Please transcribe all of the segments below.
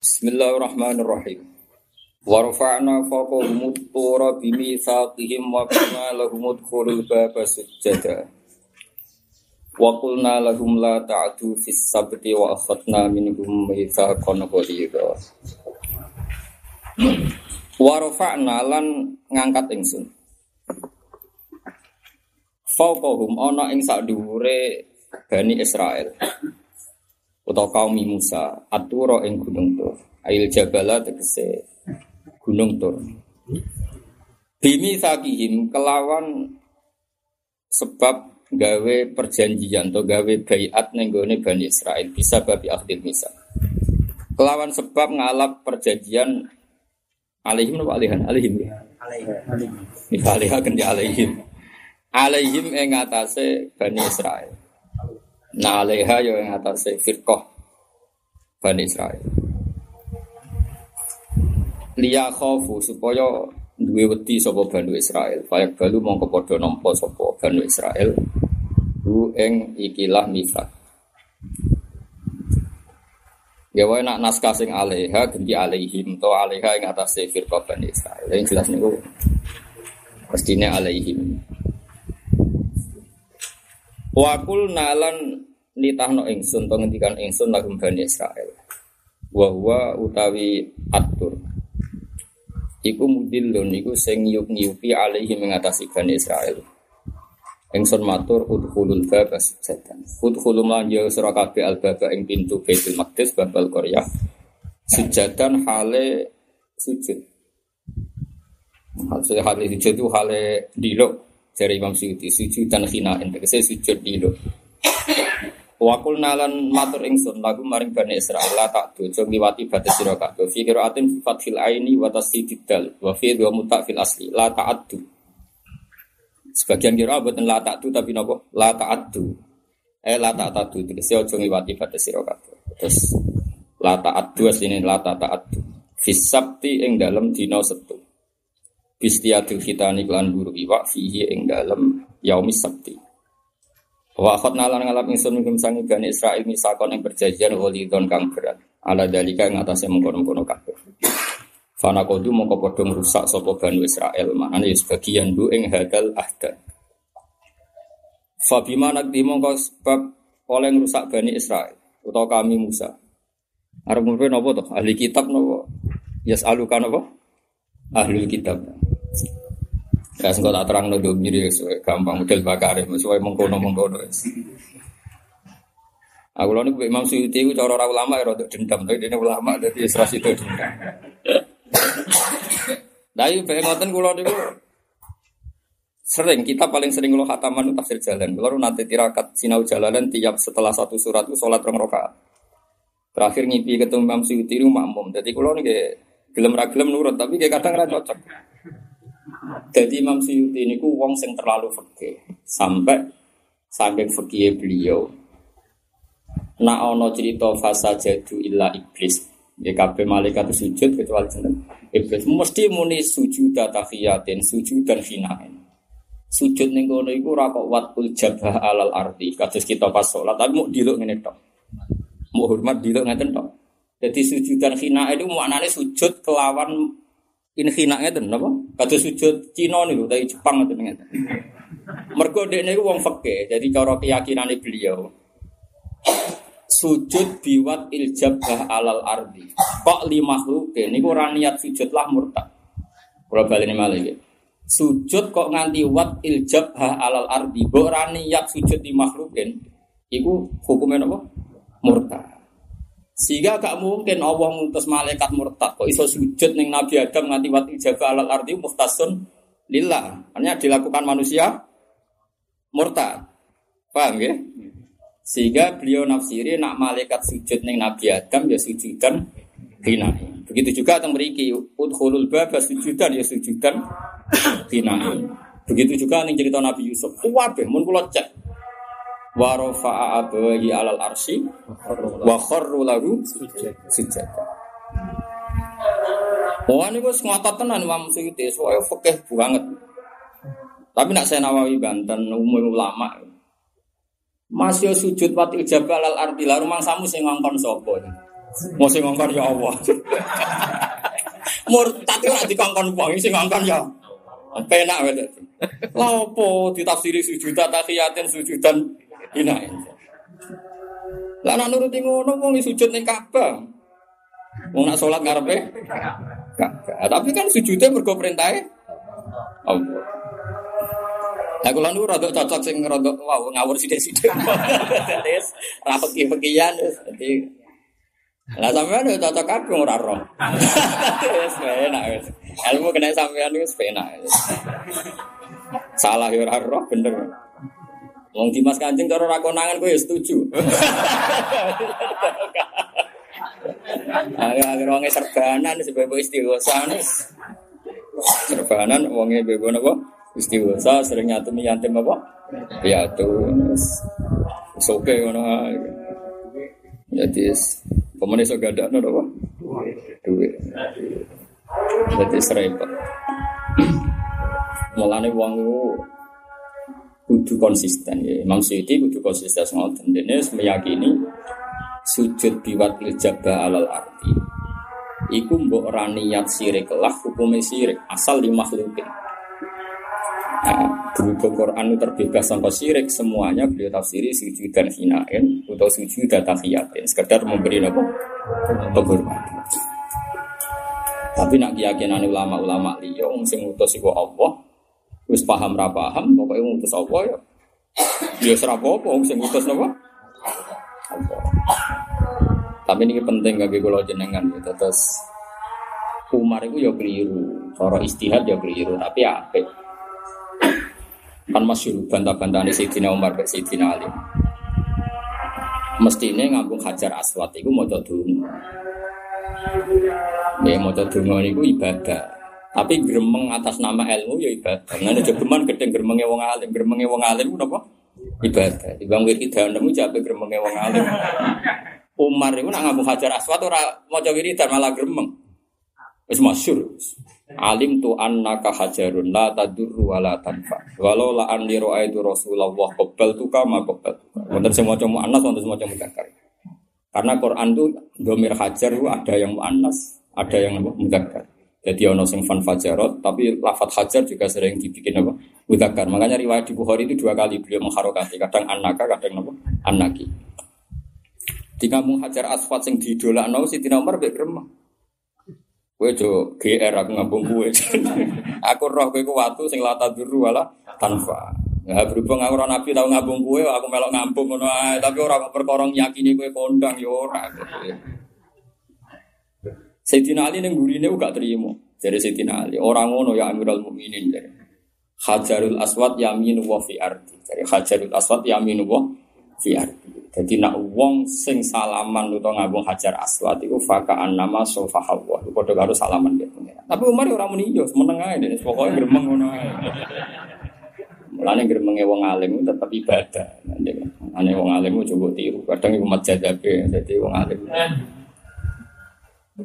Bismillahirrahmanirrahim. Wa rafa'na fawqahum at-tura bi mitsaqihim wa qulna lahum udkhulul baba sujada. Wa qulna lahum la ta'du fis sabti wa akhadna minhum mitsaqan ghalidha. Wa rafa'na lan ngangkat ingsun. Fawqahum ana ing sak dhuwure Bani Israel utawa kaum Musa atura ing gunung Tur. Ail jabala tegese gunung Tur. Bimi sakihim kelawan sebab gawe perjanjian atau gawe bayat nenggone Bani Israel bisa babi akhdil misa kelawan sebab ngalap perjanjian alaihim apa alihan? Alaihim alaihim. Alaihim. Alaihim. Alaihim ing atase Bani Israel Nah alaiha ya yang atas firqah Bani Israel. Liya khofu supaya duwe wedi sapa Bani Israel. Fayak balu mongko padha nampa sapa Bani Israel. Hu ing ikilah mifat. Ya wae nak naskah sing alaiha ganti alaihim to alaiha ing atas firqah Bani Israel. Yang jelas niku mestine alaihim. Wakul nalan nitahno ingsun to ngendikan ingsun lagum Bani Israel. Wa huwa utawi atur. Iku mudillun iku sing nyup-nyupi alaihi mengatasi Bani Israel. Ingsun matur udkhulul baba sujadan. Udkhulul man ya sira al baba ing pintu Baitul Maqdis babal Korea. Sujadan hale sujud. Hasil hale sujud itu hale dilok dari Imam Suyuti sujud dan khina tegese sujud dilok. Wakul nalan matur ingsun lagu maring bani Israel la tak dojo ngliwati batas sira kabeh. Fi qiraatin aini wa tasdidid dal wa fi dua muta fil asli la ta'addu sebagian kira boten la ta'addu tapi napa? La ta'addu eh la ta'addu tegese aja ngliwati batas sira kabeh. Terus la ta'addu asline la ta'addu fi sabti ing dalem dina Sabtu bistiatil khitani lan buru iwak fihi ing dalem yaumis sabti Wa akhadna lan ngalap ingsun minum sangi Bani Israil misakon yang perjanjian walidon kang berat. Ala dalika yang atasnya mengkono-kono kabeh. Fana kodu mongko padha ngrusak sapa Bani Israil, maknane ya sebagian du ing hadal ahda. Fa bima nakdi mongko sebab oleh ngrusak Bani Israil utawa kami Musa. Arep ngombe napa to? Ahli kitab napa? Yas alukan apa? Ahli kitab. Ya sing tak terang ndo miri gampang model bakare sesuai mengkono mengkono. Aku lalu niku Imam Suyuti ku cara ora ulama ya rada dendam tapi dene ulama dadi isra itu dendam. Dari pengen ngoten kula niku sering kita paling sering lo khataman tafsir jalan. Kalau nanti tirakat sinau jalanan tiap setelah satu surat itu sholat rong rakaat. Terakhir ngipi ketemu Imam Suyuti itu makmum. Jadi kalau nih gelem ra gelem nurut tapi kayak kadang ra cocok. Jadi Imam Suyuti ini ku wong sing terlalu fakih sampai saking fakih beliau. Nak ono cerita fasa jadu illa iblis. Ya kabeh malaikat sujud kecuali jeneng iblis. Mesti muni sujud tahiyatin, sujud dan hinain. Sujud ning kono iku ora watul jabah alal ardi. Kados kita pas salat tapi mau diluk ngene tok. Mau hormat diluk ngeten tok. Jadi sujud dan hina itu maknanya sujud kelawan inhina ngeten napa? Kados sujud Cina niku dari Jepang ngeten ngeten. Mergo dekne iku wong fikih, jadi cara keyakinane beliau sujud biwat iljabah alal ardi. Kok li makhluk niku ora niat sujud lah murtad. Kula baleni malih iki. Sujud kok nganti wat iljabah alal ardi, mbok ora niat sujud di makhlukin, iku hukumnya napa? Murtad. Sehingga gak mungkin Allah ngutus malaikat murtad kok iso sujud ning Nabi Adam nganti wat ijaga alal ardi muhtasun lillah. Hanya dilakukan manusia murtad. Paham ya? Sehingga beliau nafsiri nak malaikat sujud ning Nabi Adam ya sujudan hinai. Begitu juga teng mriki udkhulul baba sujudan ya sujudan hinai. Begitu juga ning cerita Nabi Yusuf. Kuwabe mun kula cek wa rafa'a alal arsi wa kharru lahu sujud. Wah ini gue ngotot tenan Imam Suyuti, soalnya fakih banget. Tapi nak saya Nawawi Banten, umum ulama. Masih sujud pati jabal al ardi, lah rumah samu sing ngongkon sopo. Mau sing ngongkon ya Allah. Murtad ora dikongkon wong sing ngongkon ya. Penak wae. Lha opo ditafsiri sujudan tahiyatin sujudan inain. Lah nek nuruti ngono wong sujud ning Ka'bah. Wong nak salat ngarepe Ka'bah. Tapi kan sujudnya mergo perintahe Allah. Lah kula niku rada cocok sing rada wow ngawur sithik-sithik. Wis ra peki-pekian wis dadi Lah sampean yo cocok kabeh ora roh. Wis enak wis. Ilmu kena sampean wis penak. Salah yo ora roh bener. Wong Dimas Kanjeng cara ra konangan kowe ya setuju. Ayo agar wonge serbanan sebab istighosa Serbanan wonge bebo napa? Istighosa sering nyatu yatim apa? Piatu. Soke ngono. Jadi pemenang so gak ada apa? Duit. Jadi serempet. Mulane wong kudu konsisten ya. Imam Suyuti kudu konsisten ngoten. Dene meyakini sujud biwat jabah alal arti. Iku mbok ora niat sirik lah hukume sirik asal di makhlukin. Nah, berhubung Quran itu terbebas tanpa syirik semuanya beliau tafsiri sujud dan hinain atau sujud dan tahiyatin sekedar memberi apa penghormatan tapi nak keyakinan ulama-ulama liya sing ngutus Allah wis paham ra paham pokoke ngutus Allah ya? Ya ora apa-apa sing napa Allah tapi ini penting bagi kula jenengan gitu terus Umar itu ya keliru cara istihad ya keliru tapi apik. Kan masyur bantah-bantah ini Sayyidina Umar ke Sayyidina Ali. Mesti ini ngambung hajar aswat itu mau dulu ya mau dulu itu ibadah tapi gremeng atas nama ilmu ya ibadah nggak ada geman gedeng gremengnya wong alim gremengnya wong alim apa ibadah di bang wiridan nemu jabe gremengnya wong alim Umar itu nak ngambung hajar aswat ora mau wiridan malah gremeng Wis masyur. Alim tu annaka hajarun la tadurru wa la tanfa. Walau la an itu Rasulullah qabal tu kama qabal. Wonten sing maca muannas wonten sing maca mudzakkar. Karena Quran itu domir hajar itu ada yang muannas, ada yang mudzakkar. Jadi ono sing fan fajarot, tapi lafat hajar juga sering dibikin apa? Mudzakkar. Makanya riwayat di Bukhari itu dua kali beliau mengharokati, kadang anaka, kadang apa? Anaki. Di kampung hajar asfat sing didolakno Sidina Umar mek gremeng. Kowe jo GR aku ngambung kowe. aku roh kowe ku watu sing lata duru wala tanfa. Ya berhubung aku ora nabi tau ngambung aku melok ngambung ngono tapi ora perkara yakini kowe kondang ya ora. Sayyidina Ali ning gurine gak terima. Jadi Sayyidina Ali, orang ngono ya Amirul Mukminin jadi. Hajarul Aswad yaminu wa fi ardi. Jadi Hajarul Aswad yaminu wa fi ardi. Jadi nak wong sing salaman utawa ngabung hajar aswad itu fakaan nama sofa hawa. Padha karo salaman dia Tapi Umar ora muni yo, meneng ae dene pokoke gremeng ngono ae. Mulane gremenge wong alim tetep ibadah. Ane wong alim coba tiru, kadang iku majadabe dadi wong alim.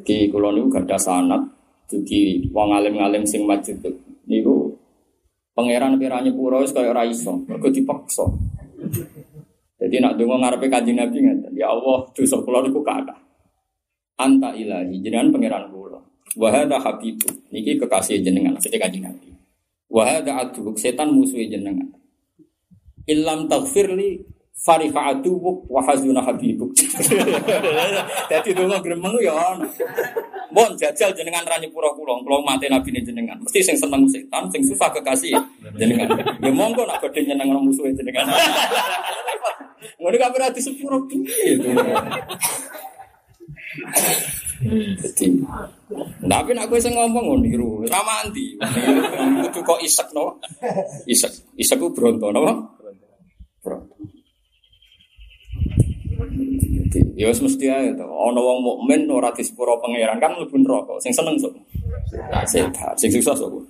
Di kula niku gadah sanad dugi wong alim-alim sing majid niku pangeran pirane pura wis kaya ora iso, mergo dipaksa. Jadi nak dongo ngarepe kanjeng Nabi ya Allah dosa kula niku kata. Anta ilahi jenengan pangeran kula. Wa hadza habibu niki kekasih jenengan maksudnya kanjeng Nabi. Wa hadza setan musuh jenengan. Illam taghfirli fariha aduwuk wa hazuna habibuk. Dadi donga gremeng ya ana. Mon jajal jenengan rani pura kula, kula mate nabi jenengan. Mesti sing seneng setan, sing susah kekasih jenengan. Ya monggo nak badhe nyeneng musuh jenengan. Ngono kabeh ati sepuro piye. Jadi, tapi nak gue ngomong ngono niru, ramanti. Kudu kok isek no, isek, isek gue bronto no, bronto. Ya wis mesti ae to. Ana wong mukmin ora disepuro pangeran kan mlebu neraka. Sing seneng sok. Tak sehat, sing susah sok.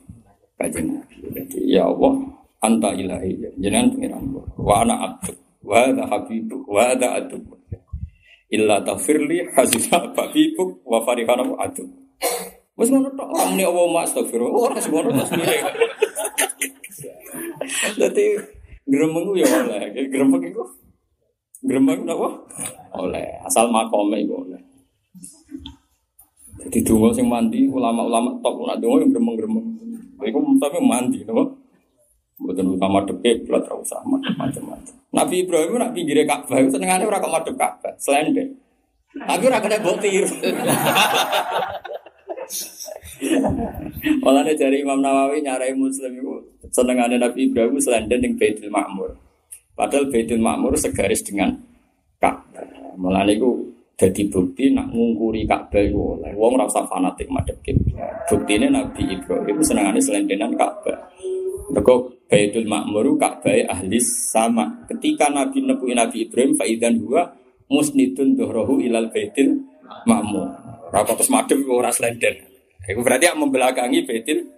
Kajen. Ya Allah, anta ilahi. Jenengan pangeran. Wa ana abdu wa ada habibu wa ada adu illa tafirli hasisa babibuk wa farihana adu Wes ngono tok orang ini Allah astagfirullah ora semono tas mire. Dadi gremeng ya oleh, gremeng iku gremeng napa? Oleh, asal makome iku oleh. Jadi dungo sing mandi ulama-ulama top nak dungo yang gremeng-gremeng. Iku tapi mandi, napa? Mboten utama depe belat ra usah macam-macam. Nabi Ibrahim nak pinggire Ka'bah, senengane ora kok madhep Ka'bah, slendek. Aku ora kena mbok tiru. Mulane dari Imam Nawawi nyarai Muslim itu senengane Nabi Ibrahim selenden ning Baitul Ma'mur. Padahal Baitul Ma'mur segaris dengan Ka'bah. Mulane iku dadi bukti nak ngungkuri Ka'bah iku oleh wong ora usah fanatik madhep kiblat. Buktine Nabi Ibrahim senengane selendenan Ka'bah. Mergo Baitul Ma'mur Ka'bah ahli sama. Ketika Nabi nepuin Nabi Ibrahim faidan huwa musnidun dhuhrahu ilal Baitul Ma'mur. Ora terus madhep ora slenden. Itu berarti yang membelakangi Baitul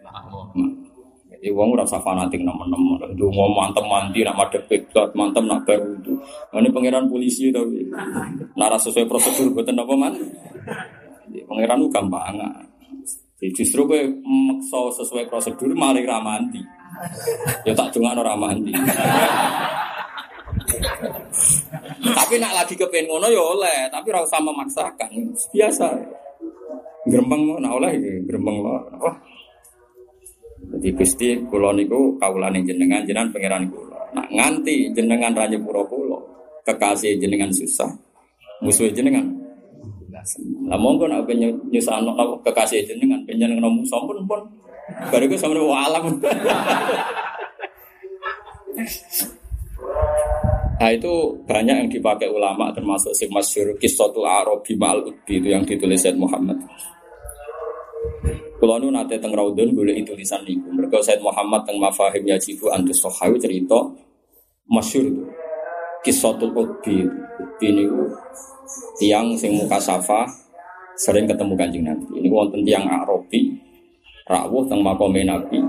Jadi wong ora usah fanatik nemen-nemen. Ndonga mantem mandi nak madhep kiblat, mantem nak baru itu. Ini pangeran polisi tapi nara sesuai prosedur boten apa man. Pangeran itu gampang. Justru gue maksa sesuai prosedur malah ramanti. Ya tak cuma orang mandi. tapi nak lagi kepen ngono ya oleh, tapi ora usah memaksakan. Biasa. Grembeng nak oleh iki, grembeng apa? Jadi Gusti kula niku kawulane jenengan jenengan pangeran kula. Nak nganti jenengan raja pura kula, kekasih jenengan susah, musuh jenengan. Lah monggo nak pengen nyusahno kekasih jenengan, pengen ngono musuh pun. Baru gue sama alam. Nah itu banyak yang dipakai ulama termasuk si masyur kisotul Arabi ma'al itu yang ditulis Said Muhammad. Kalau nu nate teng raudun boleh itu tulisan niku. Mereka Said Muhammad teng mafahim yajibu antus sohawi cerita masyur itu. Kisotul Ubi Ubi niku tiang sing muka safa sering ketemu kanjeng Nabi. Ini wonten tiang Arabi rawuh teng makome Nabi.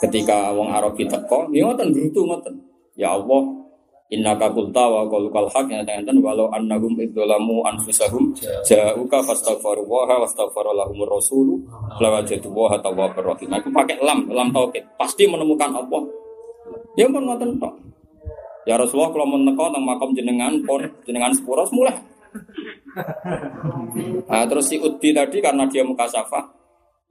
Ketika wong Arabi teko, ya ngoten grutu ngoten. Ya Allah, Inna qulta wa qalukal haq ya tangan walau annahum idzalamu anfusahum ja'uka fastaghfiru wa wastaghfara lahumur rasul la wajadu wa tawwabur rahim. Aku pakai lam, lam tauhid. Pasti menemukan Allah. Ya pun ngoten tok. Ya Rasulullah kalau mau neko nang makam jenengan pun jenengan sepuro mulai. Nah, terus si Uddi tadi karena dia muka safa,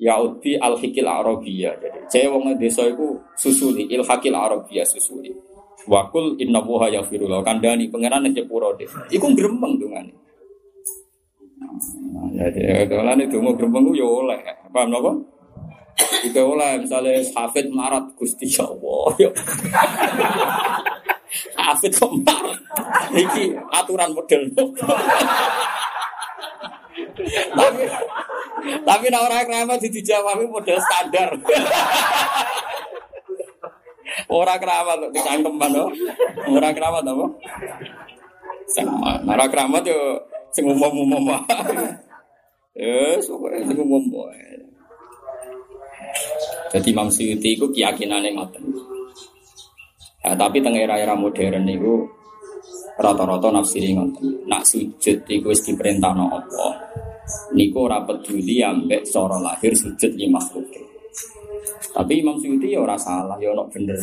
Yaudi al hikil Arabia. Jadi saya wong desa itu susuli il hakil Arabia susuli. Wakul inna buha ya firullah kandani pangeran nek sepuro deh. Iku gremeng dongane. Nah, jadi kalau itu mau gremeng yo oleh. Paham napa? Itu oleh misalnya hafid marat gusti ya Allah. hafid kok marat. Aturan model. tapi tapi nak orang keramat di dijawab model standar. orang keramat dicangkem mana? Orang keramat apa? Sama. Orang keramat yo sing umum-umum Ya, suka sing umum Jadi Imam Suyuti itu keyakinannya ngoten. Nah, tapi tengah era-era modern itu rata-rata nafsiri ngoten. Nak sujud iku wis diperintahno Allah. Niku ora peduli ambek cara lahir sujud di makhluk. Tapi Imam Suyuti ya ora salah, ya ono bener.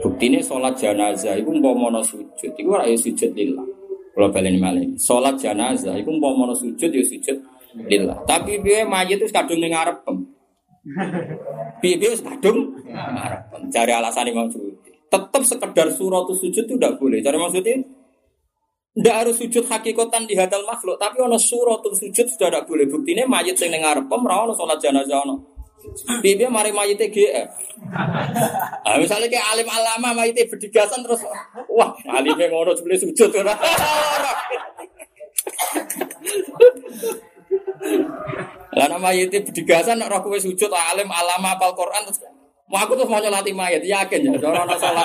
Buktine sholat jenazah iku umpama sujud, iku ora ya sujud lillah. Kalau balen malih. Sholat jenazah iku umpama sujud ya sujud lillah. Tapi piye mayit itu kadung ning ngarep. Piye-piye kadung ngarep. Cari alasan Imam Suyuti tetap sekedar surat sujud itu tidak boleh. Cara maksudnya tidak harus sujud hakikatan di hadal makhluk, tapi ono surat sujud sudah tidak boleh. Buktinya mayat yang dengar pem, ono sholat jenazah ono. Bibi mari mayat GF. Nah, misalnya kayak alim alama mayat berdigasan terus, wah alim yang ngono boleh sujud Lah nama mayat berdigasan, roh kowe sujud alim alama apal Quran terus Mau aku tuh mau nyolati mayat, yakin ya. Orang orang sholat,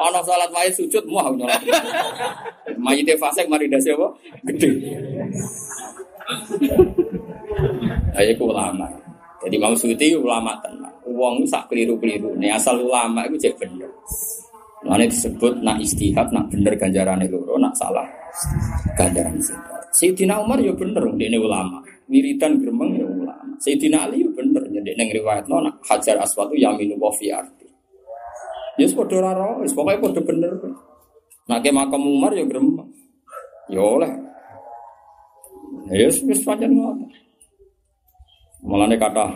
orang sholat mayat sujud, mau aku nyolati. Mayat fasek mari dasi apa? Gede. Ayo ulama. Jadi mau suci ulama tenang. Uang sak keliru keliru. Nih asal ulama itu cek bener. Mana disebut nak istihad, nak bener ganjaran itu, nak salah ganjaran itu. Sayyidina Umar ya bener, dia ulama. Wiridan gremeng ya ulama. Sayyidina Ali ya bener, jadi neng riwayat nona hajar aswad itu yaminu wa fi arti. Ya sepodo raro, pokoknya podo bener. Nak makam Umar ya gremeng. Ya oleh. Ya pancen ngono. Mulane kata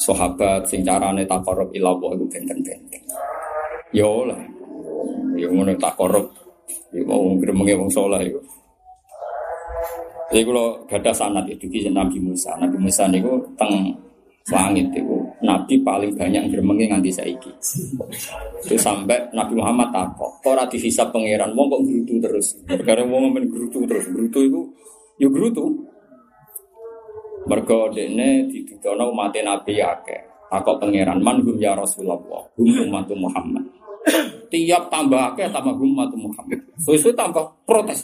sahabat sing carane takarrub ila Allah iku benten-benten. Ya lah. Ya ngono takarrub. Ya mau gremenge wong saleh iku. Jadi kalau gada sanat itu di Nabi Musa, Nabi Musa niku teng langit itu Nabi paling banyak gremengi nganti saiki. Itu sampai Nabi Muhammad takok, ora dihisab pangeran, wong kok gerutu terus. Perkara wong men gerutu terus, gerutu itu yo gerutu. Mergo dene ditudono umat Nabi akeh. Takok pangeran, man hum ya Rasulullah, hum umat Muhammad. Tiap tambah akeh tambah umat Muhammad. Sesuai tambah protes.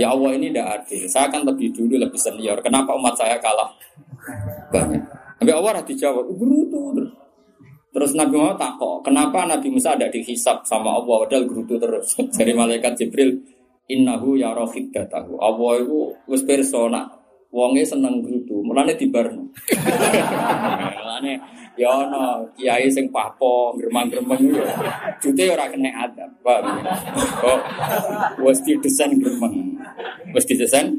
Ya Allah ini tidak adil. Saya akan lebih dulu lebih senior. Kenapa umat saya kalah banyak? Nabi Allah dijawab, gerutu terus. Terus Nabi Muhammad takok, kenapa Nabi Musa ada dihisap sama Allah padahal gerutu terus. Dari malaikat Jibril, innahu ya rohid datahu. Allah itu wis persona. Wonge seneng grutu, mulane dibarno. mulane ya ana kiai sing papo gremeng-gremeng yo. Jute ora kena adab, Pak. Kok wis didesain gremeng. Wis didesain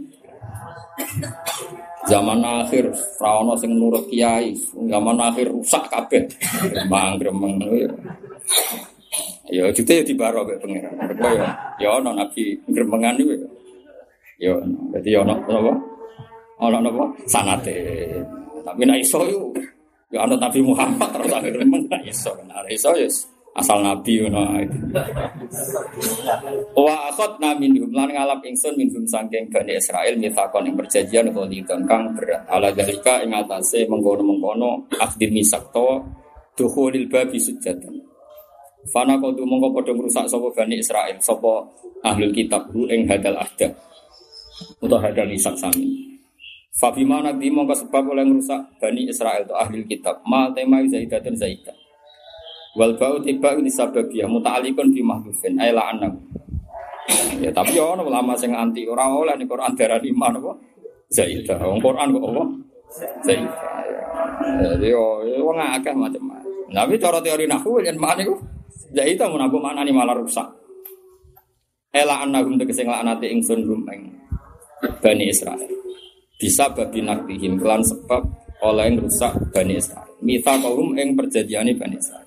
Zaman akhir rawono sing nurut kiai, zaman akhir rusak kabeh. Gremeng-gremeng Ya jute ya dibaro mek pangeran. Ya ya ana nabi gremengan iku. Ya dadi ana apa? Ono napa? Sanate. Tapi nek iso yo ya ana Nabi Muhammad terus akhir men iso. Nek iso ya asal nabi ngono Wa akhadna minhum lan ngalap ingsun minhum saking Bani Israil mitsakon ing perjanjian qalidon kang berat. Ala dalika ing atase mengkono-mengkono akhdil misak to dukhulil babi sujatan. Fana kodu mongko padha ngrusak sapa Bani Israil, sapa ahlul kitab ing hadal ahda. Utawa hadal misak sami. Fabima nabi mongko sebab oleh merusak Bani Israel itu ahli kitab. Mal tema zaidatun zaidah. Wal bau tiba ini sababiyah muta'alikun bi mahdufin ayla anak. Ya tapi ya ono ulama sing anti ora oleh ning Quran darani iman apa? Zaidah. Wong Quran kok apa? Zaidah. Jadi yo wong akeh macam-macam. Tapi cara teori nahwu yen mana iku Zaidah mun aku maknani malah rusak. Ela annahum tegese nglaknati ingsun rumeng Bani Israel bisa babi naktihim kelan sebab oleh yang rusak Bani Israel. Mita kaum yang perjanjian Bani Israel.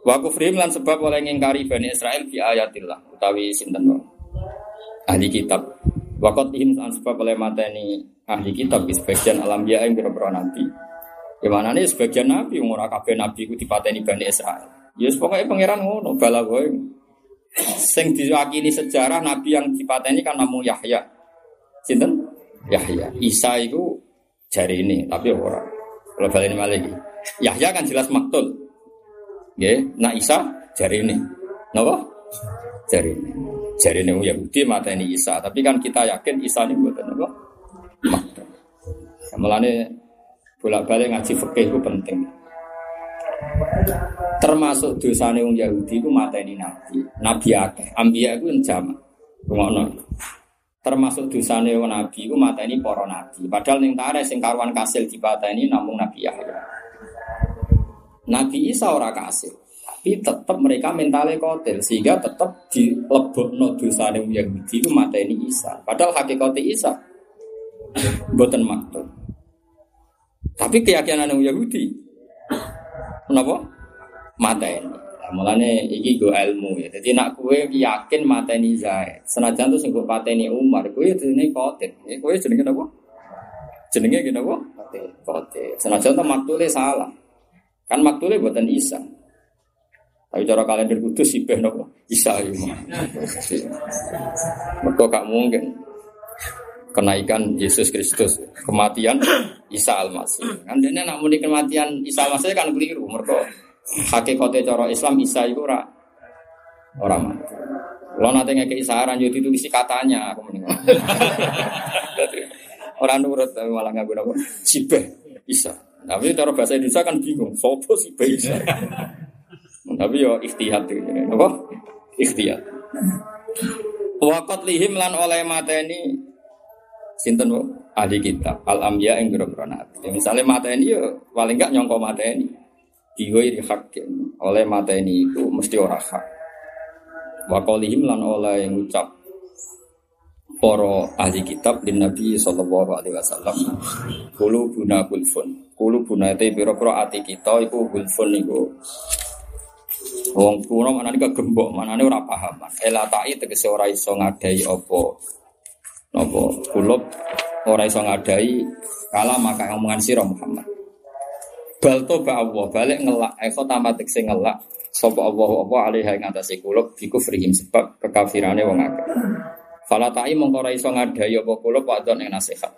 Wa kufrim lan sebab oleh yang ingkari Bani Israel di ayatillah utawi sinten ahli kitab. Wakot ihim lan sebab oleh mata ini ahli kitab di sebagian alam dia yang berapa nabi. Gimana nih sebagian nabi umur kabeh nabi ku dipateni Bani Israel. Ya pokoknya pangeran ngono bala gue. Sing diwakili sejarah nabi yang dipateni kan namun Yahya. Sinten? Yahya. Isa itu jari ini, tapi orang. Kalau balik lagi. Yahya kan jelas maktul. Ya, nah Isa jari ini. Napa? Jari ini. Jari ini Yahudi mata ini Isa. Tapi kan kita yakin Isa ini buatan apa? Maktul. Mulane bolak-balik ngaji fikih itu penting. Termasuk dosa wong Yahudi itu mata ini nabi. Nabi akeh. Ambia itu jamak. Ngono termasuk dosane nabi ku ini para nabi. Padahal ning tare sing karuan kasil ini namung Nabi Yahya. Nabi Isa ora kasil, tapi tetap mereka mentalnya kotel sehingga tetap dilebokno dosane Yahudi ku ini Isa. Padahal hakikate Isa boten maktub. Tapi keyakinan Yahudi kenapa? ini. Mulane iki go ilmu ya. Jadi nak kue yakin mateni Zaid. Senajan tuh sing pateni Umar, kue jenenge kotit. Ya kue jenenge apa? Jenenge gini apa? Kotit. Senajan tuh maktule salah. Kan maktule buatan Isa. Tapi cara kalender kudus sih nopo Isa itu. Mereka gak mungkin kenaikan Yesus Kristus, kematian Isa Al-Masih. Kan dia nak muni kematian Isa Al-Masih kan keliru mereka hakikate cara Islam Isa itu ora ora mati. Kalau nanti ngekei saran jadi tulis katanya aku mending. Orang nurut tapi malah nggak guna sibe Isa. Tapi cara bahasa Indonesia kan bingung, sopo sibe Isa. tapi yo ikhtiyat itu, apa? Ikhtiyat. Wakot lihim lan oleh mateni sinten ahli kitab al amya yang biro nabi. Misalnya mateni yo paling enggak nyongko mateni diwiri hakim oleh mata ini itu mesti ora hak. Wakolihim lan oleh ucap para ahli kitab din Nabi sallallahu alaihi wasallam kulo guna kulfun kulo guna te pira-pira ati kita iku kulfun niku Wong kuno mana nih gembok, mana nih ora paham. Elatai tegese ora iso ngadai opo, nopo kulub ora iso ngadai kala maka omongan sira Muhammad. Bal toba Allah balik ngelak, eko tamat tegese ngelak. Sopo Allah apa alih ing atase kulub biku frihim sebab kekafirane wong akeh. Fala ta'i mongko ora iso ngadai apa kulub wadon ing nasihat.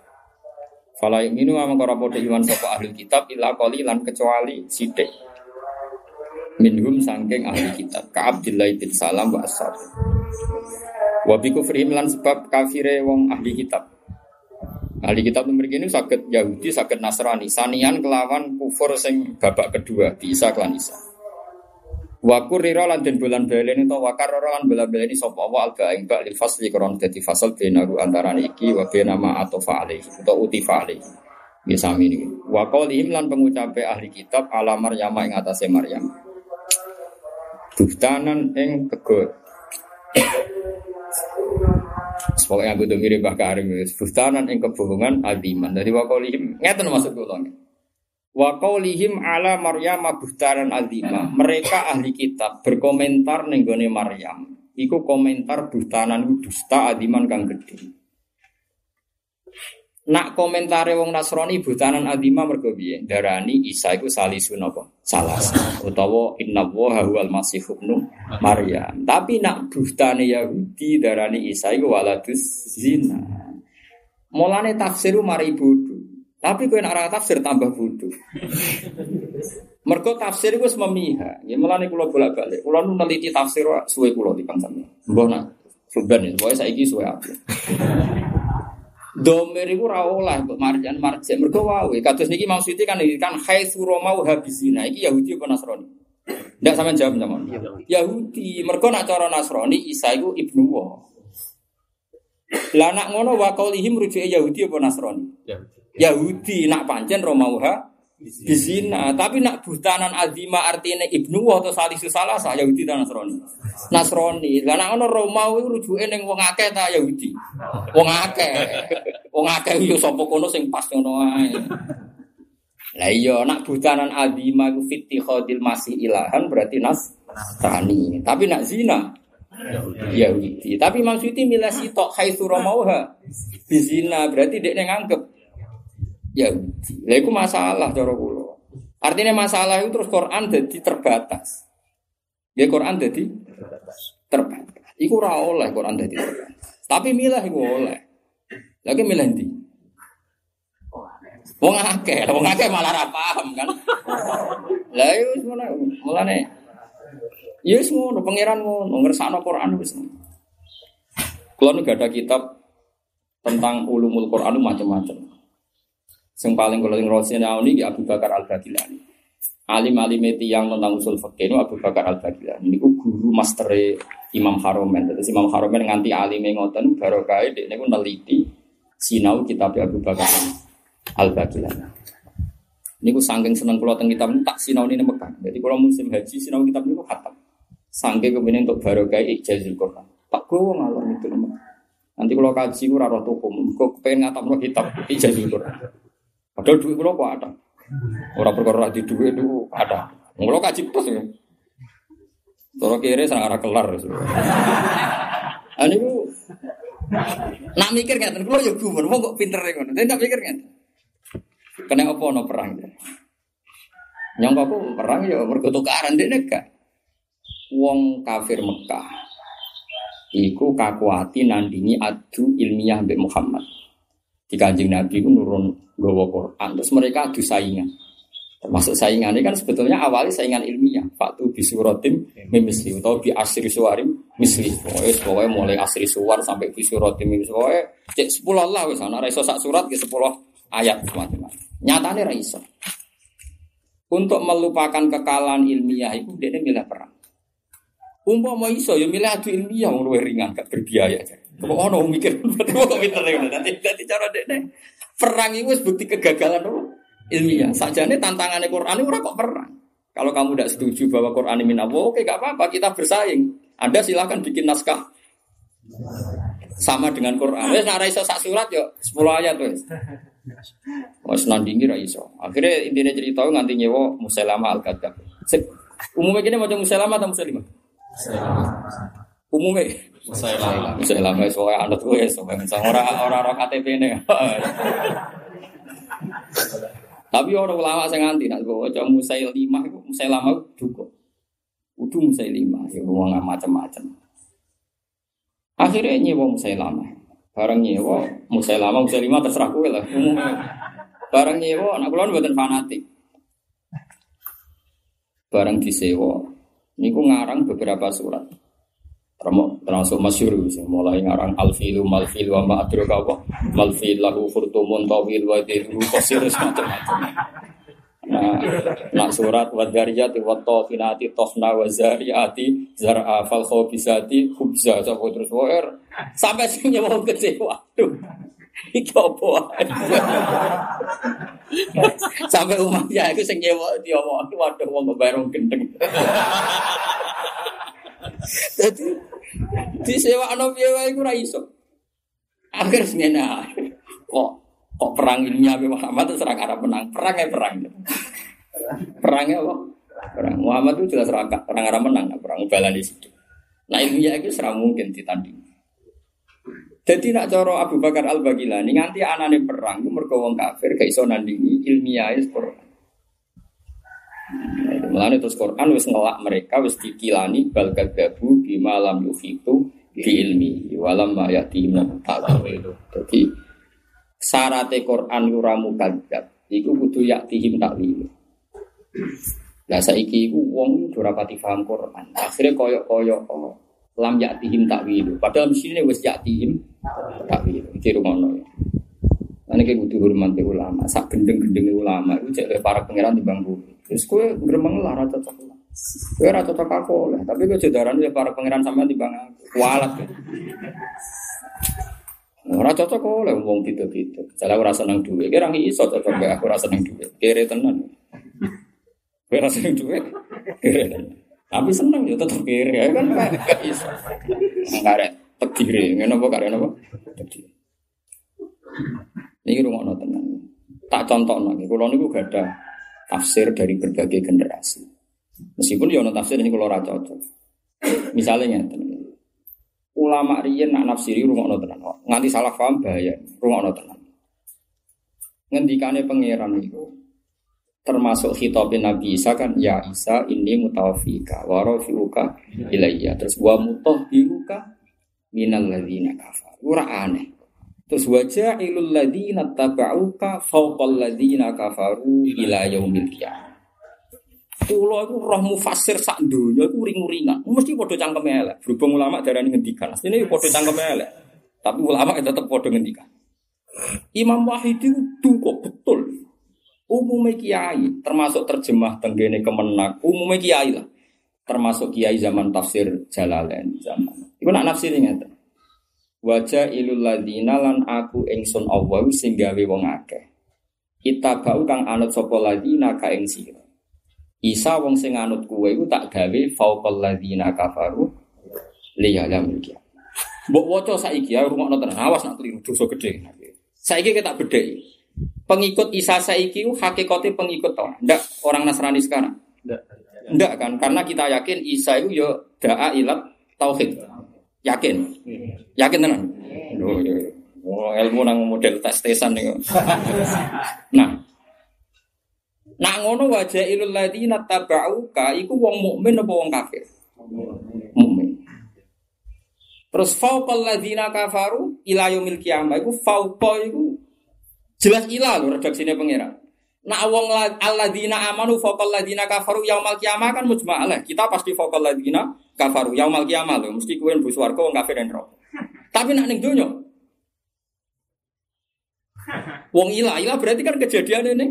Fala minu mongko ora padha iman sapa ahli kitab ila lan kecuali sithik minhum sangking ahli kitab ka Abdillah bin Salam wa ashab wa bi kufrihim lan sebab kafire wong ahli kitab ahli kitab nomor ini sakit Yahudi sakit Nasrani. Sanian kelawan kufur sing babak kedua bisa kelan Isa. Wa kurira lan den bulan baleni to wa karara lan bulan baleni sapa? Wa alba ing bak lil fasli kron dadi fasal benaru antara iki wa nama atau alaihi atau utifa alaihi. Bisa ini wa qaulihim lan pengucape ahli kitab ala Maryam ing atase Maryam. Buhtanan ing kegot. Pokoknya aku tuh mirip Mbah Karim Buhtanan ing kebohongan adiman. Jadi wakolihim ngeten masuk kulon. Wakolihim ala Maryam buhtanan adima. Mereka ahli kitab berkomentar nenggone Maryam. Iku komentar buhtanan dusta adiman kang gede. Nak komentare wong Nasrani butanan adima mergo piye? Darani Isa iku salisun apa? Salas. Utawa inna wa huwal masih ibnu Maryam. Tapi nak butane Yahudi darani Isa iku waladus zina. Mulane tafsiru mari bodoh. Tapi kowe nak tafsir tambah bodoh. Mergo tafsir iku wis memihak. Ya mulane kula bolak-balik. Kula neliti tafsir suwe kula di. Mbah nak. Sudan ya, pokoknya saiki suwe apa. Domir itu ora untuk marjan marjan mergo wae. Kados niki maksudnya kan kan haitsu romau habisina iki Yahudi apa Nasrani? Ndak sama jawab sama. Yahudi. Mergo nak cara Nasrani Isa iku ibnu wa. Lah nak ngono wa qaulihim rujuke Yahudi apa Nasrani? Yahudi. Yahudi nak pancen romauha di zina. Tapi nak butanan azima artinya ibnu atau salisu salah sah Yahudi dan Nasrani. Nasrani. Lah nak ono Romawi rujuke ning wong akeh ta Yahudi. Wong akeh. Wong akeh yo sapa kono sing pas ngono ae. Lah iya nak butanan azima ku fiti khodil masih ilahan berarti Nasrani. Tapi nak zina Yahudi. Tapi maksudnya milah sitok haitsu romauha. Bizina berarti dia nganggep Ya, Lah itu masalah cara kula. Artinya masalah itu terus Quran jadi terbatas. Ya Quran jadi terbatas. Terbatas. Iku ora oleh Quran jadi terbatas. Tapi milah iku oleh. Lagi milah ndi? Wong akeh, wong akeh malah ra paham kan. Lah yo wis ngono, mulane Ya wis ngono, pangeran ngono, ngersakno Quran wis. Kulo gak ada kitab tentang ulumul Quran macam-macam. Yang paling kalau yang Rasulullah ini Abu Bakar Al Bagilani. Alim alim yang tentang usul fakir itu Abu Bakar Al Bagilani. Ini guru master Imam Haromen. Jadi Imam Haromen nganti alim ngoten barokai dia ini neliti sinau kitab Abu Bakar Al Bagilani. Ini gue sangking seneng kalau tentang kitab ini tak sinau ini Mekah. Jadi kalau musim haji sinau kitab ini khatam. Sangking kemudian untuk barokai ijazil Quran. Tak gue ngalor itu Nanti kalau kaji gue raro gue pengen ngatam kitab ijazil Quran. Padahal duit kalau kok ada. Orang perkara di duit itu ada. Kalau kaji terus ya. Toro kiri sangat arah kelar. Ini bu, nak mikir nggak? Kalau ya gue mau kok pinter ya kan? Tapi nak mikir nggak? Kena apa no perang? Nyangka aku perang ya berkotokaran deh nggak? Wong kafir Mekah. Iku kakuati nandingi adu ilmiah Mbak Muhammad. Di kanjeng Nabi itu nurun gawa Quran. Terus mereka adu saingan. Termasuk saingan ini kan sebetulnya awalnya saingan ilmiah. Faktu bisuratim mimisli atau bi asri suwarim misli. Pokoknya, pokoknya mulai asri suwar sampai bisuratim mimisli. Pokoknya cek sepuluh lah wis ana iso sak surat ke sepuluh ayat macam-macam. Nyatane ra iso. Untuk melupakan kekalahan ilmiah itu dia milih perang. Umpama iso ya milih adu ilmiah yang ringan gak berbiaya. Kok ono mikir berarti kok pinter nanti nanti cara dekne Perang itu bukti kegagalan dulu ilmiah. Sajane tantangannya Quran itu kok perang. Kalau kamu tidak setuju bahwa Quran ini min Allah, oke gak apa-apa kita bersaing. Anda silahkan bikin naskah sama dengan Quran. Wes nek iso sak surat yo 10 ayat wes. Wes nandingi ra iso. Akhirnya intinya cerita nganti nyewa Musailama al-Kadzab. Umumnya gini macam Musailama atau Musailimah? Umumnya Musailama. Musailama wis wae anut wes ora ora ora KTP ne. Tapi orang ulama saya nganti nak bawa cuma Musailimah itu Musailama cukup. Udah Musailimah ya ngomong macam-macam. Akhirnya nyewa Musailama. Barang nyewa Musailama Musailimah terserah kowe lah. Barang nyewa anak kula mboten fanatik. Barang disewa niku ngarang beberapa surat termasuk masyur mulai ngarang alfilu malfilu wa ma adraka wa malfil lahu furtumun tawil wa dilu qasir macam-macam Nah, nak surat wa dzariyati wa tafinati tofna wa zariyati zar'a fal khabisati khubza sapa terus wae sampai sing nyawa kecewa. Aduh. Iki opo Sampai umat ya iku sing nyewa diomong waduh wong bareng gendeng. Jadi di piye wae iku ora iso. Akhir ngene kok kok perang ilmiah Muhammad itu serang Arab menang. Perang ya perang. Perangnya apa? Perang Muhammad itu jelas serang perang Arab menang, perang balan di situ. Nah ilmiah itu serang mungkin ditanding. Jadi nak coro Abu Bakar Al Bagilani nganti anane perang itu kafir gak iso nandingi ilmiah Quran. Mulane terus Quran wis ngelak mereka wis dikilani bal kadzabu bima lam yufitu di ilmi walam ma yatim ta'wil. Jadi syaratnya Quran ora mukadzab iku kudu yaktihim takwil. Lah saiki iku wong ora pati paham Quran. Akhire koyok-koyok oh, lam yaktihim takwil. Padahal mesti wis yaktihim takwil. Iki rumono ya. Ini kayak butuh hormat ulama, sak gendeng-gendeng ulama itu cek para pangeran di bangku. Terus kue geremeng lah rata cocok lah. Kue rata cocok aku lah, tapi kue jodaran ya para pangeran sama di bang kualat. Ora cocok oleh wong gitu-gitu. Salah ora seneng duit, kira ngi iso cocok gak aku ora seneng duit. Kere tenan. Kue ora seneng duit, kere tenan. Tapi seneng ya tetep kere ya kan gak iso. Ada tegire, ngene apa kare napa? Tegire. Ini rumah tenang. Tak contoh lagi. Kalau ini gak ada tafsir dari berbagai generasi. Meskipun ya tafsir ini kalau raja cocok. Misalnya tenang. Ulama riyen nak nafsiri rumah tenang. Nganti salah paham bahaya. Rumah tenang. Ngendikane pangeran itu termasuk hitopin Nabi Isa kan ya Isa ini mutawafika warofiuka ilayya terus wa mutahhiruka minal ladzina kafar. Ora aneh. Terus wajah ilul ladina tabauka fauqal ladina kafaru ila yaumil qiyamah. Kulo iku roh mufasir sak donya iku ring-ringan. Mesti padha cangkeme elek. Berhubung ulama darani ngendikan. Asline padha cangkeme elek. Tapi ulama tetap padha ngendikan. Imam Wahid itu betul. Umumnya kiai, termasuk terjemah tenggene kemenak, umumnya kiai lah. Termasuk kiai zaman tafsir Jalalain zaman. Iku nak nafsirin ngeten. Wajah ilul ladina lan aku ingsun Allah sing gawe wong akeh. Kita bau kang anut sapa ladina ka ing sira. Isa wong sing anut kuwe iku tak gawe fauqal ladina kafaru liyalamil qiyamah. Mbok waca saiki ya rungokno tenan awas nak keliru dosa gedhe. Saiki kita bedheki. Pengikut Isa saiki hakikate pengikut to. Ndak orang Nasrani sekarang. Ndak. Ndak kan karena kita yakin Isa itu yo da'a ilat tauhid. Yakin? Yakin tenan? Oh, iya. oh, ilmu nang model tes-tesan nih. nah, Nak ngono wajah ilul ladina tabauka iku wong mukmin apa wong kafir? Mukmin. Terus fauqal ladina kafaru ila yaumil qiyamah iku fauqa iku jelas ila lho redaksine pangeran. Nak wong alladzina amanu fauqal ladina kafaru yaumal qiyamah kan mujma'alah. Kita pasti fauqal ladina kafaru yaumal kiamat lho mesti kowe mlebu swarga wong kafir. Tapi nak ning donya Wong ilah, ilah berarti kan kejadian ini.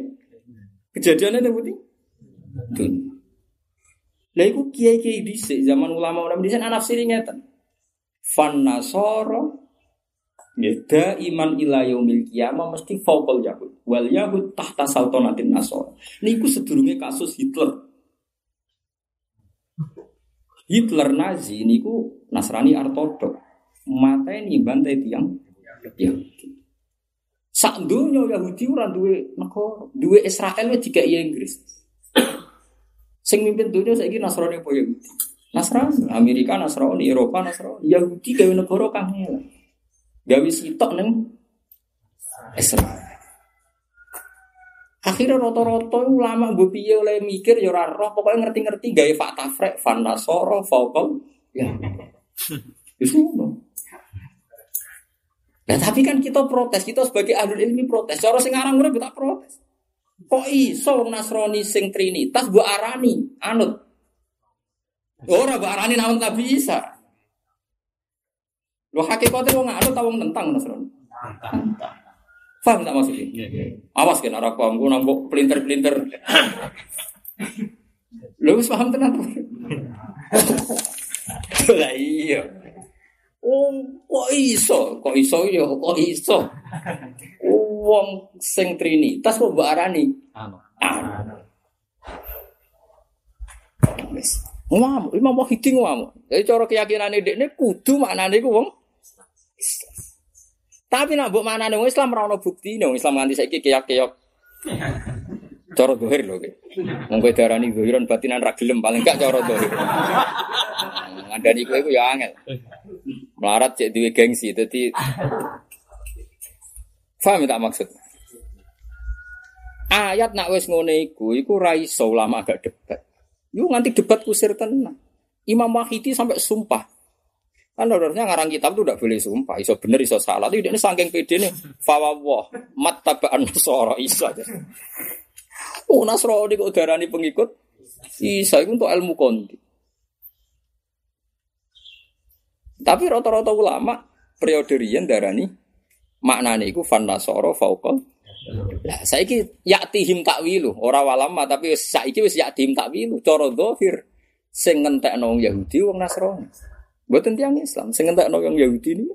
Kejadian ini putih. Lah iku kiai-kiai dhisik zaman ulama-ulama dhisik ana nafsiri ngeten. Fan nasara Yada iman ila yaumil qiyamah mesti fauqal yahud. Wal yahud tahta saltanatin nasara. Niku sedurunge kasus Hitler. Hitler Nazi niku Nasrani ortodok. mata ini bantai tiang Yahudi. Sak dunia Yahudi ora duwe negara, duwe Israel wis dikai Inggris. Sing mimpin dunia saiki Nasrani apa Yahudi? Nasrani, Amerika Nasrani, Eropa Nasrani, Yahudi gawe negara kang Gawe sitok neng Israel. Akhirnya roto-roto ulama gue piye oleh mikir ya roh pokoknya ngerti-ngerti gaya fakta frek fan nasoro vokal ya. Itu Nah tapi kan kita protes, kita sebagai ahli ilmi protes. Cara sing aran urip tak protes. Kok iso Nasrani sing Trinitas mbok arani anut. Ora mbok arani namun Nabi Isa. Lo hakikate wong anut ta wong tentang Nasrani. Tentang. Faham tak maksudnya? Iya, iya. Awas kan arah paham, gue nambah pelinter-pelinter. Lu wis paham tenan Lah iya. Oh, kok iso? Kok iso ya? Kok iso? Wong sing trinitas kok mbok arani? Anu. Wis. Ngomong, Imam Wahidi ngomong. Jadi cara keyakinan ini kudu maknane ku wong tapi nak buat mana nih Islam rano bukti nih Islam nganti saya keyak keyak. Coro dohir loh, mungkin darah nih dohiran batinan ragilem paling gak coro dohir. Ada nih kue ya angel. Melarat cek duwe gengsi, jadi Faham tak maksud? Ayat nak wes ngone iku, iku raiso ulama agak debat. Yuk nganti debat kusir tenang. Imam Wahidi sampai sumpah. Kan harusnya ngarang kitab itu tidak boleh sumpah, iso bener iso salah. Tapi ini saking pede nih, fawwah, mat tabaan nasoro iso aja. Oh nasrani kok darani pengikut, isa itu untuk ilmu kondi. Tapi rata-rata ulama periode rian darani maknane iku fan nasoro faukol. Lah saiki yaktihim takwilu, ora walama tapi saiki wis yaktihim takwilu cara zahir sing ngentekno Yahudi wong Nasrani. Buatan tiang Islam, sengentak no yang Yahudi ini.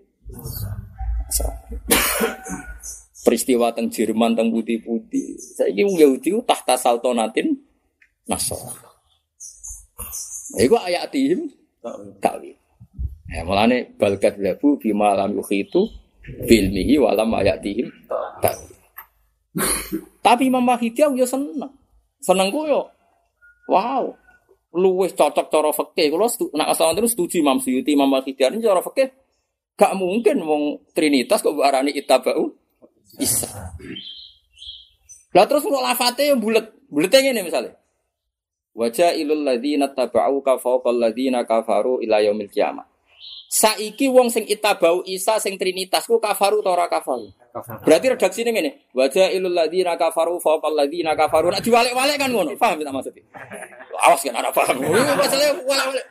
Peristiwa teng Jerman teng putih-putih. Saya ingin Yahudi tahta saltonatin Nasr. Iku ayat tim takwil. Ya mulane balkat labu bima lam yukhitu filmihi walam ayatihim takwil. Tapi Imam Mahdi yo seneng. Seneng yo. Wow, luwes cocok cara fikih. Kalau nak asal terus setuju Imam Suyuti, Imam Al-Ghidari cara fikih gak mungkin wong Trinitas kok arani itabau Isa. Lah terus untuk lafate yang bulat, bulatnya ini misalnya. Wajah ilul ladina tabau fawqal ladina kafaru ila yaumil kiamat. Saiki wong sing itabau Isa sing Trinitas ku kafaru ta ora kafaru? Berarti redaksi ini ngene. Wajah ilul ladina kafaru fawqal ladina kafaru. Nak diwalek-walek kan ngono. Paham tak maksudnya? Awas kan ada paham. Masalahnya walek-walek.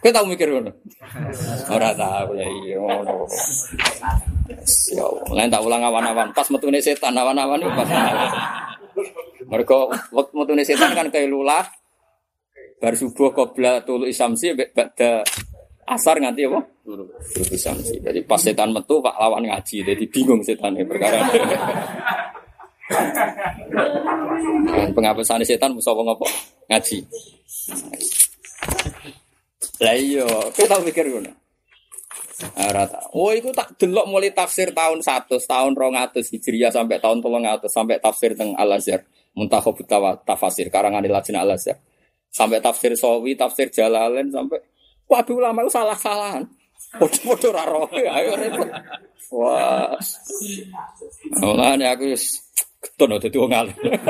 Kowe tau mikir ngono? Ora tau ya iya ngono. Ya lain tak ulang awan-awan. Pas metune setan awan-awan pas. Mereka waktu metune setan kan kayak lulah. Bar subuh qabla tulu isamsi ba'da asar nganti apa? Tulu isamsi. Jadi pas setan metu Pak lawan ngaji. Jadi bingung setan perkara. Penghapusan setan musuh apa? Ngaji. Lah iya, kita mikir ngono. Ora ta. Oh, iku tak delok mulai tafsir tahun 100, tahun 200 Hijriah sampai tahun 300 sampai tafsir teng Al-Azhar. Muntakhab tafsir karangan Lajnah Al-Azhar. Sampai tafsir Sawi, tafsir Jalalain sampai waduh ulama itu salah-salahan. Podo-podo ra roh, ayo repot. Wah. Mulane aku wis getun dadi wong.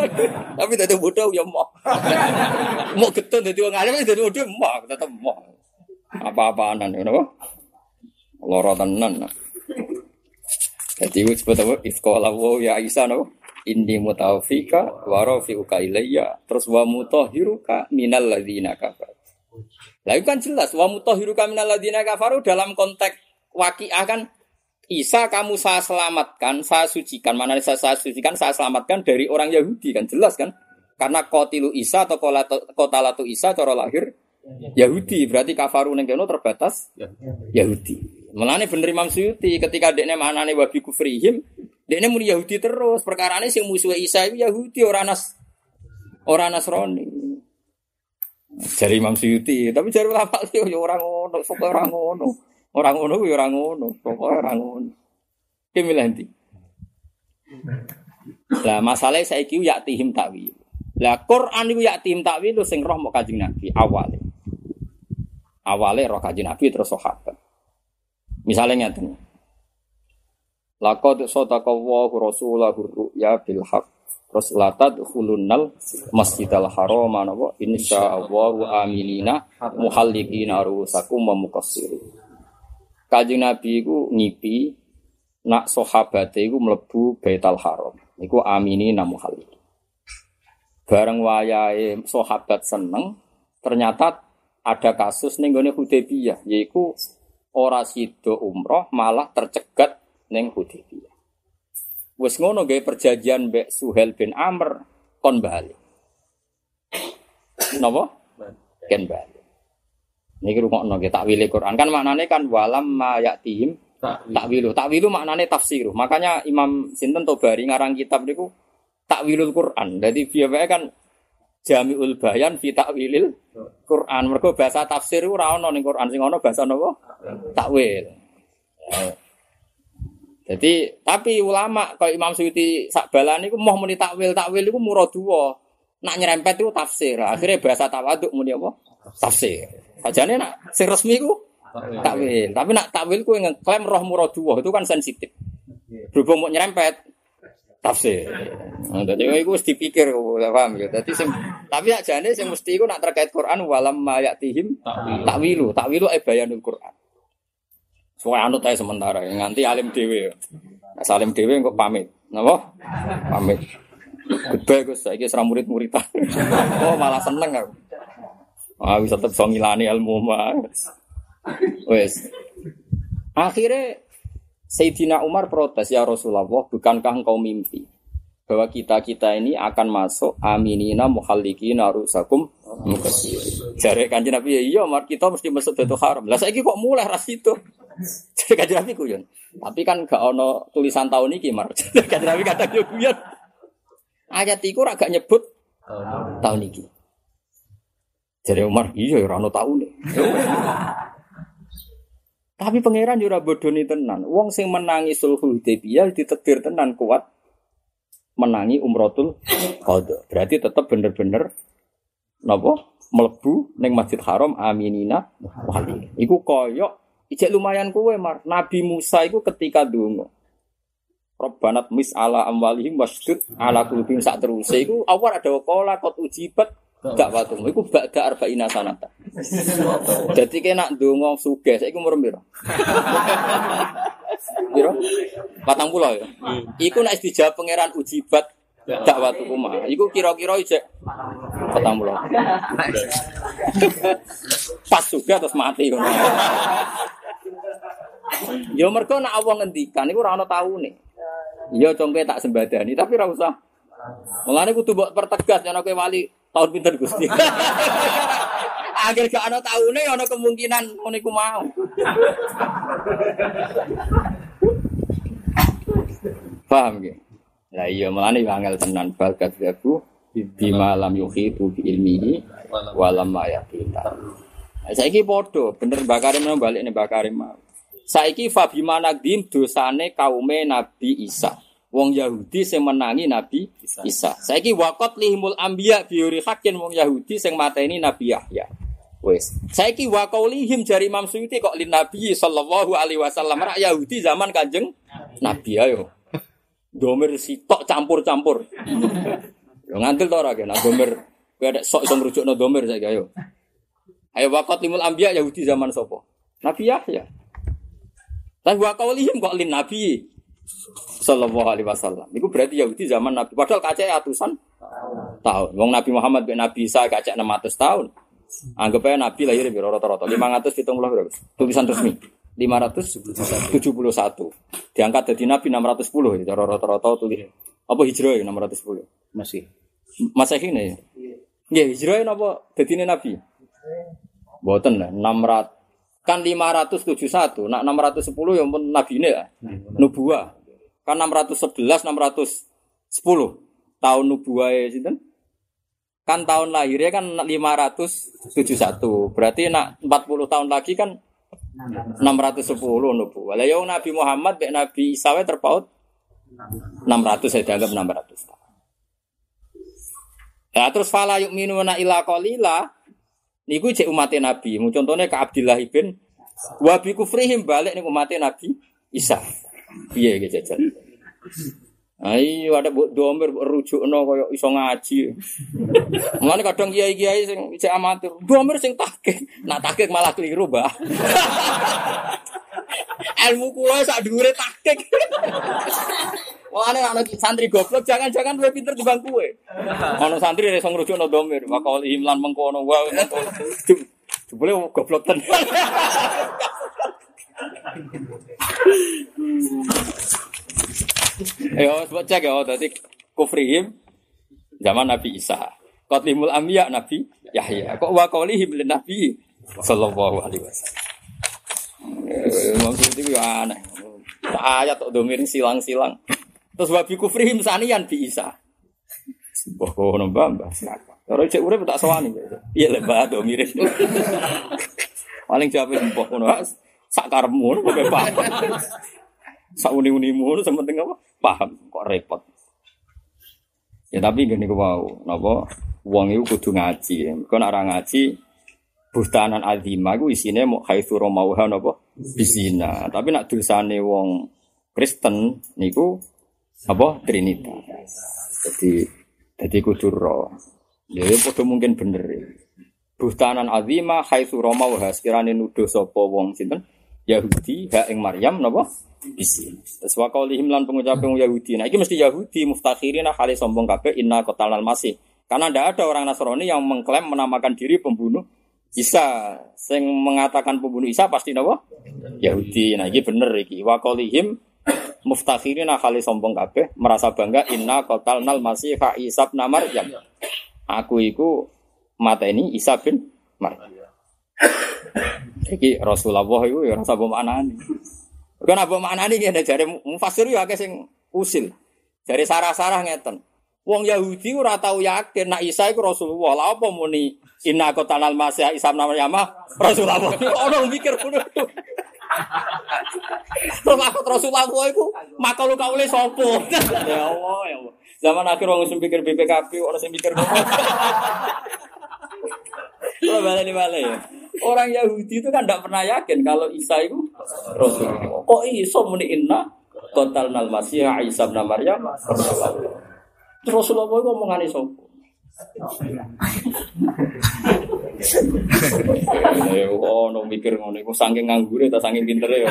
Tapi dadi bodoh ya mau. Mau getun dadi wong alim dadi bodoh mau tetep mau apa-apaanan ngono apa? Lara tenan. Jadi apa? Ifqala wa ya Isa no. Inni mutawfika wa rafi'uka ilayya. Terus wa mutahhiruka minal ladzina kafar. Lah kan jelas wa mutahhiruka minal ladzina kafaru dalam konteks waqiah kan Isa kamu saya selamatkan, saya sucikan. Mana saya, saya sucikan, saya selamatkan dari orang Yahudi kan jelas kan? Karena kotilu Isa atau kota latu Isa cara lahir Yahudi berarti kafaru neng kono terbatas Yahudi. Melane bener Imam Suyuti ketika dekne manane wabi kufrihim, dekne muni Yahudi terus. Perkara ini sing musuh Isa itu Yahudi orang nas orang Nasrani. Jadi Imam Suyuti, tapi jari ulama yo orang ngono, sok orang ngono. Orang ngono ya orang ngono, pokoknya orang ngono. Ki milih ndi? Lah masalahnya saya kiu ya tihim takwil. Lah Quran iku ya tihim takwil sing roh mau Kanjeng Nabi awale. Awale roh Kanjeng Nabi terus sahabat. Misalnya ngeten. Laqad sadaqallahu rasulahu ru'ya bil haqq. Terus latad khulunnal masjidal haram napa insyaallahu aminina muhallikina rusakum wa muqassirin. Nabi iku ngipi nak sahabate iku mlebu Baitul Haram. Iku aminina muhallik. Bareng wayahe sahabat seneng, ternyata ada kasus ning gone Hudaybiyah, yaiku ora sida umroh malah tercegat ning Hudaybiyah. Wes ngono gawe perjanjian mbek Suhel bin Amr kon bali. Napa? Ken bali. Niki rungokno nggih takwile Quran kan maknane kan walam ma yatihim takwilu. Takwilu maknane tafsir. Makanya Imam Sinten Tobari ngarang kitab niku takwilul Quran. Jadi biasanya kan Jamiul Bayan fi takwilil Quran. Mergo bahasa tafsir ora ono ning Quran sing ono bahasa napa? Takwil. Jadi tapi ulama kalau Imam Suyuti sakbalan itu mau muni takwil takwil itu murah dua. Nak nyerempet itu tafsir. Akhirnya bahasa tawaduk muni apa? Tafsir. Sajane nak sing resmi ku takwil. Tapi nak takwil ku ngeklaim roh murah dua itu kan sensitif. Berhubung mau nyerempet tafsir. Nah, jadi itu mesti dipikir, paham ya. Jadi sing, tapi aja nih sing mesti itu nak terkait Quran walam mayatihim takwilu, takwilu eh bayanul Quran. Soalnya anut aja sementara, nganti alim dewe. Nah, salim dewe kok pamit, napa? Pamit. Goodbye Gus, saiki serang murid-muridan. oh, malah seneng aku. Ah, bisa tetep so ngilani ilmu mah. Wes. Akhirnya Sayyidina Umar protes ya Rasulullah, bukankah engkau mimpi bahwa kita kita ini akan masuk aminina muhallikina rusakum mukasir. Jare kanjeng Nabi ya iya Umar kita mesti masuk Baitul Haram. Lah saiki kok mulai ras itu. Jadi kanjeng Nabi guyon. Tapi kan gak ono tulisan tahun ini Mar. kanjeng Nabi kata yo guyon. Ayat iku ora nyebut tahun ini. Jadi Umar iya ora ono tahun Tapi pangeran yo ora bodoni tenan. Wong sing menangi sulh Hudaybiyah ditetir tenan kuat menangi umrotul qadha. Berarti tetap bener-bener napa mlebu ning Masjid Haram aminina wali. Iku koyok ijek lumayan kuwe Mar. Nabi Musa iku ketika donga Robbanat mis ala amwalihim wasdud ala kulubim sak teruse iku awal ada kola kot ujibat dakwatu iku ba'da arba'ina sanata. Dadi kena ndonga sugih saiki umur piro? Piro? 40 ya. Iku nek dijawab pangeran ujibat dakwatu kuma. Iku kira-kira ijek 40. Pas juga terus mati ngono. Ya mergo nek Allah ngendikan iku ora ana taune. Ya congke tak sembadani tapi ora usah. Mulane kudu mbok pertegas yen kowe wali tahun pinter Gusti. Agar gak ana taune ana kemungkinan ngono iku mau. Paham ge? Lah iya mulane angel tenan bakat aku bima lam yuhitu bi ilmihi walam ma yaqita. Saiki padha bener Bakarim balik nih Bakarim mau. Saiki fabima nagdim dosane kaume Nabi Isa. Wong Yahudi sing menangi Nabi Isa. Saiki wakot lihimul ambiya biuri hakin wong Yahudi sing mateni Nabi Yahya. Wes. Saiki wakaulihim jari Imam Suyuti kok lin Nabi sallallahu alaihi wasallam rak Yahudi zaman Kanjeng Nabi ayo. Domer sitok campur-campur. Yo ngantil to ora kena domer. Kowe ada sok iso ngrujukno domer saiki ayo. Ayo wakot limul ambiya Yahudi zaman sapa? Nabi Yahya. Tapi wa kaulihim kok lin nabi sallallahu alaihi wasallam. Iku berarti Yahudi zaman Nabi. Padahal kacek atusan tahun. Wong Nabi Muhammad bin Nabi Isa kacek 600 tahun. Anggap aja Nabi lahir di rata-rata 570 berapa? Tulisan resmi 571. Diangkat jadi Nabi 610 ya rata-rata tulis. Apa hijrah ya 610? Masih. Masa ini. Nggih, hijrah napa dadine Nabi? Mboten lah 600 kan 571 nak 610 yang pun nabi ini ya. Nubuah. Kan 611 610 tahun nubuah ya sinten? Kan tahun lahirnya kan 571 berarti nak 40 tahun lagi kan 610 nubu. Lah yo Nabi Muhammad mek Nabi Isa terpaut 600 saya dianggap 600 tahun. Nah, terus fala yuk minuna ila qalila niku cek umatnya Nabi. Mu contohnya ke Abdullah bin wa bi kufrihim balik nih umatnya Nabi Isa. Iya gitu jajan. Ayo ada buat domer rujuk no koyo iso ngaji. Mulane kadang kiai-kiai sing cek amatir, domer sing takik. Nak takik malah keliru, Mbah. Ilmu kula sak dhuwure takik. Mulane ana santri goblok jangan-jangan luwih pinter dibanding kowe. Ana santri iso ngrujukno domer, wakal imlan mengkono wae. Jebule goblok tenan. Eh, sebut cek ya, tadi kufrihim zaman Nabi Isa. Qatlimul Ambiya Nabi Yahya. Kok wa qaulihim lin Nabi sallallahu alaihi wasallam. Eh, maksud itu aneh. Ayat tok domir silang-silang. Terus wabi kufrihim sanian bi Isa. Wah, kok ono mbah Kalau cek urip tak sawani. Iya lebah domir. Paling jawab mbah ngono. Sak karepmu kok paham. Sak uni-unimu sementing apa? Paham kok repot. Ya tapi gini ku mau, napa wong iku kudu ngaji. Nek ora ngaji bustanan azima iku isine mau haitsu romauha napa bisina. Tapi nak dosane wong Kristen niku apa Trinitas. Jadi jadi kudu ro. Ya padha mungkin bener. Bustanan azima haitsu romauha sekirane nuduh wong sinten Yahudi ha ing Maryam napa isin. Terus wa qaulihim lan pengucapan Yahudi. Nah iki mesti Yahudi muftakhirina kali sombong kabeh inna qatalal masih. Karena tidak ada orang Nasrani yang mengklaim menamakan diri pembunuh Isa. Sing mengatakan pembunuh Isa pasti napa? Yahudi. Nah iki bener iki. Wa qaulihim muftakhirina kali sombong kabeh merasa bangga inna qatalnal masih fa Isa bin Maryam. Aku iku mata ini Isa bin Maryam. Iki Rasulullah itu ya rasa maknani. Kan apa ngene jare mufasir ya akeh sing usil. Jare sarah-sarah ngeten. Wong Yahudi ora tau yakin nek Isa iku Rasulullah. Lah apa muni inna qatalal masih Isa bin Maryam Rasulullah. Ono mikir ngono. Terus aku Rasulullah iku makal kaule sapa? Ya Allah ya Allah. Zaman akhir wong sing pikir BPKP ora sing mikir ngono. Kalau balik balik ya. Orang Yahudi itu kan tidak pernah yakin kalau Isa itu Rasulullah. Kok iso muni inna total nal masih Isa bin Maryam Rasulullah. Rasulullah itu ngomongane sapa? Ya oh no mikir ngono iku saking nganggure ta saking pintere ya.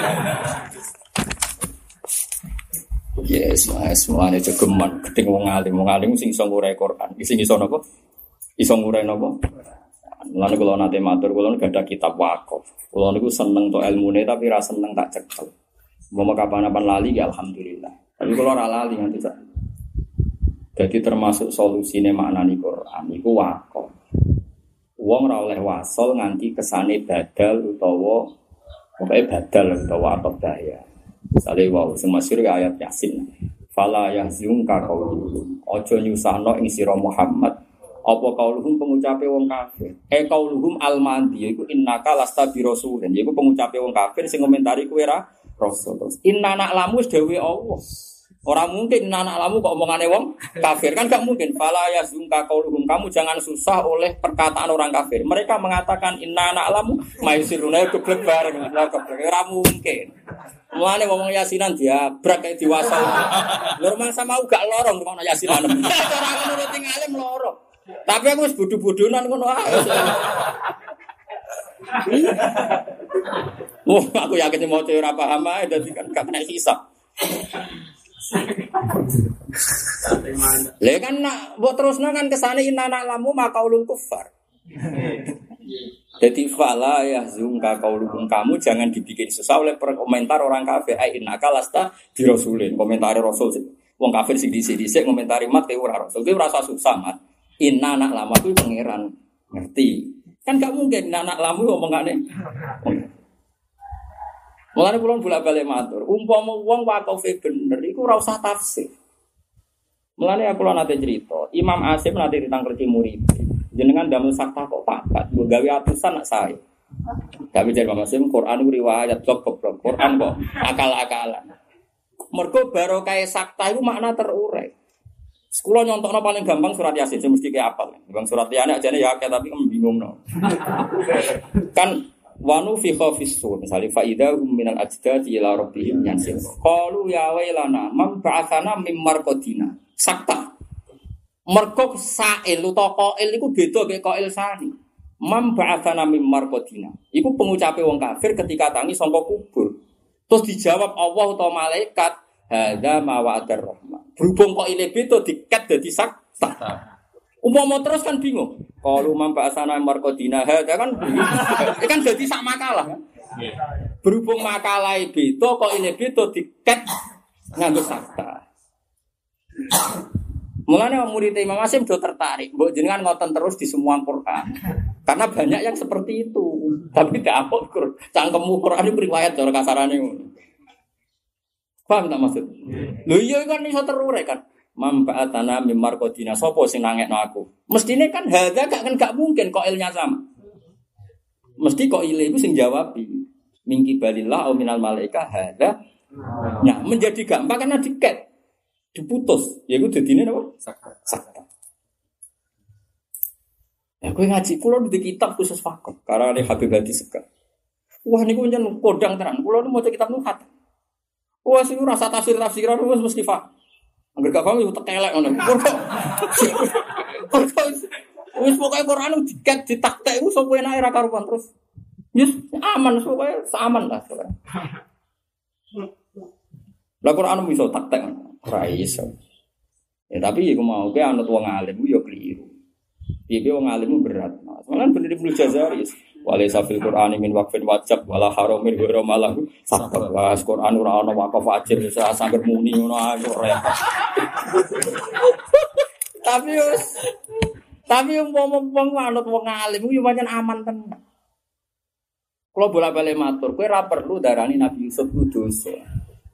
Yes, mas, semuanya cegeman. Keting wong alim, wong alim sing iso ngurai Quran. Sing iso napa? Iso ngurai napa? Lalu kalau nanti matur, kalau nggak ada kitab wakaf. Kalau niku seneng to ilmu tapi rasa seneng tak cekel. Mau kapan-kapan lali ya alhamdulillah. Tapi kalau ora lali nanti tak. Jadi termasuk solusinya makna nih Quran itu wakaf. Uang ora oleh wasol nganti kesane badal utawa pokoknya badal utawa apa daya. Misalnya wow, semasir ayat Yasin. Fala yahzunka qauluhum. Ojo nyusahno ing sira Muhammad apa kauluhum pengucape wong kafir eh kauluhum almandi yaiku innaka lasta bi rasulin yaiku pengucape wong kafir sing komentari kowe ra rasul inna nak lamu dewe Allah Orang mungkin anak lamu kok omongane wong kafir kan gak mungkin. Fala yazunka kauluhum kamu jangan susah oleh perkataan orang kafir. Mereka mengatakan inna anak lamu maisiruna keblek bareng. Keblek ora mungkin. Mulane ngomong yasinan dia brak kayak diwasa. Lho sama gak lorong ngomong yasinan. Ora ngono tinggalem lorong. Tapi aku wis bodho-bodhonan ngono ae. Oh, aku yakin mau ora paham ae dadi kan gak kena hisab. Lha kan nak mbok terusno kan kesane inna lamu maka ulul kufar. Jadi fala ya zungka kaulukum kamu jangan dibikin susah oleh komentar orang kafir. Ai innaka lasta di rasulin. Komentari rasul. Wong kafir sing dhisik-dhisik komentari mat ora rasul. Ki ora susah mat. Inna anak lama itu pangeran ngerti. Kan gak mungkin anak lama ngomongane. Mulane kula bolak balik matur, umpama wong wakofe bener iku ora usah tafsir. Mulane aku nate cerita, Imam Asim nate ditangkreti murid. Jenengan damel sakta kok papat, gue gawe atusan nak saya. Tapi jadi Mama Sim, Quran riwayat blok blok Quran kok akal-akalan. Mergo barokah sakta itu makna terurai. Sekolah nyontokno paling gampang surat yasin, mesti kayak apa? Bang surat yasin aja ya kayak tapi kan bingung no. kan wanu fi khafis sur misalnya faida minal ajdadi ila rabbihim yansil. Qalu ya wailana man ba'athana mim marqadina. Sakta. Mergo sa'il utawa qail iku beda kayak qail sani. Mam ba'athana mim marqadina. Iku pengucape wong kafir ketika tangi sangka kubur. Terus dijawab Allah atau malaikat, Hada mawadar rahman. Berhubung kok ini beda diket jadi sakta. Umpama terus kan bingung. Kalau mampa asana markodina hada kan kan jadi sak makalah kan. Berhubung makalah beda kok ini beda diket nganggo sakta. Mulanya murid Imam Asim do tertarik, mbok jenengan ngoten terus di semua Quran. Karena banyak yang seperti itu. Tapi tidak apa cangkemmu Quran itu riwayat cara kasarane ngono. Paham tak maksud? Lho iya kan iso terure kan. Mambaatana mimar kodina sopo sing nangekno aku. Mestine kan hadza gak kan gak mungkin kok ilnya sama. Mesti kok ile itu sing jawab mingki balillah au minal malaika hadza. Nah, menjadi gampang karena diket diputus. Ya iku dadine napa? Sakta. Ya kowe ngaji kula di kitab khusus fakir karena ada Habib Hadi Sekar. Wah niku pancen kodang tenan. Kula nu maca kitab nu khatam. Wah, sih rasa tafsir tafsiran wis mesti pak. Angger gak paham itu tekelek ngono. Wis pokoke Quran diket ditaktek iku sapa enake ra karuan terus. Yes, aman pokoke aman lah. Lah Quran bisa taktek ora iso. Ya tapi iku mau ke anut wong alim yo keliru. Piye wong alim berat. Malah bener Ibnu Jazari. Wale safil Quran min wakfin wajib wala haramin wa malahu sabar. Was Quran ora ana wakaf wajib bisa sambil muni ngono ae repot. Tapi wis tapi umpama wong manut wong alim yo pancen aman tenan. Kalau bola balik matur, kue ra perlu darani Nabi Yusuf ku dosa.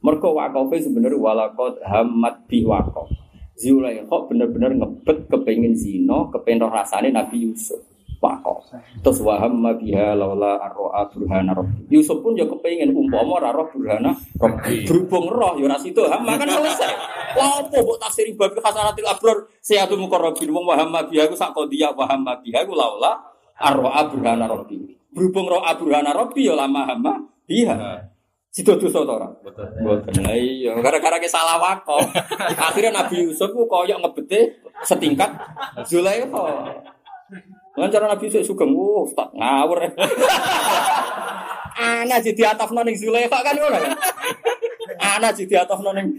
Mergo wakofe sebenarnya walakot hamad bi wakof. Zulaikha bener-bener ngebet kepengin zina, kepengin rasane Nabi Yusuf. Wako. Terus waham biha laula arroa burhana rabbi. Yusuf pun ya kepengen umpama ora roh burhana rabbi. Berhubung roh ya ora sido ham kan selesai. Wah apa mbok tafsiri bab hasanatil abror sayatu muqarrabin wong waham biha ku sak dia waham biha ku laula arroa burhana rabbi. Berhubung roh burhana rabbi ya lama hama biha. Sido dosa to ora? Betul. Lah iya, gara-gara ke salah wako. Akhirnya Nabi Yusuf ku koyok ngebete setingkat Zulaikha. Kan cara Nabi saya suka, wow, tak ngawur. Ana jadi atap noning Zulaikha kan ngono. Ana jadi atap noning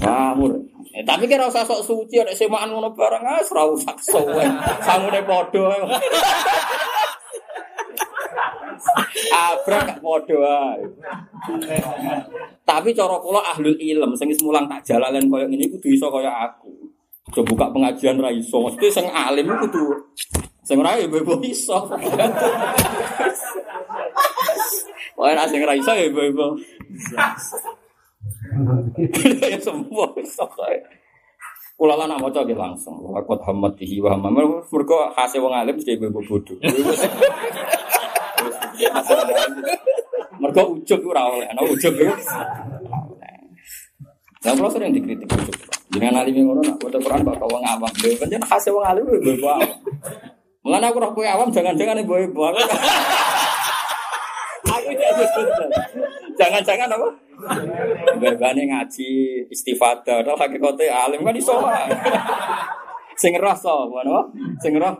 Ngawur. Eh, tapi kira usah sok suci ada semaan ngono barang ah ora usah sowen. Sangune padha. Abrak padha ae. Tapi cara kula ahlul ilm sing mulang tak jalalan koyo ngene kudu iso koyo aku. Coba buka pengajian ra iso, mesti sing alim kudu sing ora ya ibu iso. Wah, nek sing ra iso ya ibu Ya semua iso kae. Kula lan maca ge langsung. Laqad hammatihi wa hamma. Mergo khase wong alim mesti ibu bodho. Mergo ujug ora oleh, ana ujug. Lah kula sering dikritik ujug. Jangan alim ngono nak maca Quran kok wong awam. Lho pancen khase wong alim ibu awam. Mulane aku roh awam jangan-jangan ibu ibu aku. Aku jangan-jangan apa? Bebane ngaji istifadah, atau hakikate alim kan iso. Sing roh so, apa? Sing roh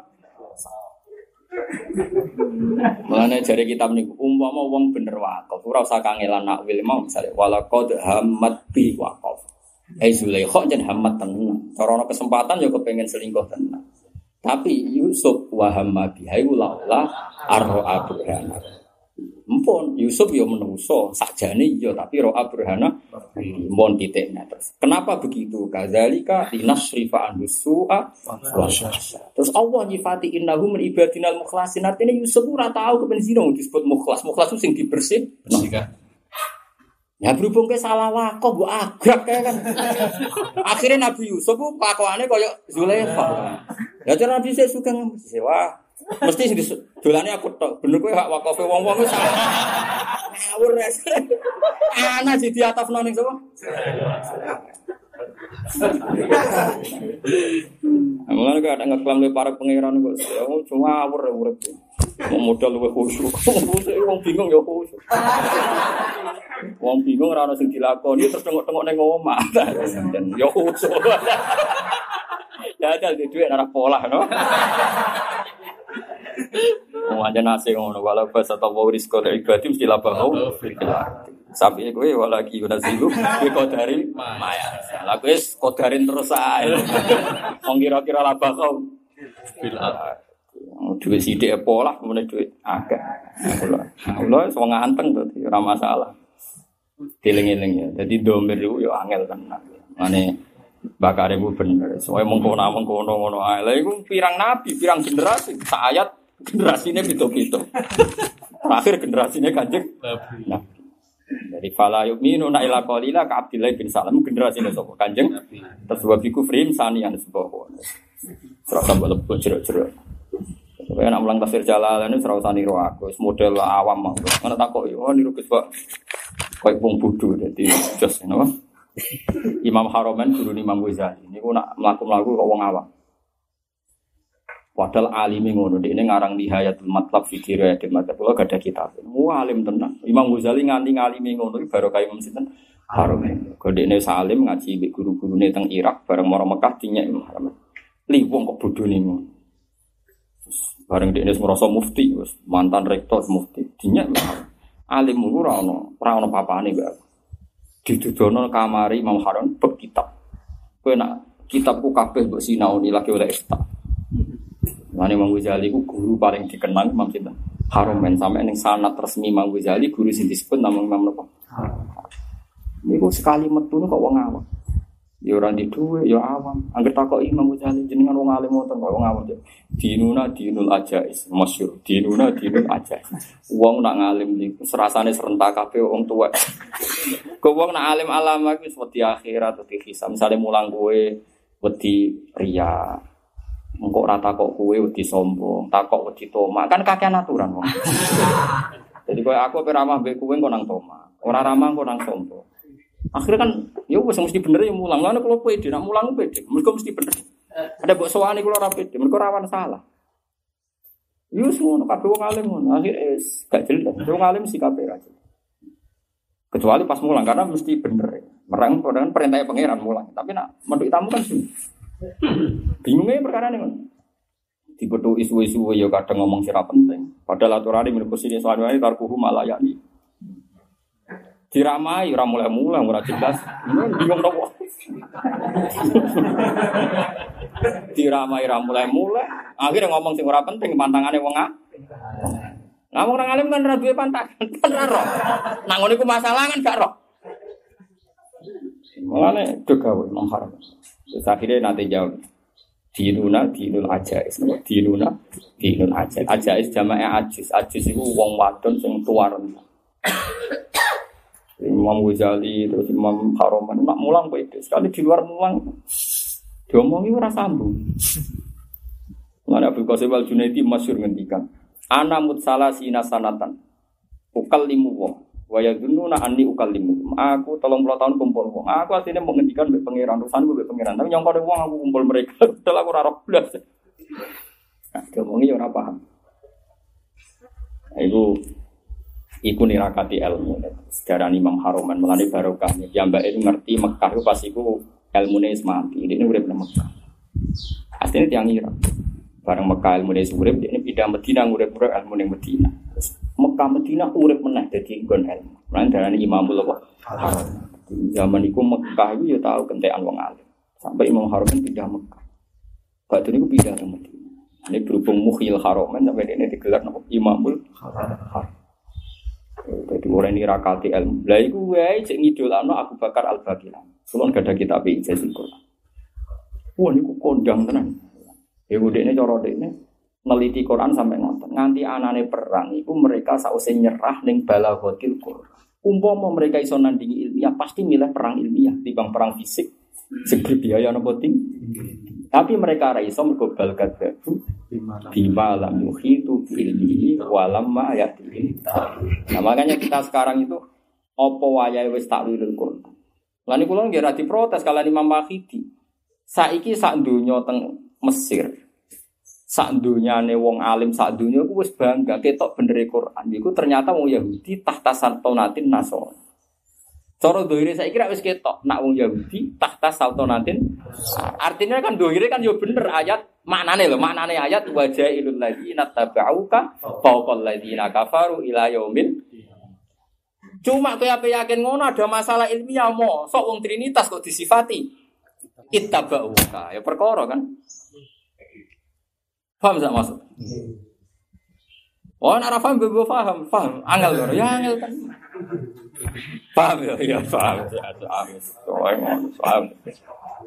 Mulane jari kitab niku umpama wong bener wakaf, ora usah kangelan nak wil mau misale walaqad hammat bi waqaf. Eh Zulaikha jan hammat tenan. Cara ana kesempatan ya kepengen selingkuh tenan. Tapi Yusuf wa hamma biha laula arro abrahana. Empun Yusuf ya menungso sakjane ya tapi ro'a burhana mon titiknya terus. Kenapa begitu? Kadzalika linasrifa an su'a wa Terus Allah nyifati innahu min ibadinal mukhlasin. Artinya Yusuf ora tahu kepen disebut mukhlas. Mukhlas itu sing dibersih. Ya berhubung ke salah wako bu agak kayak kan. Akhirnya Nabi Yusuf bu pakaiannya kayak Zulaikha. Ya cara Nabi saya suka sewa Mesti sing dolane aku tok. Bener kowe hak wakofe wong-wong wis ngawur ya. Ana di diatafno ning sapa? Mulane kok ada ngeklam le para pangeran oh, cuma awur urip. Modal luwih khusyuk. Wong bingung ya khusyuk. Wong bingung ora ono sing dilakoni terus tengok-tengok ning. Dan ya khusyuk. Ya ada di duit arah pola no. Mau aja nasi ngono walau pas atau mau risko dari ibadi mesti labah Sapi gue walaki guna silu gue kodarin maya. Lah gue kodarin terus aja. Mau kira-kira labah kau. Duit sidik pola kemudian duit agak. Allah semua nganteng tuh, ora masalah. Tiling-iling ya. Jadi domir itu ya angel kan. Mane bakar ibu bener. Soalnya mengkono mengkono ngono ae. Lah iku pirang nabi, pirang generasi. Sayat generasinya pito-pito. Terakhir generasinya kanjeng nabi. Dari fala yu'minu na ila qalila ka Abdillah bin Salam generasinya sapa kanjeng. Terus wa bi kufrim saniyan sebuah. Serasa mbok jero-jero. Supaya nak mulang tafsir Jalalain ini serau roh aku, model awam mau. Mana takut, oh niru kesbak, kau pun bodoh, jadi just, you know. Imam Haromen guru Imam Ghazali. Ini nak melaku-melaku kok wong awam. Padahal alim ngono ini ngarang di Hayatul Matlab fi Hayatul Matlab kula gak ada kitab. Alim tenan. Imam Ghazali nganti ngalimi ngono baru kaya Imam Sinten Haromen. Kodene salim ngaji mbek guru-gurune teng Irak bareng mara Mekah dinyek Imam Haromen. Li wong kok bodoh nih ngono. Bareng dia merasa mufti, mantan rektor mufti, dinyek alim ora ono, ora ono papane mbak ditudono kamari Imam Harun bek kitab. Kowe nak kitabku kabeh mbok sinaoni lagi oleh ifta. Lan Imam Ghazali ku guru paling dikenal Imam Sinten. Harun men sampe ning sanad resmi Imam Ghazali guru sing disebut nama Imam napa? Niku sekali metu kok wong awam. Ya ora di duwe, ya awam. Angger takok Imam Ghazali jenengan wong alim ngoten kok wong awam. Dinuna dinul ajais, masyhur. Dinuna dinul ajais. Wong nak ngalim niku serasane serentak kabeh wong tuwa. Kok wong nak alim alama iki wedi akhirat wedi hisab. Misale mulang kowe wedi riya. Engkau rata kok kue wedi sombong, takok wedi toma, kan kakean aturan wong. Jadi kue aku peramah be kue kau nang toma, orang ramah kau nang sombong. Akhirnya kan, ya wes mesti bener ya mulang. Lalu kalau pede, nak mulang pede, mereka mesti bener. Ada buat soal kalau orang pede, mereka rawan salah. Yus ngono kabeh wong alim ngono. Akhirnya gak jelas. Wong alim sikape aja. Kecuali pas mulang karena mesti bener. Merang dengan perintah pangeran mulang. Tapi nak menurut tamu kan sih. Bingungnya perkara ini kan. Tiba tuh isu-isu ya kadang ngomong sira penting. Padahal aturan ini menurut sini soalnya tarkuhu malah yani. Diramai, ora mulai-mulai, ora jelas. Bingung nopo. Diramai, ora mulai-mulai. Akhirnya ngomong sing ora penting, pantangannya wong ah. Nah, orang alim kan ora pantangan, kan roh. Iku masalah kan gak roh. Mulane degawe mengharap. Terus akhirnya nanti jawab. Dinuna dinul ajais, dinuna dinul ajais. Ajais jamaah ajis, ajis itu wong wadon sing tua. Imam Ghazali terus Imam Haroman nak mulang itu sekali di luar mulang diomongi ora sambung. Mana Abu Qasim Al Junaidi masyhur ngendikan, ana mutsalasina sanatan. Ukal limu wong. Waya dununa anni ukal limu. Aku tolong puluh tahun kumpul wong. Aku aslinya mau ngendikan be pangeran urusan gue be pangeran. Tapi nyongkone wong aku kumpul mereka. Setelah aku rarok belas. Nah, diomongi ora paham. Nah, itu Iku nirakati ilmu. Sekarang Imam Haroman melani barokahnya. Yang mbak itu ngerti Mekah itu pas itu ilmu ini mati. Ini udah pernah Mekah. Aslinya tiang Irak. Barang Mekah ilmu ini urip, ini pindah Medina urip urip ilmu ini Medina. Mekah Medina urip meneh jadi gon ilmu. Lain darah Imamul apa? Zaman itu Mekah itu ya tahu kentean wong alim. Sampai Imam Haroman pindah Mekah. Batu ini pindah ke Medina. Ini berhubung Mukhil Haroman sampai ini digelar Imamul Haroman. Jadi orang ini rakati ilmu. Lah iku wae cek ngidolakno Abu Bakar Al Baqir. Kulon gak ada kitab ijazah Quran. Wah niku kondang tenan. Ya ini cara ini neliti Quran sampai nonton. Nganti anane perang iku mereka sause nyerah ning balaghatil Quran. Umpama mereka iso nandingi ilmiah pasti milih perang ilmiah dibanding perang fisik sing berbiaya nopo ting. Tapi mereka ra iso mergo balgat bima lam yuhitu bilmihi walam ma yatihi. Nah makanya kita sekarang itu opo wayahe wis takwilul Quran. Kula nggih ra diprotes kalian Imam Mahidi. Saiki sak donya teng Mesir. Sak donyane wong alim sak donya ku wis bangga ketok bener Quran. Iku ternyata wong Yahudi tahta santonatin nasor. Cara dohire saya kira wis ketok, nak wong Yahudi tahta saltonatin. Artinya kan dohire kan yo bener ayat maknane lho, maknane ayat wajailul ladzina tabauka fawqal ladzina kafaru ila yaumil Cuma kowe apa yakin ngono ada masalah ilmiah mo, sok wong trinitas kok disifati ittabauka. Ya perkara kan. Paham sak maksud? Oh, nak paham gue paham, paham. Angel ya angel kan. Paham ya? Iya paham. Soalnya ngono, paham.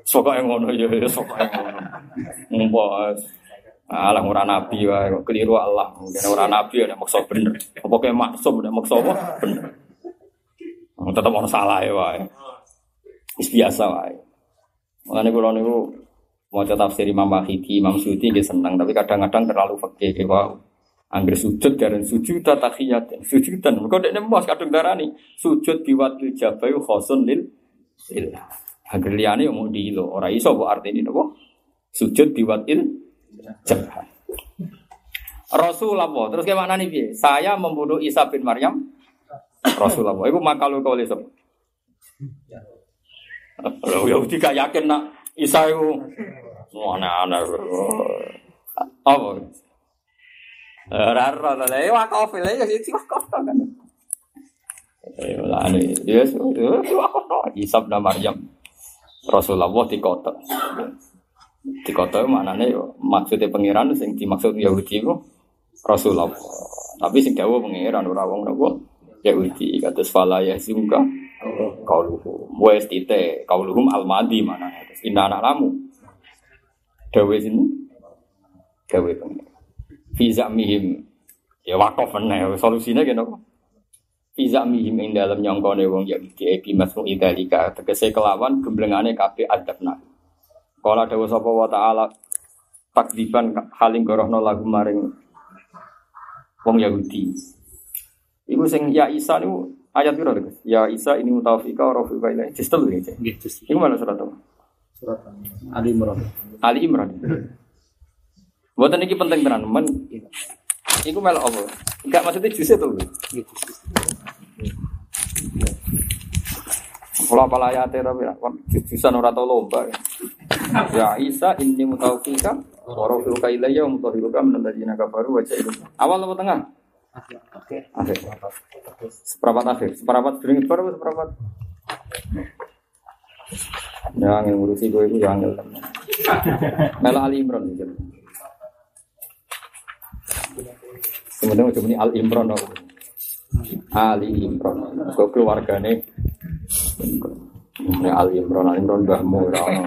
Soalnya ngono ya, ya soalnya ngono. Ngumpul. Alah ora nabi wae keliru Allah. Mungkin ora nabi ada maksud bener. Apa kayak maksud ada maksud apa? Bener. Tetap ono salah ya wae. Wis biasa wae. Mulane kula niku maca tafsir Imam Mahidi, Imam Suyuti nggih seneng, tapi kadang-kadang terlalu fakih wae. Angger sujud karena sujud tahiyat. Sujudan. Mergo dekne mos kadung darani sujud biwatil jabai khosun lil lillah. Angger liyane yo mau dilo, ora iso kok artine napa? Sujud biwatil jabah. Rasulullah. Terus kayak mana nih piye? Saya membunuh Isa bin Maryam. Rasulullah. Iku makalu kau lesep. Ya udah gak yakin nak Isa itu mana-mana. Apa? Ora ora lah ya wakaf ya sih wakaf kan. Eh ini dia sudah wakaf. Isab dan Maryam Rasulullah di kota. Di kota mana nih maksudnya pangeran sing dimaksud Yahudi itu Rasulullah. Tapi sing dawa pangeran ora wong nopo Yahudi kados fala ya sungka kauluhum wa istite kauluhum almadi mana inna anak lamu dawe sini dawe pangeran Fiza mihim ya wakaf meneh solusinya gitu apa? Fiza mihim ing dalam nyongkone wong Yahudi ebi masmu idalika tegese kelawan gemblengane kabeh adabna. Kala dawuh sapa wa taala takdiban haling gorohno lagu maring wong Yahudi. Iku sing ya Isa niku ayat piro to, Ya Isa ini mutawafika wa rafiqa ilaihi. Sistem iki. Nggih, Iku mana surat apa? Surat Ali Imran. Ali Imran. Buatan ini penting tenan, men. Iku melok apa? Enggak maksudnya jus itu. Kalau apa ayatnya tapi jusan orang tau lomba. Ya Isa ini mutawfika Warafilka ilayya wa mutahiruka minalladzina kafaru wa jahilu. Awal apa tengah? Oke. Akhir. Seperapat akhir. Seperapat sering baru seperapat. Ya, ngurusi gue itu yang angel. Mela Ali Imran gitu. Kemudian udah Al Imran no. Ali Imran. Kau keluargane. Ini Al Imran, Al Imran mbahmu ora ono.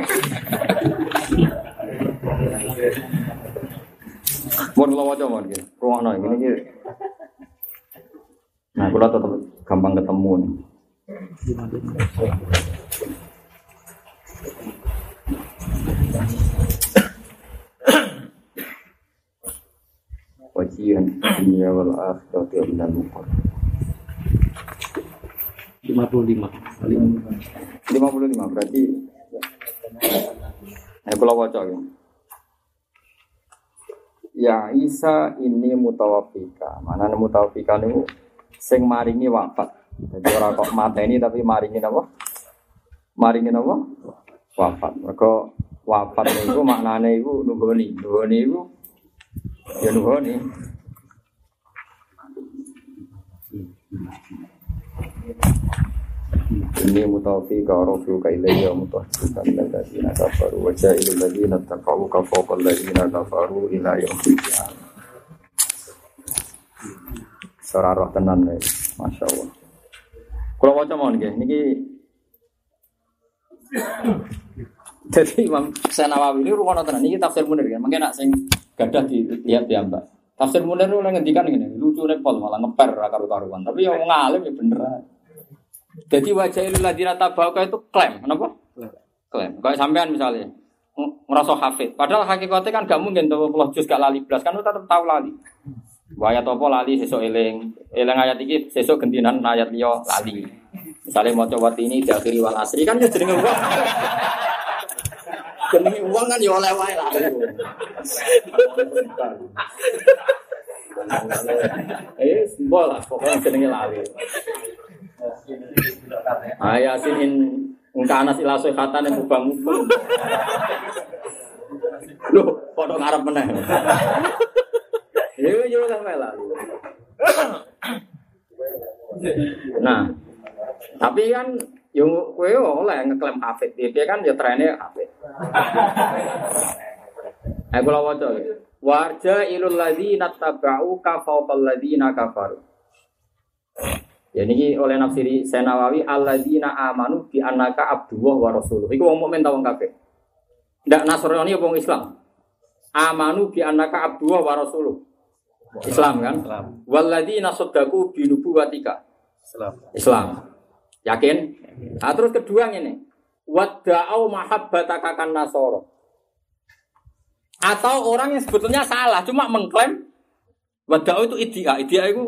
Mun kula waca mon iki. Iki. Nah, kula tetep gampang ketemu nih. Wajihan dunia wal akhirati wa minal muqar. 55. Ali Imran. 55 berarti Nah, kalau waca ya. Ya Isa ini mutawafika. Mana mutawafika niku sing maringi wafat. Jadi orang kok mateni tapi maringi apa? Maringi apa? Wafat. Mereka wafat niku maknane iku nuhoni. Nuhoni iku ya nuhoni. Ini mutawafika rafiuka ilayya mutawafika min alladhina kafaru wa ja'ilul ladhina taqawuka fawqa alladhina kafaru ila yaumil qiyamah. Roh tenan ya, Masya Allah. Kalau waca mohon nggih niki Jadi Imam Senawawi ini rumah tenan niki tafsir Munir kan. Mungkin nak sing gadah dilihat ya Mbak. Tafsir Munir itu ngendikan ngene, lucu pol malah ngeper ra karu-karuan. Tapi yang ngalim ya bener. Jadi wajah ladina tabauka itu klaim, kenapa? Klaim. Kayak sampean misalnya ngerasa hafid. Padahal hakikatnya kan gak mungkin tuh puluh juz gak lali belas kan lu tetap tahu lali. Ayat apa lali sesuk eling. Eling ayat iki sesuk gentinan ayat liya lali. Misalnya mau coba ini diakhiri wal asri kan ya jenenge jenenge uang kan ya wae lali. Eh, simbol lah pokoknya jenenge lali. Ayasin in ungkana sila. Loh, foto ngarep meneh. Iya. Nah, tapi kan yang kue oleh ngeklaim hafid, dia kan ya trennya hafid. Eh kalau waca warja ilul ladzina tabau kafawqal ladzina kafaru. Ya ini oleh nafsiri Senawawi alladzina amanu bi annaka abdullah wa rasuluh. Iku wong mukmin ta wong kafir. Ndak Nasrani apa wong Islam? Amanu bi annaka abdullah wa rasuluh. Islam kan? Islam. Walladzina sadaqu bi nubuwatika. Islam. Islam. Yakin? Nah, terus kedua ini. Wadda'au mahabbataka kan nasoro. Atau orang yang sebetulnya salah, cuma mengklaim wadda'au itu idia. Idia itu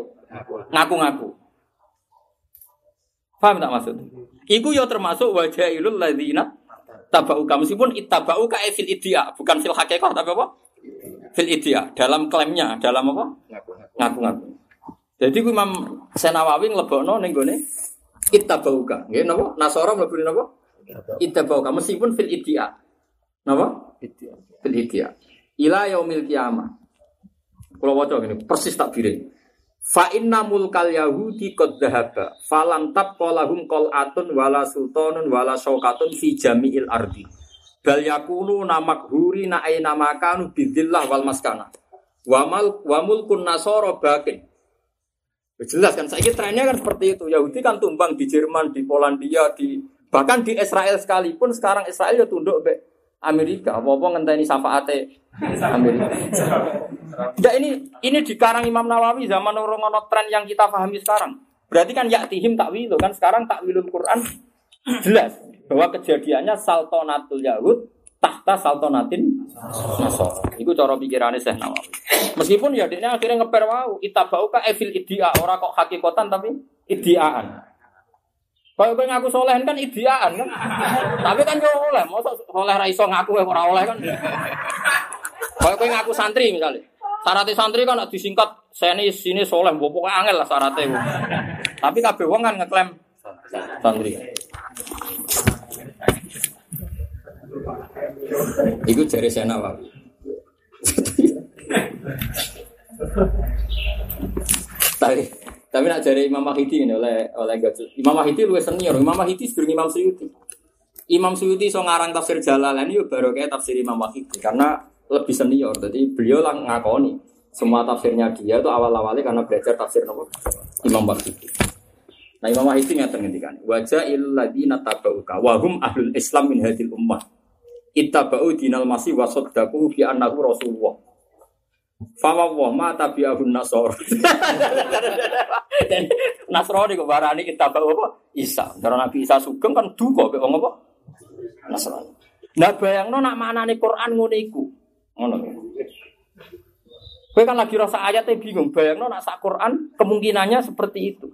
ngaku-ngaku. Paham tak maksud? Iku ya termasuk wajailul ladzina tabauka meskipun ittabauka e fil idia, bukan fil hakikah tapi apa? Fil idia, dalam klaimnya, dalam apa? Ngaku-ngaku. Jadi Imam Senawawi nglebokno ning gone ittabauka. Nggih napa? Nasara mlebu napa? Ittabauka meskipun fil idia. Napa? Fil idia. Ila yaumil kiamah. Kalau waca ngene, persis tak biring. Fa inna mulkal yahudi qad dhahaba falam tabqa lahum qal'atun wala sultanun wala syaukatun fi jami'il ardi bal yakunu namakhuri na aina makanu bidzillah wal maskana wa mal wa mulkun nasara bakin jelas kan saya trennya kan seperti itu. Yahudi kan tumbang di Jerman di Polandia di bahkan di Israel sekalipun sekarang Israel ya tunduk be Amerika. Apa-apa ngenteni syafaate Amerika. Enggak ini ini dikarang Imam Nawawi zaman orang ono tren yang kita pahami sekarang. Berarti kan yaktihim takwilu kan sekarang takwilul Quran jelas bahwa kejadiannya saltonatul Yahud tahta saltonatin Nasr. Itu cara pikirannya Syekh Nawawi. Meskipun ya dia akhirnya ngeper wau itabauka evil idia ora kok hakikatan tapi idiaan. Kalau kowe ngaku soleh kan idiaan kan. tapi kan yo oleh, mosok oleh ra iso ngaku ora oleh kan. Kalau kowe ngaku santri misalnya. Syaratnya santri kan disingkat seni sini soleh, pokoknya angel lah syaratnya. Tapi kabeh wong kan ngeklaim santri. Iku jari saya Nawawi. tapi tapi nak jari Imam Mahidi ini oleh oleh Gajul. Imam Mahidi luwes senior. Imam Mahidi sebelum Imam Suyuti. Imam Suyuti so ngarang tafsir Jalalain itu baru kayak tafsir Imam Mahidi karena lebih senior. Jadi beliau lah ngakoni semua tafsirnya dia itu awal-awalnya karena belajar tafsir nomor Imam Mahidi. Nah Imam Mahidi ngerti ngendikan wajah illadzina tabauka wahum ahlul Islam min hadil ummah ittabau dinal masih wasoddaku fi annahu rasulullah. Fama wa ma tabi'ahun nasor. Nasrani kok barani kita bawa apa? Isa. Karena Nabi Isa sugeng kan duka kok wong apa? Nasrani. Nah bayangno nak maknane Quran ngono iku. Ngono. Kowe kan lagi rasa ayatnya bingung, bayangno nak sak Quran kemungkinannya seperti itu.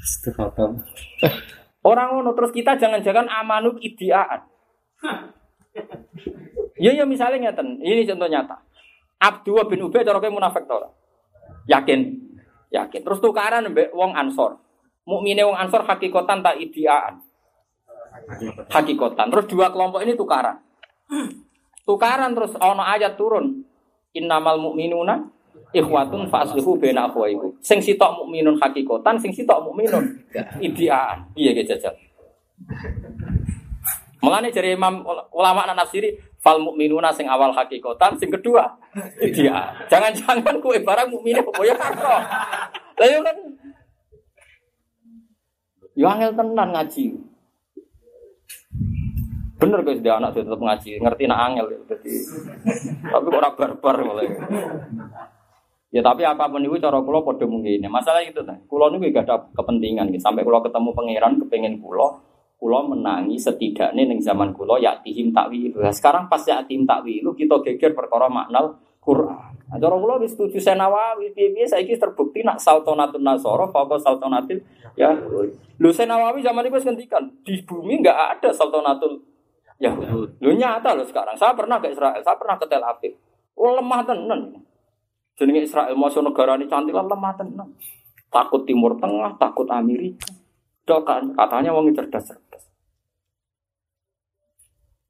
Istiqatam. Orang ngono terus kita jangan-jangan amanu idiaan. Ya ya misalnya ngeten, ini contoh nyata. Abdullah bin Ubay cara kowe munafik to? Yakin. Yakin. Terus tukaran mbek wong Ansor. Mukmine wong Ansor hakikatan tak idiaan. Hakikatan. Terus dua kelompok ini tukaran. Tukaran terus ono ayat turun. Innamal mu'minuna ikhwatun faslihu baina akhwaikum. Sing sitok mukminun hakikatan, sing sitok mukminun idiaan. Iya ge jajal. Mulane dari Imam ulama anak nafsiri fal mukminuna sing awal hakikatan, sing kedua dia. Jangan-jangan kue barang mukmine kok ya karo. Lah yo kan Yo angel tenan ngaji. Bener guys dia anak tetap ngaji, ngerti nak angel jadi. Tapi kok ora barbar mulai. Ya tapi apa pun itu cara kula padha mungkin. Masalah itu ta. Kula niku gak ada kepentingan gitu. Sampai kula ketemu pangeran kepengin kula Kulo menangi setidaknya ning zaman kulo ya tihim takwil. Nah, sekarang pas ya tihim takwil kita geger perkara makna Quran. Nah, cara kulo wis setuju Senawawi, piye-piye saiki terbukti nak saltonatun nasoro faqo saltonatil ya. Lho Senawawi zaman itu ngendikan di bumi enggak ada saltonatul ya. Lho nyata loh sekarang. Saya pernah ke Israel, saya pernah ke Tel Aviv. Oh lemah tenan. Jenenge Israel mau negara ini cantik lah lemah tenan. Takut Timur Tengah, takut Amerika. Dok kan katanya wong cerdas-cerdas.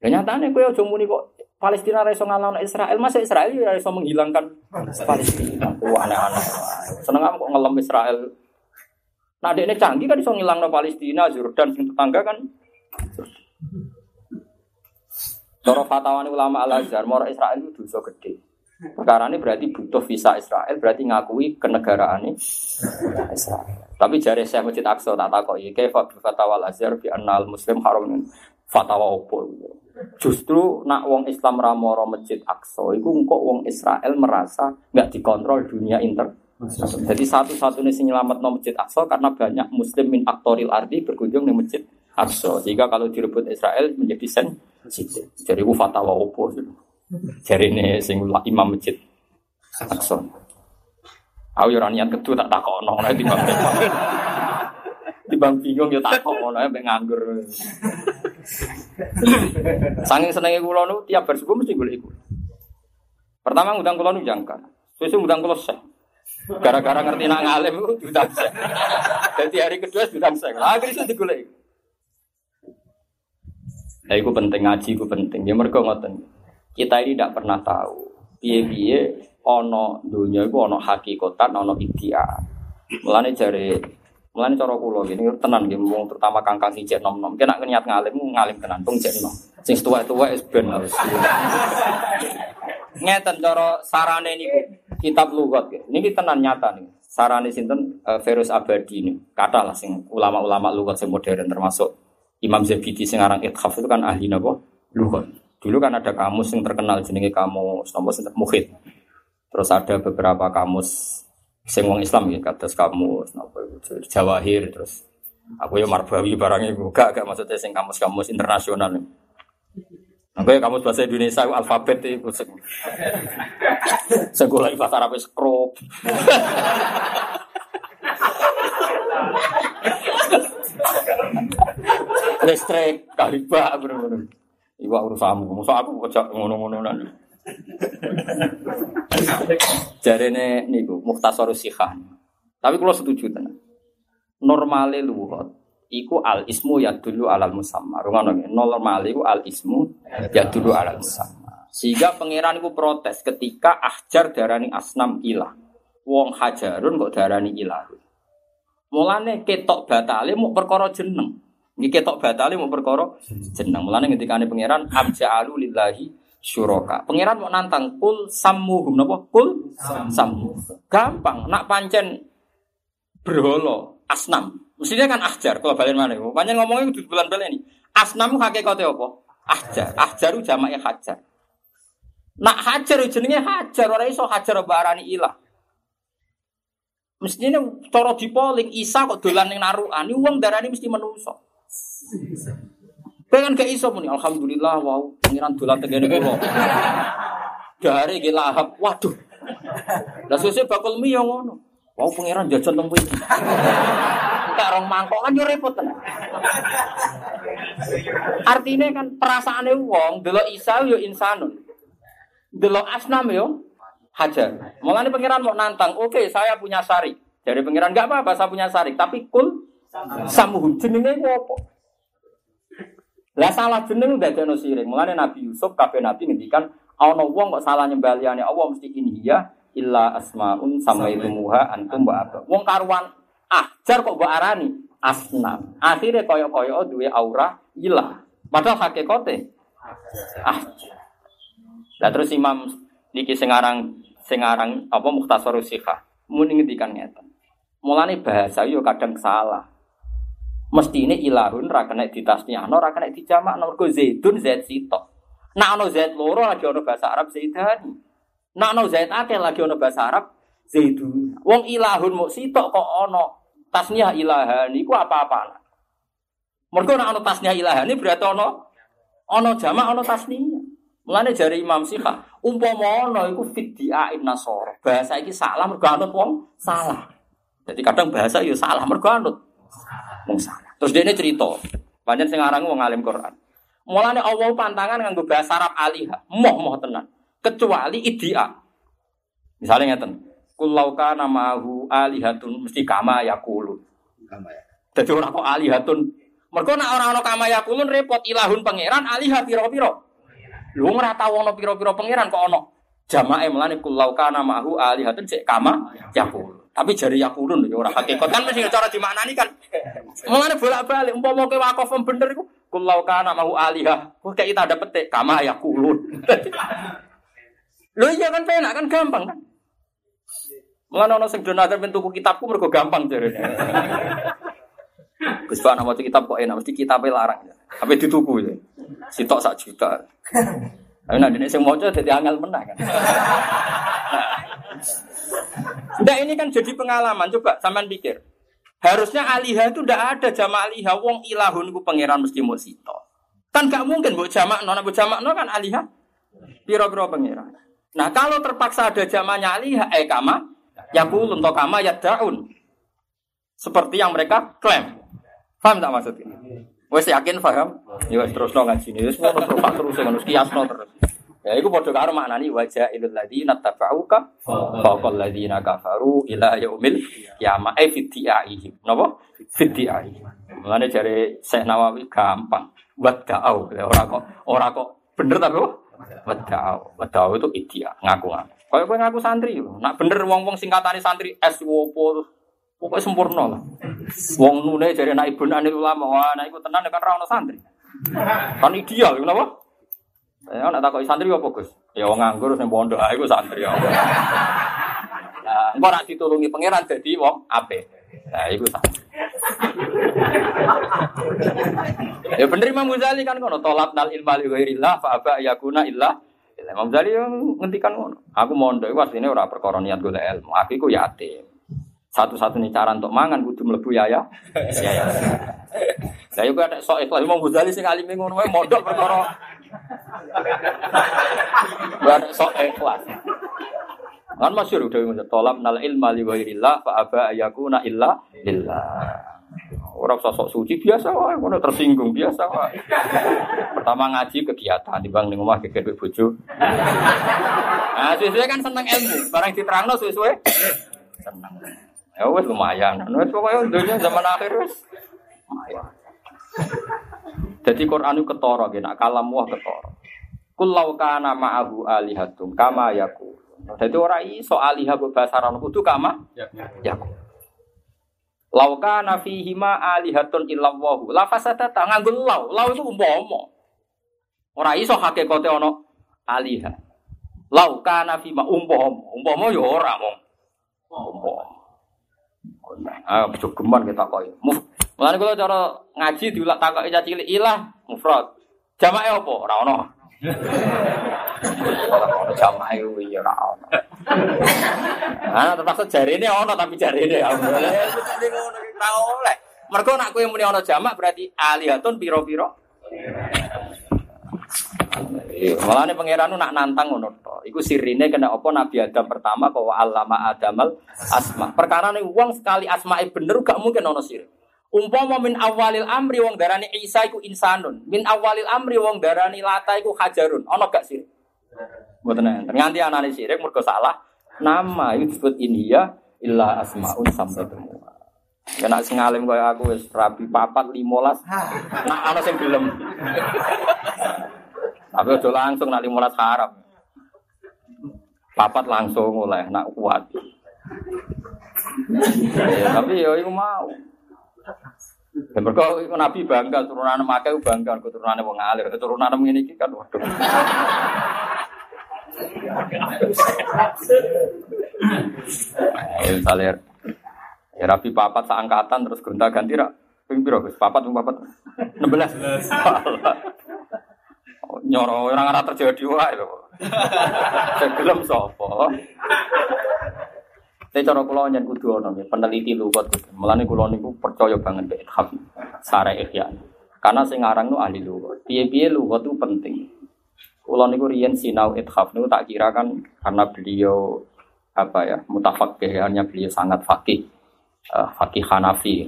Ya nyatane kowe aja muni kok Palestina ra iso ngalahno Israel, masa Israel ya iso menghilangkan Palestina. Wah aneh-aneh. Seneng kok ngelem Israel. Nah, ini canggih kan iso ngilangno Palestina, Jordan sing tetangga kan. Cara fatwaan ulama Al Azhar, mau Israel itu dosa gede. Perkara ini berarti butuh visa Israel, berarti ngakui kenegaraan Israel. Tapi jari saya masjid Aqsa tak takut ya, kayak fatwa Al Azhar bi anal Muslim haram fatwa opo. Justru nak wong Islam ramoro masjid Aqsa, itu kok wong Israel merasa nggak dikontrol dunia inter. Jadi satu-satunya sing nyelamat no masjid Aqsa karena banyak Muslim min aktoril ardi berkunjung di masjid Aqsa. Jika kalau direbut Israel menjadi sen. Jadi fatwa opo. Jadi ini sing imam masjid Aqsa. Aku yo niat ketu tak takono nek timbang Timbang bingung yo takono nek nganggur. Saking senenge kula nu tiap bar mesti golek iku. Pertama ngundang kula nu jangkar. Sesuk ngundang kula seh. Gara-gara ngerti nak ngalim itu diundang seh. Jadi hari kedua diundang seh. Akhirnya digolek. Nah, itu penting ngaji, itu penting. Ya mereka ngoten. Kita ini tidak pernah tahu. Piye-piye ono dunia itu ono hakikatan, ono ideal. Mulane jare Mulane cara kula gini tenan nggih wong terutama kangkang ijek nom-nom. Kena niat ngalim ngalim tenan tung jek nom. Sing tuwa-tuwa wis ben wis. Ngeten cara sarane niku kitab lugat. Niki tenan nyata nih. Sarane sinten uh, Abadi ini. Kata lah sing ulama-ulama lugat sing modern termasuk Imam Zabidi sing aran itu kan ahli napa? Lugat. Dulu kan ada kamus yang terkenal jenenge kamus nomor mukhid. Terus ada beberapa kamus sing wong Islam ya kados kamus napa Jawahir terus aku ya Marbawi barangnya gak gak maksudnya sing kamus-kamus internasional. Aku ya kamus bahasa Indonesia alfabet itu sing sekolah bahasa Arab skrop. Listrik kalibak bener-bener. Iwa urusanmu, masa aku kocak ngono-ngono nanti. Jarene niku Mukhtasar Sikhah. Tapi kalau setuju tenan. Normale luhut iku al ismu ya dulu alal musamma. Rungono nggih. Normale iku al ismu ya dulu alal musamma. Sehingga pangeran iku protes ketika ahjar darani asnam ilah. Wong hajarun kok darani ilah. Mulane ketok batale mau perkara jeneng. Nggih ketok batale mau perkara jeneng. Mulane ngendikane pangeran abja'alu lillahi syuroka. Pangeran mau nantang kul sammuhum napa? Kul sammu. Gampang, nak pancen berholo asnam. Mestinya kan ahjar kalau balen mana? Pancen ngomongnya kudu bulan-bulan ini. Asnam hakikate apa? Ahjar. Ahjaru jamaknya hajar. Nak hajar jenenge hajar ora iso hajar barani ilah. Mestinya cara dipoling Isa kok dolan ning narukan, ini wong darani mesti menungso. Pengen gak iso muni alhamdulillah wow pengiran dolan tegene kula. Dari ge lahap. Waduh. Lah sesuk bakul mi yo ngono. Wow pengiran jajan tempu iki. Tak rong mangkok kan yo repot tenan. Artinya kan perasaane wong delok Isa yo insanun. Delok asnam yo hajar. Mulane pengiran mau nantang, oke okay, saya punya sari. Dari pengiran enggak apa-apa saya punya sari, tapi kul samuhum jenenge apa? Lah salah jeneng udah jono siring. Mulane Nabi Yusuf kabeh Nabi ngendikan ana wong kok salah nyembaliane Allah mesti ini ya illa asmaun samaitumuha antum wa apa. Wong karuan ajar kok mbok arani asnam. Akhirnya koyo-koyo duwe aura ilah. Padahal hakikate ajar. Lah terus Imam niki sing aran sing aran apa Mukhtasar Sikhah muni ngendikan ngeten. Mulane bahasa yo kadang salah mesti ini ilahun ra kena ditasniahno ra kena dijamakno mergo zaidun zaid sitok nak ono zaid loro lagi ono bahasa Arab zaidani nak ono zaid akeh lagi ono bahasa Arab zaidun wong ilahun mau sitok kok ono tasniah ilahan iku apa-apa Mergo nek ana tasnya ilahane berarti ana ana jamak ana tasniya. Mulane jari Imam Sika, umpama ana iku fiddiain nasara. Bahasa iki salah mergo anut wong salah. Jadi kadang bahasa yo salah mergo anut wong salah. Terus dia ini cerita, panjang sing aran wong alim Quran. Mulane Allah pantangan nganggo bahasa Arab alihah, moh-moh tenan. Kecuali idia. Misalnya ngeten, kulau kana ma'ahu alihatun mesti kama yakulun. Kama ya. Jadi orang kok alihatun. Mergo nek ora ana kama yakulun repot ilahun pangeran alihah pira-pira. Lu ora tau ana pira-pira pangeran kok ana. Jamae mulane kulau kana ma'ahu alihatun cek kama yakulun. Tapi jari yakulun ya ora hakikat kan mesti cara dimaknani kan. Mulane bolak-balik umpama kowe wakaf bener iku kulau kana ma'ahu alihah. Kok kayak kita dapet tek kama yakulun. Lho iya kan penak kan gampang kan. Mulane ana sing donatur ben tuku kitabku mergo gampang jarene. Gus Pak nama kitab kok enak mesti kitabnya larang. Tapi dituku ya. Sitok sak juta. Tapi nanti ini yang mau jadi angel menang kan. Nah ini kan jadi pengalaman. Coba sampean pikir. Harusnya alihah itu tidak ada jama alihah. Wong ilahun ku pangeran mesti mau sito. Kan gak mungkin buat jamak nona buat jamak nona kan alihah. Piro-piro pangeran. Nah kalau terpaksa ada jamanya alihah, eh kama, yakulun to kama ya daun. Seperti yang mereka klaim. Paham tak maksudnya? Wes yakin paham? Ya terus no ngaji ini. Terus terus ngono kiasno terus. Ya iku padha karo maknani wajah ilal ladina tabauka faqal ladina kafaru ila yaumil kiamah eh fitiaihi. Napa? Fitiaihi. Mulane jare Syekh Nawawi gampang. Wada'au. Ora kok ora kok bener tapi kok Wada'au. Wada'au itu idia, ngaku-ngaku. Kayak kowe ngaku santri. Nak bener wong-wong singkatane santri S wopo Pokoknya sempurna lah. Wong nune jadi anak ibu anak ulama, wah anak ibu tenan kan rawon santri. Kan ideal, kenapa? Ya, nak takut santri apa Gus? Ya wong nganggur sing pondok, ah iku santri ya. Nah, engko nak ditulungi pangeran jadi wong ape. Nah, iku santri. ya bener Imam Ghazali kan ngono, tolak nal ilma li ghairillah fa aba yakuna illa Imam Ghazali yang ngendikan ngono. Aku mondok iku asline ora perkara niat golek ilmu. Aku iku yatim satu-satunya cara untuk mangan kudu mlebu ya ya. Ya ya. Lah yo ada sok ikhlas Imam Ghazali sing alim ngono wae mondok perkara. Ada sok ikhlas. Kan masyhur udah ngene tolab nal ilma li ghairillah fa aba ayakuna illa lillah. Orang sosok suci biasa wae ngono tersinggung biasa wae. Pertama ngaji kegiatan di bang ning omah geger. Nah, sesuai kan seneng ilmu, barang diterangno sesuai seneng. Ya wes lumayan. Wes pokoknya dunia zaman akhir wes lumayan. Jadi Quran itu gitu, nak kalam wah ketara. Kulau kana ma'ahu alihatum kama yaku. Jadi orang iso alihah bahasa Arab kudu kama yaku. Lauka nafihi ma alihatun illallahu. La fasada ta nganggo lau. Lau itu umpama. Ora iso hakikate ana alihah. Lauka nafi ma umpama. Umpama ya ora mong. Ah, jogeman kita koi. Mulane kula cara ngaji diulak takoki caci cilik ilah mufrad. Jamake apa? Ora ono. Ora ono jamake kuwi ya ora ono. Ah, terpaksa jarine ono tapi jarine ya. Jadi ngono ki ora oleh. Mergo nak kowe muni ono jamak berarti alihatun piro-piro. Malah nih pangeran nak nantang ngono to. Iku sirine kena apa Nabi Adam pertama kau alama Adamal asma. Perkara nih uang sekali asma bener gak mungkin ono sir. Umpama min awalil amri wong darani Isa iku insanun. Min awalil amri wong darani Lata iku hajarun. Ono gak sir? Mboten enten. Nganti anane sirik mergo salah nama itu disebut inhiya illa asmaun sampai Ya nak sing alim kaya aku wis rabi papat 15. Nak ana sing gelem. Tapi udah langsung nak lima haram. Papat langsung oleh nak kuat. ya, tapi ya itu mau. Dan itu Nabi bangga turunan makai bangga keturunan wong alir keturunan ini kan waduh. Ya ya Rabi papat seangkatan terus gonta ganti rak ping piro Gus? Papat papat 16. nyoro orang arah terjadi wae lho. Segelem sapa? Tapi cara kula nyen kudu ana peneliti luwet. Mulane kula niku percaya banget mek ithaf sare ihya. Karena sing aran nu ahli lughat. Piye-piye lughat itu penting. Kulo niku riyen sinau ithaf niku tak kira kan karena beliau apa ya mutafakih hanya beliau sangat fakih uh, fakih Hanafi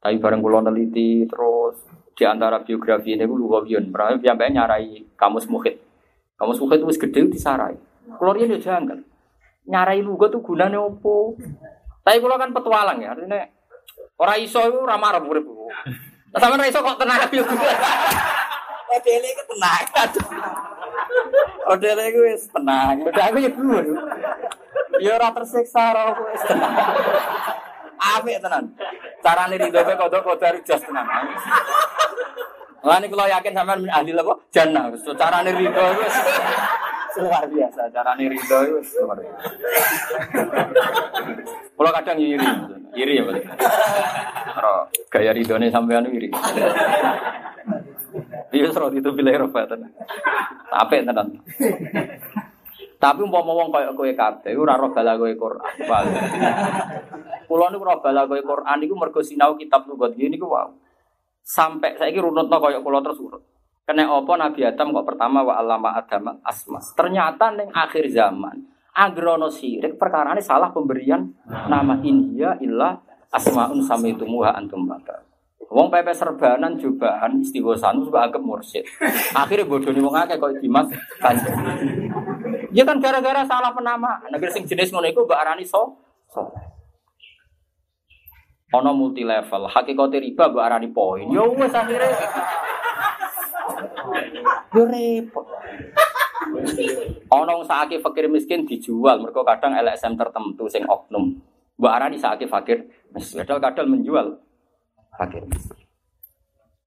tapi bareng kulo neliti terus di antara biografi ini gue luwiyun berarti sampai nyarai kamus muhid kamus muhid itu gede disarai kulo riyen ya jangan nyarai lugu tuh gunanya opo tapi kulo kan petualang ya artinya orang iso itu ramah ramah urip sama iso kok tenang Odele itu tenang. Odele itu wis tenang. Udah aku ya dulu. Ya ora tersiksa ora aku wis tenang. Apik tenan. Carane rido pe kodok kodok jas tenan. Lah niku yakin sampean ahli apa? Jannah. Carane rido wis luar biasa. Carane rido wis luar biasa. Kalau kadang iri, iri ya berarti. Gaya ridone sampean iri. Iya serot itu pilih roba tenan. Tapi tenan. Tapi umpama wong kaya kowe kabeh ora roh balagoe Quran. Kulo niku roh balagoe Quran niku mergo sinau kitab gini niku wow. Sampai saiki runutno kaya kula terus urut. Kena apa Nabi Adam kok pertama wa alama Adam asma. Ternyata ning akhir zaman agrono sirik perkara ini salah pemberian nama India illa asmaun samaitumuha antum bakal. Wong pepe serbanan jubahan istighosan juga agak mursid. Akhirnya bodoh nih wong akeh kok Dimas kanjeng. Ya kan gara-gara salah penama. Negeri sing jenis ngono iku mbak arani so. so. Ono multi level, hakikate riba mbak arani poin. Yo wes akhirnya Yo repot. Ono sakit fakir miskin dijual, mereka kadang LSM tertentu sing oknum. Mbak arani sakit fakir, padahal kadang menjual fakir miskin.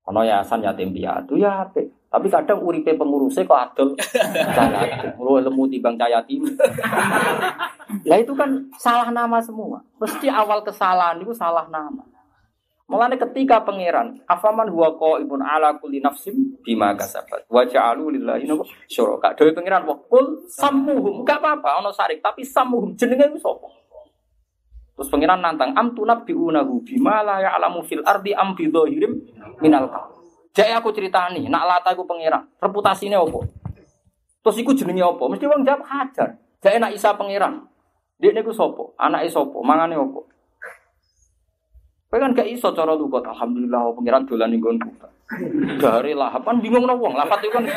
Ono yayasan yatim piatu ya. Tapi kadang uripe pengurusnya kok adol. Lu lemu timbang yatim. Lah itu kan salah nama semua. Mesti awal kesalahan itu salah nama. Mulane ketika pangeran, afaman huwa qaibun ala kulli nafsim bima kasabat. Wa ja'alu lillahi syuraka. Dewe pangeran wa kul sammuhum. Enggak apa-apa ono sarik, tapi sammuhum jenenge wis sapa? Terus pangeran nantang am tunabbiunahu bima la ya'lamu fil ardi am bi dhahirim minal qaul. Jaya aku ceritani, nak lata aku pangeran, reputasinya apa? Terus iku jenenge apa? Mesti wong jawab hajar. Jaya nak Isa pangeran. Dia niku sapa? Anake sapa? Mangane apa? Kowe kan gak iso cara lugat. Alhamdulillah pangeran dolan ning nggonku. Dari lahap kan bingung no wong. Lafat itu kan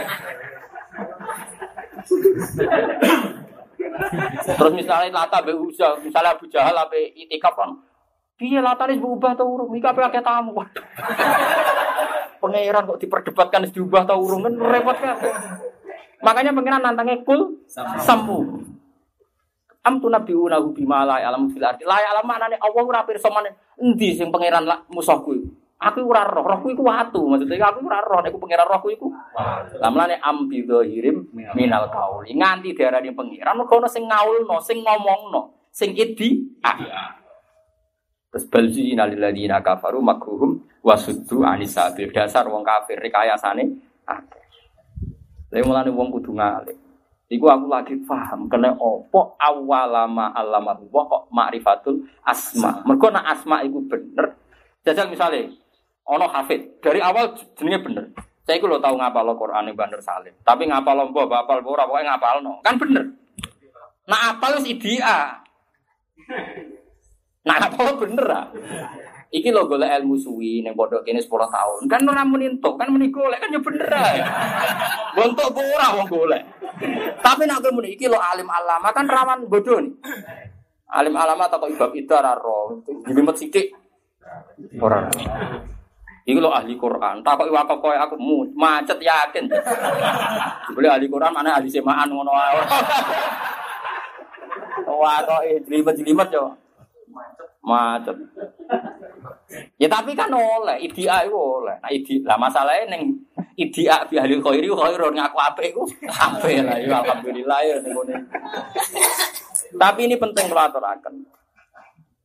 Terus misalnya lata be uja, misalnya Abu Jahal apa itikaf kan. Piye latane berubah ta urung? Iki ape tamu. Pangeran kok diperdebatkan diubah ta urung kan repot kan. Makanya pangeran nantangnya kul sampu. Am tu nabi unahu bima la alam fil ardi. La alam manane Allah ora pirsa endi sing pangeran musuhku iku. Aku ora roh, rohku iku watu. Maksudnya aku ora roh, nek pangeran rohku iku. Lah mlane am bi dhahirim minal qauli. Nganti diarani pangeran mergo ono sing ngaulno, sing ngomongno, sing idi. Terus balzi inalil ladina kafaru makruhum wasuddu anis sabil. Dasar wong kafir rekayasane akeh. Lha mulane wong kudu ngalih. Iku aku lagi paham kena opo awalama alama Allah kok ma'rifatul asma. Mergo nak asma iku bener. Jajal misalnya ono hafid dari awal jenenge bener. Saya iku lo tau ngapal lo Quran yang Bandar Salim. Tapi ngapal lo mbok bapal ora pokoke ngapal no. Kan bener. Nah apal wis idia. Nah apal bener ah. Iki lo golek ilmu suwi ning pondok kene 10 tahun. Kan ora muni entuk, kan muni golek kan ya bener ae. Bontok ora wong golek. Tapi nak muni iki lo alim alama kan rawan bodoh nih. Alim alama atau ibab itu ora ro. Jelimet sithik. Ora. Iki lo ahli Quran. Takok wakaf koyo aku mu macet yakin. Boleh ahli Quran mana ahli semaan ngono wae. Wah kok jelimet-jelimet yo. Macet. Ya tapi kan oleh, idia itu oleh. Nah idi, lah masalahnya neng idia bi ahli khairi khairun ngaku apik iku apik lah ya alhamdulillah ya Tapi ini penting kalau aturaken.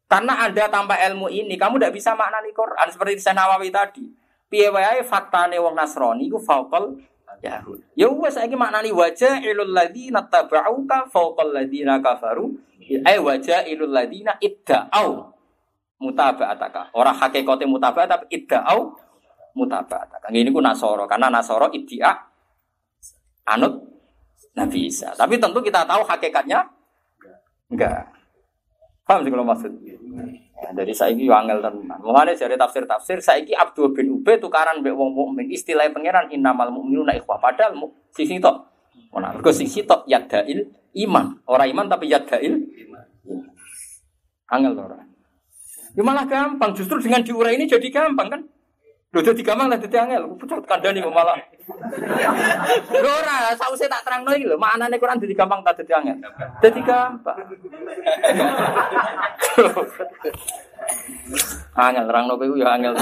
Karena ada tanpa ilmu ini, kamu tidak bisa maknani Quran seperti di Nawawi tadi. Piye wae faktane wong Nasrani iku faqal Yahud. Ya wes saiki maknani wajah ilul ladzina tabauka faqal ladzina kafaru. Ai wajah ilul ladzina idda'au mutaba'ataka. Orang hakikate mutaba'at tapi idda'au mutabat. Kang ini ku Nasoro karena Nasoro idia anut Nabi Isa. Tapi tentu kita tahu hakikatnya enggak. Paham sih kalau maksud? Ya, dari saiki wangel tenan. Mulane dari tafsir-tafsir saiki Abdul bin Ubay tukaran mbek wong mukmin. Istilah pangeran innamal mu'minuna ikhwah padahal sisi tok. Ora mergo sisi tok yadail iman. Ora iman tapi yadail iman. Angel ora. Ya malah gampang, justru dengan diurai ini jadi gampang kan? Lho dadi gampang lah dadi angel. Pucuk kandhani kok malah. Lho ora, sause tak terangno iki lho, maknane Quran dadi gampang tak dadi angel. Dadi gampang. angel terangno kowe ya angel.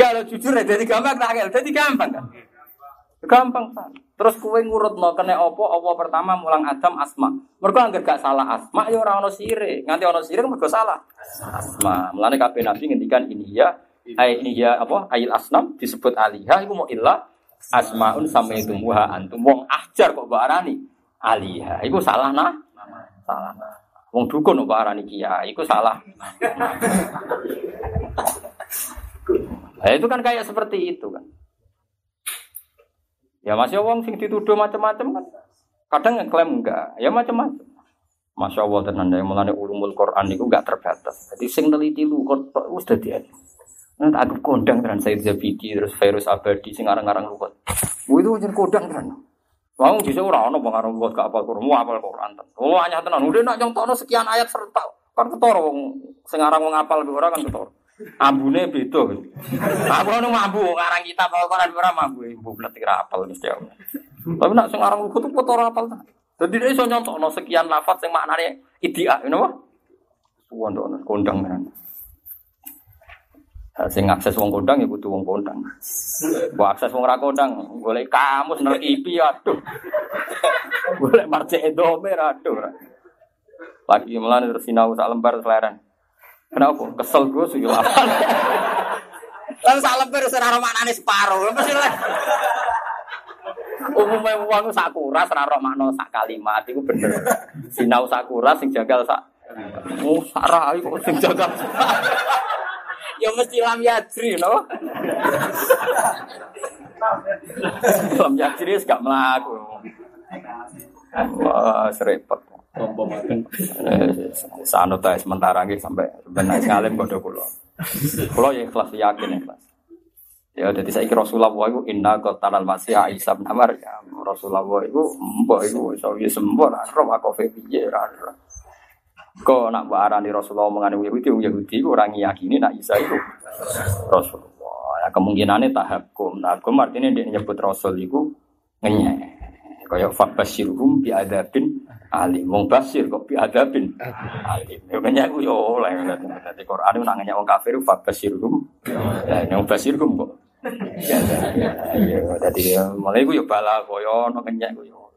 Kalau jujur ya jadi gampang tak angel, jadi gampang kan? Gampang kan. Terus kue ngurut no kena opo opo pertama mulang Adam asma. Mereka anggere gak salah asma ya orang ono sire. Nganti ono sire mereka salah. Asma. Mulane kabeh nabi ngendikan ini ya ini ya apa? Ayil asnam disebut alihah iku mau ilah asmaun sama itu muha antum. Wong ajar kok barani alihah. Iku salah nah. Salah nah. Wong dukun kok barani kia iku salah. Nah, itu kan kayak seperti itu kan Ya masih wong sing dituduh macam-macam kan. Kadang ngeklaim enggak, ya macam-macam. Masya Allah tenan yang mulane ulumul Quran itu enggak terbatas. Jadi sing neliti lu kok wis dadi. Nanti aku kondang dengan Said Zabidi terus Virus Abadi sing arang-arang lu kok. itu jadi kondang kan. Wong bisa ora ono pengaruh buat gak apa Quran, apa Quran. Oh hanya tenan, udah nak nyontono sekian ayat serta kan ketara wong sing aran wong apal ora kan ketara. Ambune beda. Aku anu mambu ngarang kita apa Quran ora mambu, ibu bletik rapal mesti aku. Tapi nak sing aran kutu foto rapal ta. Dadi dia iso nyontokno sekian lafaz sing maknane idia, you know? Suwondo kondang kan. Sing akses wong kondang ya kudu wong kondang. Mbok akses wong ra kondang, golek kamus nerkipi aduh. Golek marce edome aduh. Lagi melane terus sinau sak lembar seleren. Kenapa? Kesel gue sih apa? Lalu salah lembar serara maknane separuh. Mesti lah. Umumnya uang sakura serara makna sak kalimat itu bener. Sinau sakura sing jagal sak. Oh, sarah kok sing jagal. ya mesti lam yadri no. lam yadri gak melaku. Wah, serempet. Sanut ae sementara nggih sampai benar ngalim padha kula. Kula ya ikhlas yakin ikhlas. Ya jadi saya kira Rasulullah itu inna qatalal masih Isa bin ya Rasulullah itu mbok itu iso ya sembur roh aku piye ra. Kok nak mbok arani Rasulullah mengani Yahudi Yahudi orang yakini nak Isa itu Rasulullah. Ya kemungkinannya tahakkum. Tahakkum artinya dia nyebut Rasul itu ngenyek. Kaya fabasirhum bi adabin alim. Wong basir kok bi adabin alim. Ya kenya aku yo oleh. Dadi Quran itu nangenya wong kafir fabasirhum. Ya wong basirhum kok. Ya ya dadi mulai ku yo bala koyo ono kenya ku yo.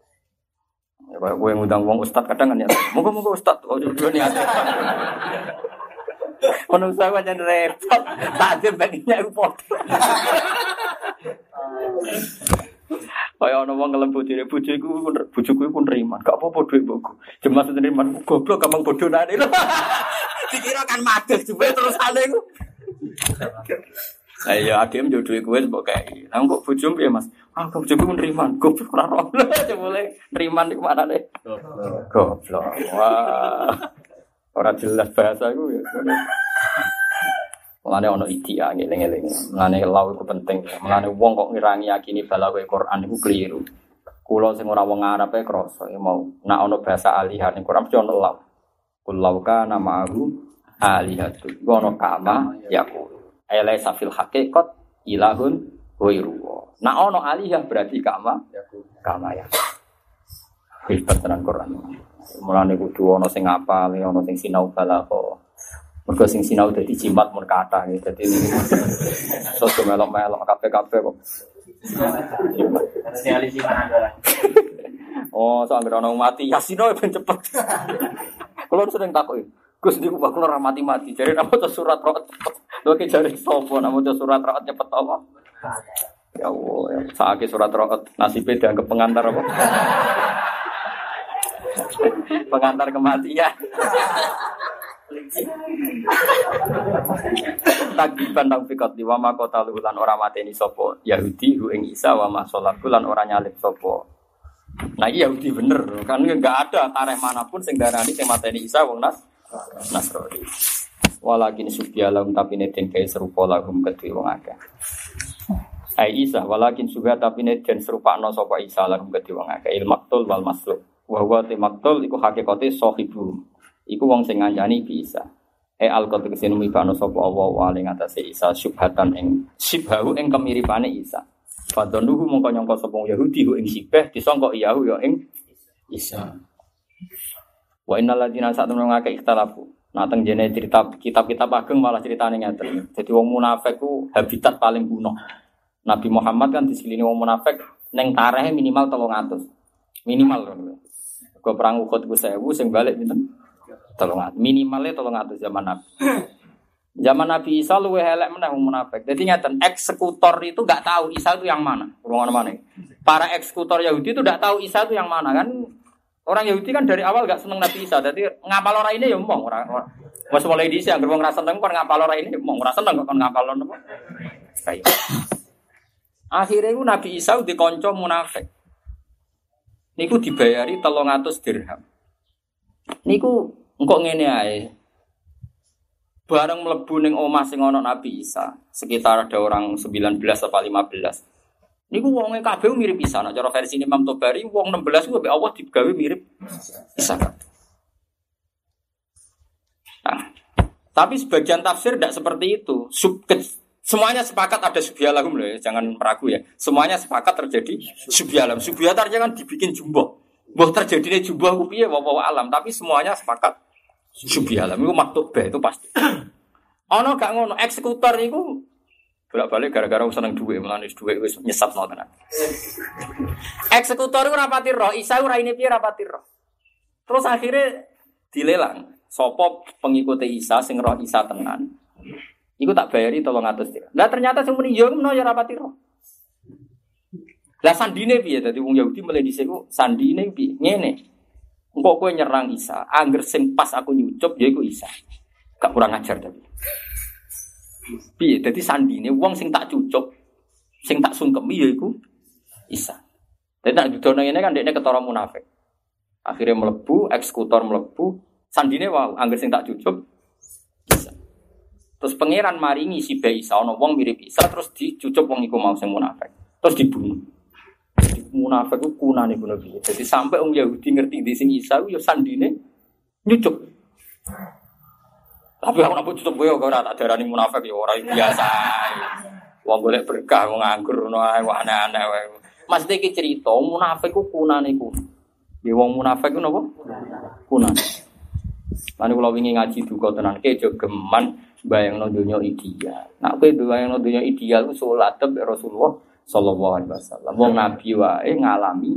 Ya kaya kowe ngundang wong ustad kadang kan ya. Moga-moga ustad oh jodoh ni ate. Ono usaha aja repot. Tak ada baginya aku Kayak ono wong ngelem bojone bojoku pun bojoku pun neriman. Gak apa-apa dhuwit mbokku. Jemas neriman goblok gampang bodonane. Dikira kan madus juga terus ale ku. Lah ya adem yo dhuwit kowe mbok kae. Lah kok bojomu piye Mas? Ah bojoku pun neriman. Goblok ora roh. Mulai neriman iku maknane. Goblok. Wah. Ora jelas bahasa iku ya. Mulane ono idia ngeling-eling. Mulane lau iku penting. Mulane wong kok ngirangi yakini balawe Quran iku keliru. Kulo sing ora wong Arab e krasa ya mau nak ono bahasa alihan ning Quran mesti ono lau. Kulau kana ma'ahu alihatu. Iku ono kama ya ku. Ele safil hakikat ilahun ghairu. Nak ono alihah berarti kama kama ya. Hebat tenan Quran. Mulane kudu ono sing apal, ono sing sinau balagha. Mergo sing sinau dadi jimat mun kata gitu. Dadi soso melok-melok kabeh-kabeh kok. Oh, so anggere ono mati yasino ben cepet. Kulo sering takoki. Gus niku kok kulo ora mati-mati. Jare napa to surat cepet. Lho ki jare sapa napa to surat roh cepet apa? Ya Allah, ya. sakit surat roh nasibnya dianggap pengantar apa? pengantar kematian. Tagiban tang fikot di wama kota lan ora mateni sopo Yahudi hu ing Isa wama sholat lan ora nyalip sopo. Nah iya Yahudi bener kan nggak ada tareh mana pun sing darani sing mateni Isa wong nas Nasrani. Walakin subyalam tapi neten kaya serupa lagum kedua wong akeh. Ai Isa walakin subya tapi neten serupa no sopo Isa lagum kedua wong akeh. Il maktul wal masluk. Wa huwa te maktul iku hakikate sahibu. Iku wong sing ngancani bisa. E al qad kesenu mibano sapa Allah wa ing atase Isa syubhatan ing sibhahu ing kemiripane Isa. Fadonuhu mongko nyangka sapa Yahudi hu ing sibah disangka Yahu ya ing Isa. Wa innal ladzina sa'tun ngake ikhtalafu. Nah teng jene cerita kitab-kitab ageng malah ceritane ngeten. Jadi wong munafik ku habitat paling kuno. Nabi Muhammad kan disekelilingi wong munafik neng tarehe minimal 300. Minimal. Kau perang Uhud ku 1000 sing balik pinten? Tolong minimalnya tolong atas zaman Nabi. Zaman Nabi Isa lu elek meneh munafik. Jadi ngeten, eksekutor itu nggak tahu Isa itu yang mana. Ruangan mana? Para eksekutor Yahudi itu nggak tahu Isa itu yang mana kan. Orang Yahudi kan dari awal gak seneng Nabi Isa. Jadi ngapal orang ini ya mau orang. Mas mulai di sini, gerbong rasa seneng kon ngapal orang ini mau rasa seneng kon ngapal orang? Kayak. Akhirnya itu Nabi Isa dikonco munafik. Niku dibayari telung atus dirham. Niku Engkok ngene ae. Bareng mlebu ning omah sing ana Nabi Isa, sekitar ada orang 19 atau 15. Niku wonge kabeh mirip Isa. Nah, cara versi Imam Tobari wong 16 ku Allah digawe mirip Isa. Nah, tapi sebagian tafsir tidak seperti itu. Sub, semuanya sepakat ada subyalahum loh ya, jangan meragu ya. Semuanya sepakat terjadi subyalam. Subyat artinya kan dibikin jumbo. Bahwa terjadinya jumbo kupiah bawa alam, tapi semuanya sepakat Subi alam itu maktub itu pasti. Ono gak ngono eksekutor itu bolak-balik gara-gara seneng duit melanis duit wis nyesat mau tenan. Eksekutor itu rapati roh, Isa ora ini piye rapati roh. Terus akhirnya dilelang. Sopo pengikut Isa sing roh Isa tenan. Iku tak bayari tolong atas dia. Lah ternyata sing muni yo ya rapati roh. Lah sandine piye dadi wong Yahudi mulai dhisik sandine piye? Ngene. Engkau kue nyerang Isa, angger sing pas aku nyucup ya iku Isa. Gak kurang ajar tapi. Piye dadi sandine wong sing tak cucup, sing tak sungkem ya iku Isa. Tapi nak dudono ini kan dia ketara munafik. Akhirnya melebu, eksekutor melebu, sandine wow, angger sing tak cucup Isa. Terus pangeran maringi si Isa ono wong mirip Isa terus dicucup wong iku mau sing munafik. Terus dibunuh munafik ku kunane kuno piye. Jadi sampai orang Yahudi ngerti di sini Isa yo sandine nyucuk. Tapi aku nak tutup gue ora tak darani munafik ya orang biasa. Wong golek berkah wong nganggur ngono ae aneh-aneh. Mas iki cerita munafik ku kunane ku. Ya wong munafik ku napa? Kunane. Lan kula wingi ngaji duka tenan geman bayangno donya ideal. Nak kowe bayangno donya ideal ku salat Rasulullah sallallahu alaihi wasallam. Wong nabi wae ngalami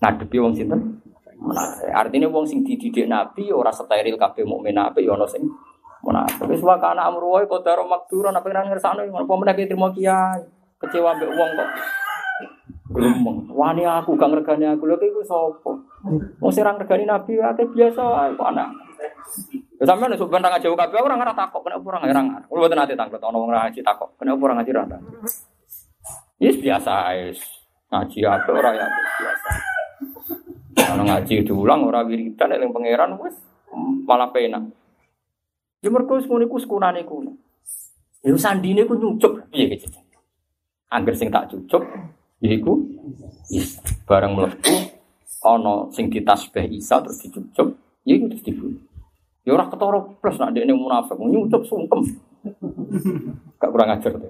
ngadepi wong sinten? Munafik. Artinya wong sing dididik nabi ora steril kabeh mukmin nabi ya ana sing munafik. Wis wae kana amru wae qadar makdura apa nang ngersane apa meneh trimo kiai. Kecewa mbek wong kok. Gremeng. Wani aku gak ngregani aku lho iku sapa? Wong sing ora ngregani nabi ate biasa wae kok anak. Ya sampeyan nek sampeyan ngajak kabeh ora ngarah takok kenapa ora ngarang. Kulo boten ate tanglet ana wong ngaji takok. Kenapa ora ngaji ra Yes biasa es. Ngaji apa orang ya biasa. Kalau ngaji diulang orang wiridan yang pangeran wes malah pena. Ya mergo wis ngono iku sekunane kuno. Ya sandine ku nyucuk piye gitu. Angger sing tak cucuk yaiku is barang mlebu ana sing ditasbih Isa terus dicucuk yaiku terus dibunuh. Ya ora ketara plus nak dekne munafik nyucuk sungkem. Gak kurang ajar tuh.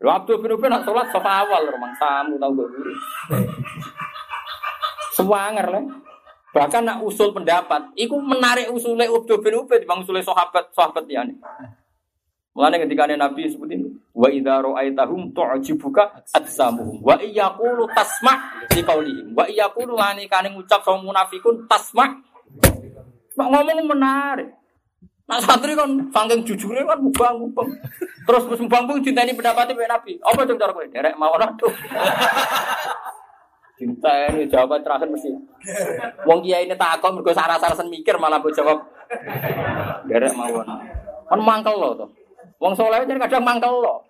Lho Abdul bin Ubay nak sholat sofa awal rumah tamu tahu gak dulu. Sewanger lah. Bahkan nak usul pendapat, itu menarik usulnya Abdul bin Ubay bang usulnya sahabat sahabat ya nih. Mulane ketika Nabi seperti ini, wa idza ra'aitahum tu'jibuka atsamuhum wa iyaqulu tasma' li qaulihim wa iyaqulu ngani kane ngucap sama munafikun tasma' Nak ngomong menarik. Nah santri kan saking jujurnya kan mubang mubang. Terus terus mubang pun cinta ini pendapatnya Nabi. Apa yang cara gue? Derek mau tuh. Cinta ini jawaban terakhir mesti. Wong kiai ini takon mergo saras-sarasen mikir malah mbok jawab. Derek mawon. Kan mangkel lo tuh. Wong soleh jadi kadang mangkel lo.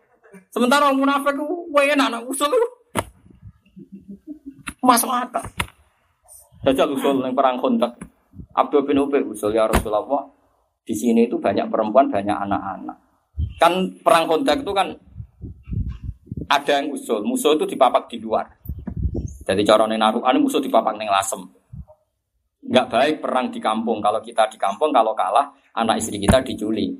Sementara wong munafik ku enak anak usul. Masuk akal. Jajal usul yang perang kontak. Abdul bin Ubay usul ya Rasulullah. Di sini itu banyak perempuan, banyak anak-anak. Kan perang kontak itu kan ada yang usul. Musuh itu dipapak di luar. Jadi corone naruhan musuh dipapak neng lasem. Enggak baik perang di kampung. Kalau kita di kampung, kalau kalah, anak istri kita diculik.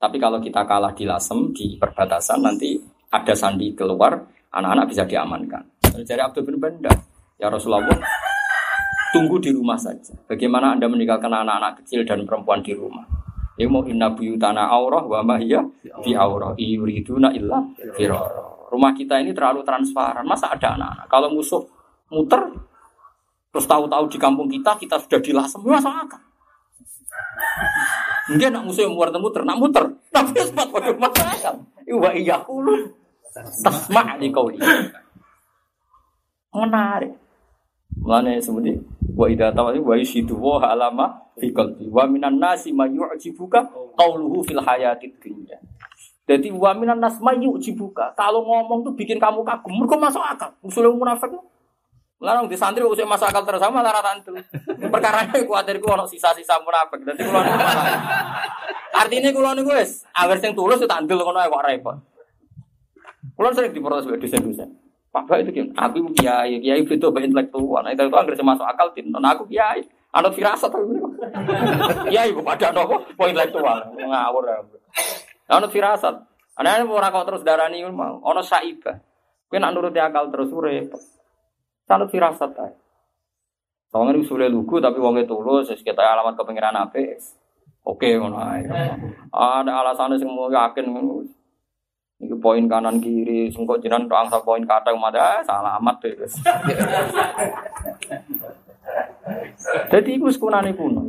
Tapi kalau kita kalah di lasem, di perbatasan, nanti ada sandi keluar, anak-anak bisa diamankan. Dari Abdul bin Benda, ya Rasulullah, tunggu di rumah saja. Bagaimana Anda meninggalkan anak-anak kecil dan perempuan di rumah? Ya mau inna buyutana aurah wa mahiyya fi aurah yuriduna illa firara. Rumah kita ini terlalu transparan. Masa ada anak-anak? Kalau musuh muter terus tahu-tahu di kampung kita kita sudah dilasem, masa akal. Mungkin nak musuh yang muter muter, nak muter. Tapi sempat pada masa akal. Iwa iya kulu. Tasma di kau Menarik. Mana seperti wa idza tawali wa yusidu wa alama fi qalbi wa minan nasi may yu'jibuka qawluhu fil hayatid dunya. Jadi wa minan nas may yu'jibuka. Kalau ngomong tuh bikin kamu kagum, mergo masuk akal. Usul munafik. Larang di santri usah masuk akal terus sama lara tantu. Perkara ini kuatir ku ono sisa-sisa munafik. Niku malah. Artinya kula niku wis agar sing tulus tak andel ngono kok repot. Kula sering diprotes dosen-dosen. Pak itu kan, aku kiai, kiai itu baik intelektual. Nah, itu agar masuk akal tin. Nah, aku kiai, anut firasat tapi kiai kok ada nopo, poin intelektual, ngawur ya. Anut firasat. Aneh mau rakau terus darani mau, ono saiba. Kue nak nuruti akal terus repot. Anut firasat aja. Soalnya itu sulit lugu tapi wongnya tulus, kita alamat kepengiran apa? Oke, ngono Ada alasannya semua yakin Iki poin kanan kiri, sengkok jinan doang sa poin kata umada salah amat deh. Jadi itu sekunane kuno.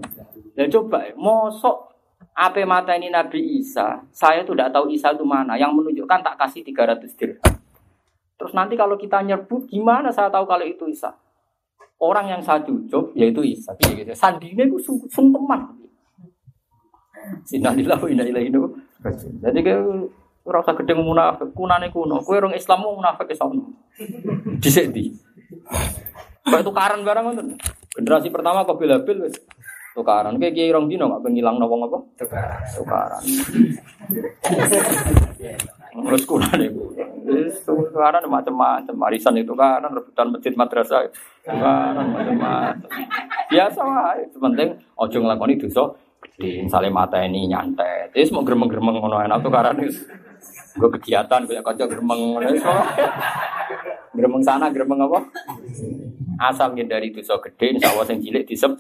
Ya coba, mosok apa mata ini Nabi Isa, saya tuh tidak tahu Isa itu mana. Yang menunjukkan tak kasih 300 dirham. Terus nanti kalau kita nyebut, gimana saya tahu kalau itu Isa? Orang yang saya cucuk, yaitu Isa. Gitu. Sandinya itu sungkeman. Sinadilah wa inna ilaihi Jadi kayak Ora usah gedeng munafik, kunane kuno. Kowe orang Islam mau munafik iso ono. Dhisik ndi? Kok tukaran barang ngoten. Generasi pertama kok bil-bil wis tukaran. Kayak kiai rong dino gak pengilang wong apa? Tukaran. Tukaran. Terus kunane ku. Wis tukaran macam-macam. Marisan itu kan rebutan masjid madrasah. Tukaran macam-macam. Biasa wae. Penting ojo nglakoni dosa gede. Misalnya mata ini nyantet. Terus mau geremeng-geremeng ngono enak tukaran wis Gue kegiatan punya kaca geremeng Geremeng sana, geremeng apa? Asal dari dosa gede, insya Allah yang cilik disep.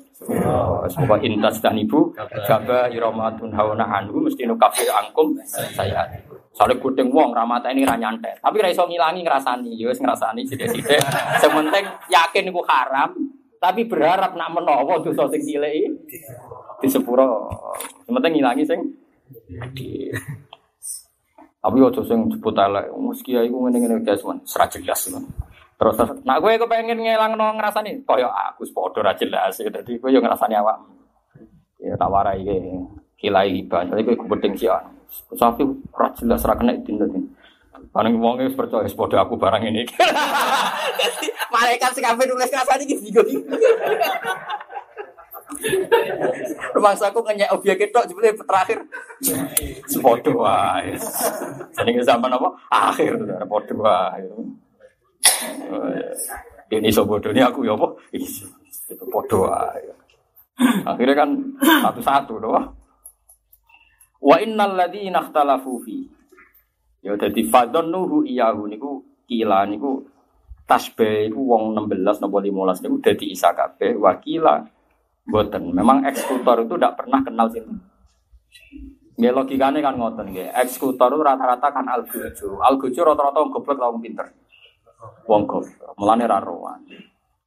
Semoga intas dan ibu, jaba iromatun hawana anhu, mesti nukafir angkum, saya. Soalnya kuting wong ramata ini ranyantet. Tapi raiso ngilangi ngerasani, ya ngerasani sidik-sidik. Sementing yakin itu haram, tapi berharap nak menowo dosa sing cilik di sepuro. Sementing ngilangi sing tapi ojo sing jebut elek, meski ya iku ngene-ngene guys, man, serat jelas man. Terus nak gue kepengen ngelangno ngrasani koyo aku padha ra jelas. Dadi gue yo ngrasani awak. Ya tak warai ge. Kilai ibah. Dadi gue kepenting sih. Sapi ra jelas ra kena dinten. Paling wong wis percaya padha aku barang ini. Malaikat sing kabeh nulis ngrasani iki bingung. Rumah saku ngenyek obyek itu terakhir sepodo wae. Jadi zaman apa? Akhir podo wae. Ini sobodo ini aku ya apa? Itu podo wae. Akhirnya kan satu-satu doh. Wa innal ladzina ikhtalafu fi. Ya dadi fadonnuhu iyahu niku kila niku tasbih iku wong 16 napa 15 niku dadi isa kabeh wakila Boten. Memang eksekutor itu tidak pernah kenal sini. Ya logikanya kan ngoten nggih. Eksekutor itu rata-rata kan algojo. Algojo rata-rata wong goblok wong pinter. Wong goblok. Mulane ra rowan.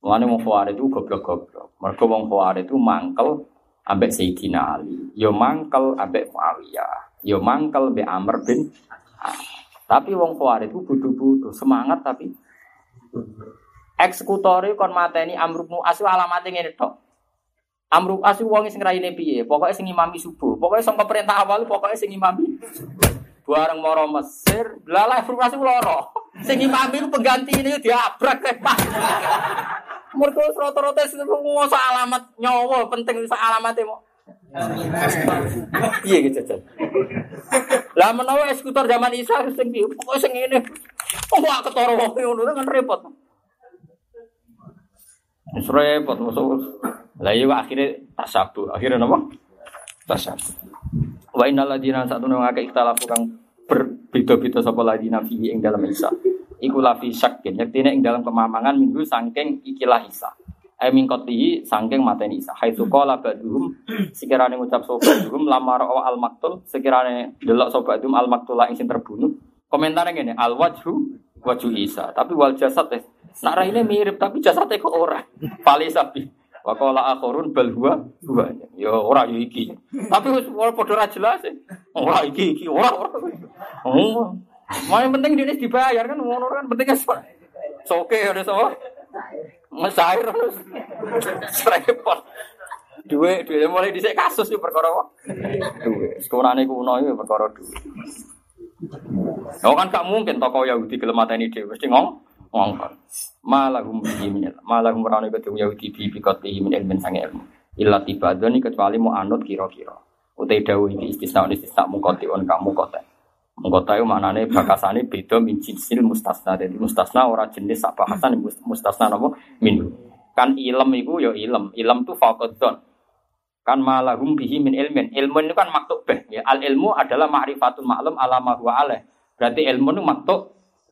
Mulane wong Khawarij itu goblok-goblok. Mergo wong itu mangkel ambek Sayyidina Ali. Yo mangkel ambek Muawiyah. Yo mangkel ambek Amr bin Tapi wong itu bodoh-bodoh, semangat tapi Eksekutor kon mateni Amr bin As alamate ngene tok. Amr bin As wong sing raine piye? Pokoke sing imami subuh. Pokoke sing perintah awal pokoke sing imami. Bareng moro Mesir, lalah frustrasi loro. Sing imami ku pengganti ini diabrak kepak. Mergo rata-rata semua alamat nyawa penting sak alamate mau. Iya gitu Jajal. Lah menawa eksekutor zaman Isa sing piye? Pokoke sing ngene. Oh, ketara wong ngono kan repot. Wis repot musuh. Lah iya akhirnya tasabu. Akhirnya napa? Tasabu. Wa innal ladina satuna ngake ikhtalafu kang berbeda-beda sapa ladina fihi ing dalam Isa. Iku lafi syakin, yaktine ing dalam kemamangan minggu sangking ikilah Isa. Min qatihi sangking mateni Isa. Haitsu qala ba'dhum sekirane ngucap sapa ba'dhum lamar al maktul sekirane delok sapa ba'dhum al maktula ing sing terbunuh. Komentarnya ngene, al wajhu wajhu Isa. Tapi wal jasad eh Nak raine mirip tapi jasadnya kok ora. Pali sapi. Wa qala akhirun bal huwa huwa. Ya ora yo iki. Tapi wis ora padha ra jelas. e. Ora iki iki ora ora. Oh. Mau yang penting dia dibayar kan ngono kan pentingnya so. Soke ada so. Mesair terus. Repot. Duwe, duwe mulai dhisik kasus yo perkara apa? Duwe. Sekurane kuno yo perkara duwe. Oh kan gak mungkin tokoh Yahudi gelem mateni dhewe mesti ngong ngongkon. Malahum bihi min ilm. Malahum rane ketemu Yahudi bi bi qatihi min ilmin sange ilmu. Illa tibadoni kecuali mau anut kira-kira. Utai dawu iki istisna istisna mungkoti on kamu kota. Mungkota itu maknanya bakasane beda min jinsil mustasna. Jadi mustasna ora jenis sak bahasan mustasna apa? Min. Kan ilm itu ya ilm. Ilm itu faqadzon. Kan malahum bihi min ilmin. Ilmu itu kan maktub beh. Ya, al ilmu adalah ma'rifatul maklum ala ma huwa alaih. Berarti ilmu itu maktub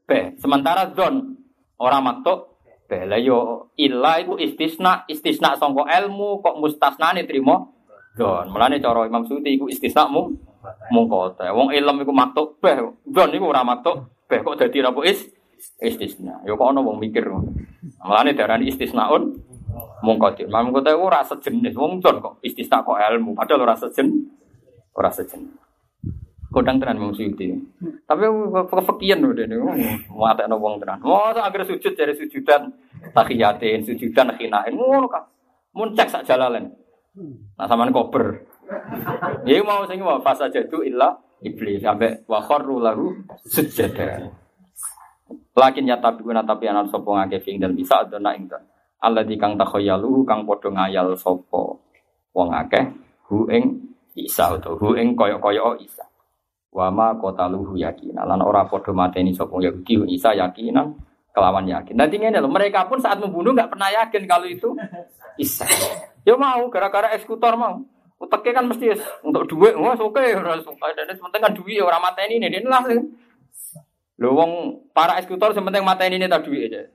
beh. Sementara don orang maktub beh. Lah yo illa itu istisna, istisna sangka ilmu kok mustasnane trimo don. Mulane cara Imam Suyuti iku istisna mung mung kota. Wong ilm iku maktub beh. Don iku ora maktub beh kok dadi apa is istisna. Yo kok ana wong mikir ngono. Mulane darani istisnaun mungkotir. Mam kota itu rasa jenis. Wong don kok istisna kok ilmu. Padahal ora sejen, ora sejen. Kodang tenan Imam Suyuti. Tapi kefakian lho dene. Mate ana wong tenan. Oh, agar sujud dari sujudan tahiyatin, sujudan khinain. Ngono kan. Mun cek sak jalalen. Nah sampean kober. Ya mau sing mau fasa jadu illa iblis sampai wa kharru lahu sujada. Lakin ya tapi guna tapi anak sopo ngake fing dan bisa ada nak ingkang. Allah di kang takhoyalu kang podo ngayal sopo wong akeh hu ing isa atau hu ing koyo koyo isa. Wama kota luhu yakin. Lan ora podo mateni sopo Yahudi hu isa yakinan kelawan yakin. Nanti ini loh mereka pun saat membunuh nggak pernah yakin kalau itu isa. Ya mau gara-gara eksekutor mau. Uteknya kan mesti untuk duit, wah oke, ora suka. Dan penting kan duit orang mateni ini, dia lah. Lho wong para eksekutor sementing mateni ini tak duit aja.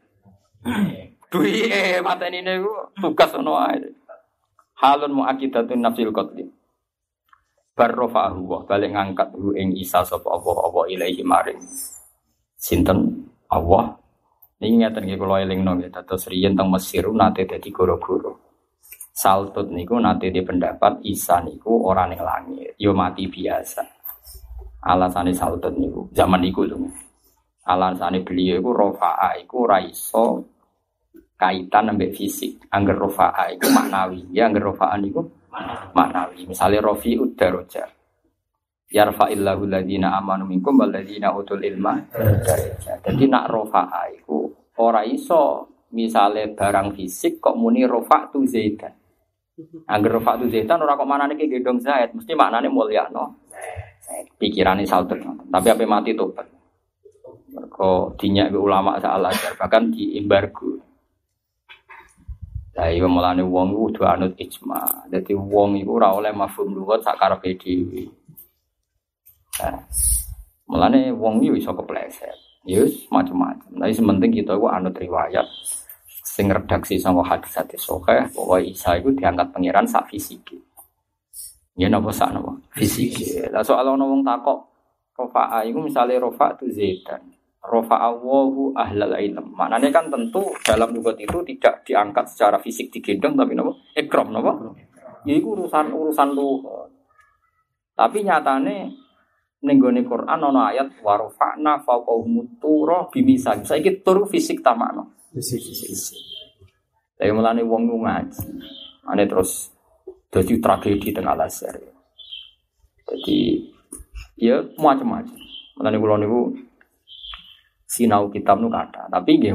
Duit mateni ini tugas ono ae. Halun muakidatun nafsil qatli. Barrofa'ahu wa balik ngangkat hu ing isa sapa Allah apa ilaihi maring. Sinten Allah. Ini ngeten nggih kula elingno nggih dados riyen teng Mesir nate dadi goro-goro. Saltut niku nate di pendapat Isa niku ora ning langit, yo mati biasa. Alasane saltut niku zaman niku lho. Alasane beliau iku rofa'a iku ora iso kaitan ambek fisik. Angger rofa'a iku maknawi, ya angger rofa'a niku maknawi. Misale rafi'ud darajat. Yarfa'illahu alladhina amanu minkum walladhina utul ilma. Jadi nak rofa'a iku ora iso misale barang fisik kok muni rofa'tu zaidan. Angger rofa'tu zaidan ora kok manane ki gendong zaid, mesti maknane mulyano. Pikirane salter. Tapi apa mati tobat. Mergo dinyak ulama saal ajar bahkan di embargo. Lah iya mulane wong iku kudu anut ijma. Dadi wong iku ora oleh mafhum luwat sak karepe dhewe. Nah, mulane wong iki iso kepleset. Yus macam-macam. Tapi sementing kita itu anut riwayat sing redaksi sama hadis hadis soke bahwa Isa itu diangkat pangeran sak fisik. Ya napa sak napa fisik. Lah soal ono wong takok rofa'a itu misalnya rofa itu zaidan. Rofa'a wahu ahlal ilm. Maknanya kan tentu dalam lugat itu tidak diangkat secara fisik digendong tapi napa ikram napa? Ya itu urusan urusan lugat. Tapi nyatane ning gone Quran ana ayat wa rafa'na fawqahum tura bimisan. Saiki turu fisik ta makna. Tapi mulane wong ngaji. Ane terus jadi tragedi tengah laser. Jadi ya macam-macam. Mulane kula niku sinau kitab nu kata, tapi nggih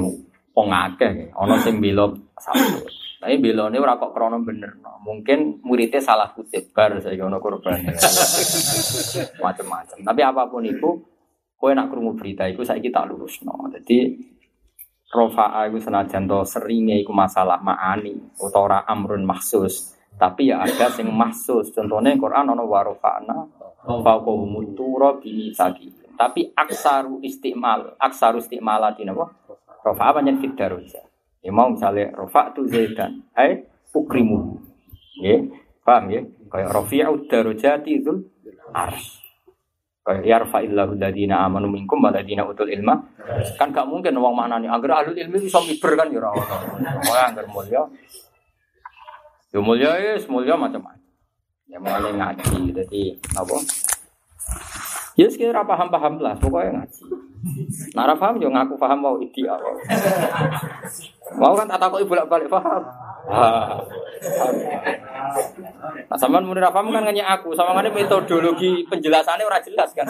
wong akeh ana sing bela satu. Tapi belone ora kok krana bener. no. Mungkin muridnya salah kutip bar saya ono korban. Macam-macam. Tapi apa pun itu kowe nak krungu berita iku saiki tak lurusno. Jadi Rofa'a iku senajan to seringe iku masalah ma'ani utawa ora amrun mahsus. Tapi ya ada sing mahsus. Contohnya Quran ono wa rafa'na faqahum tura bimisaki. Tapi aksaru istimal, aksaru istimalatin apa? Rofa'a banyak fit darujah. Ya mau misalnya rofa tu zaidan, hai ukrimu. Ya, paham ya? Kayak rofi'u darujati itu ars. Kayak yarfa'illahu ladina amanu minkum wa ladina utul ilma. Kan gak mungkin wong manani agar ahlul ilmi bisa miber kan ya ora ono. Wah, agar mulya. Ya mulya ya, mulya macam-macam. Ya mulai ngaji, jadi apa? Ya sekira paham-paham lah, pokoknya ngaji. Nara paham yo ngaku paham mau ideal. Mau kan tak takoki bolak-balik paham. Ah. Nah, sampean muni ra paham kan nanya aku, sama ngene metodologi penjelasannya ora jelas kan.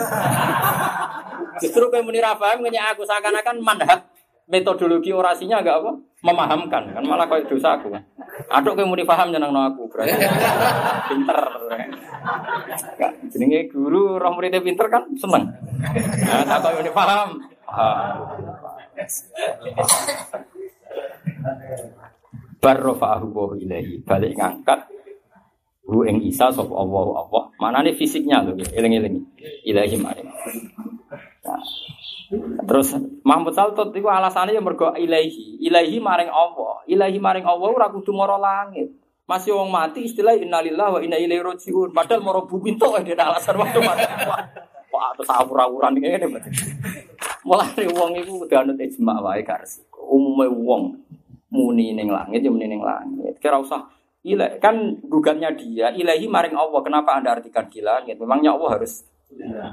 Justru kayak muni paham nanya aku seakan-akan manhat metodologi orasinya agak apa? Memahamkan kan malah kayak dosa aku. Aduk kayak muni paham nyenang aku berarti pinter. Gak, jenenge guru roh muridnya pinter kan seneng. Nah, tak kau muni paham. Paham. Barrofa'ahu wa ilahi balik ngangkat hu ing Isa sapa Allah Allah. Manane fisiknya lho eling-eling. Ilahi mari. Nah, Terus Mahmud Saltot itu alasannya ya mergo ilahi, ilahi maring Allah, ilahi maring Allah ora kudu mara langit. Masih wong mati istilah innalillahi wa inna ilaihi rajiun. Padahal mara bumi tok ada alasan waktu mati. Wah, terus awur-awuran ngene berarti. Mulane wong iku kudu anut ijma wae kars. Umume wong muni ning langit ya muni ning langit. Kira usah ilahi kan gugatnya dia ilahi maring Allah. Kenapa Anda artikan di langit? Memangnya Allah harus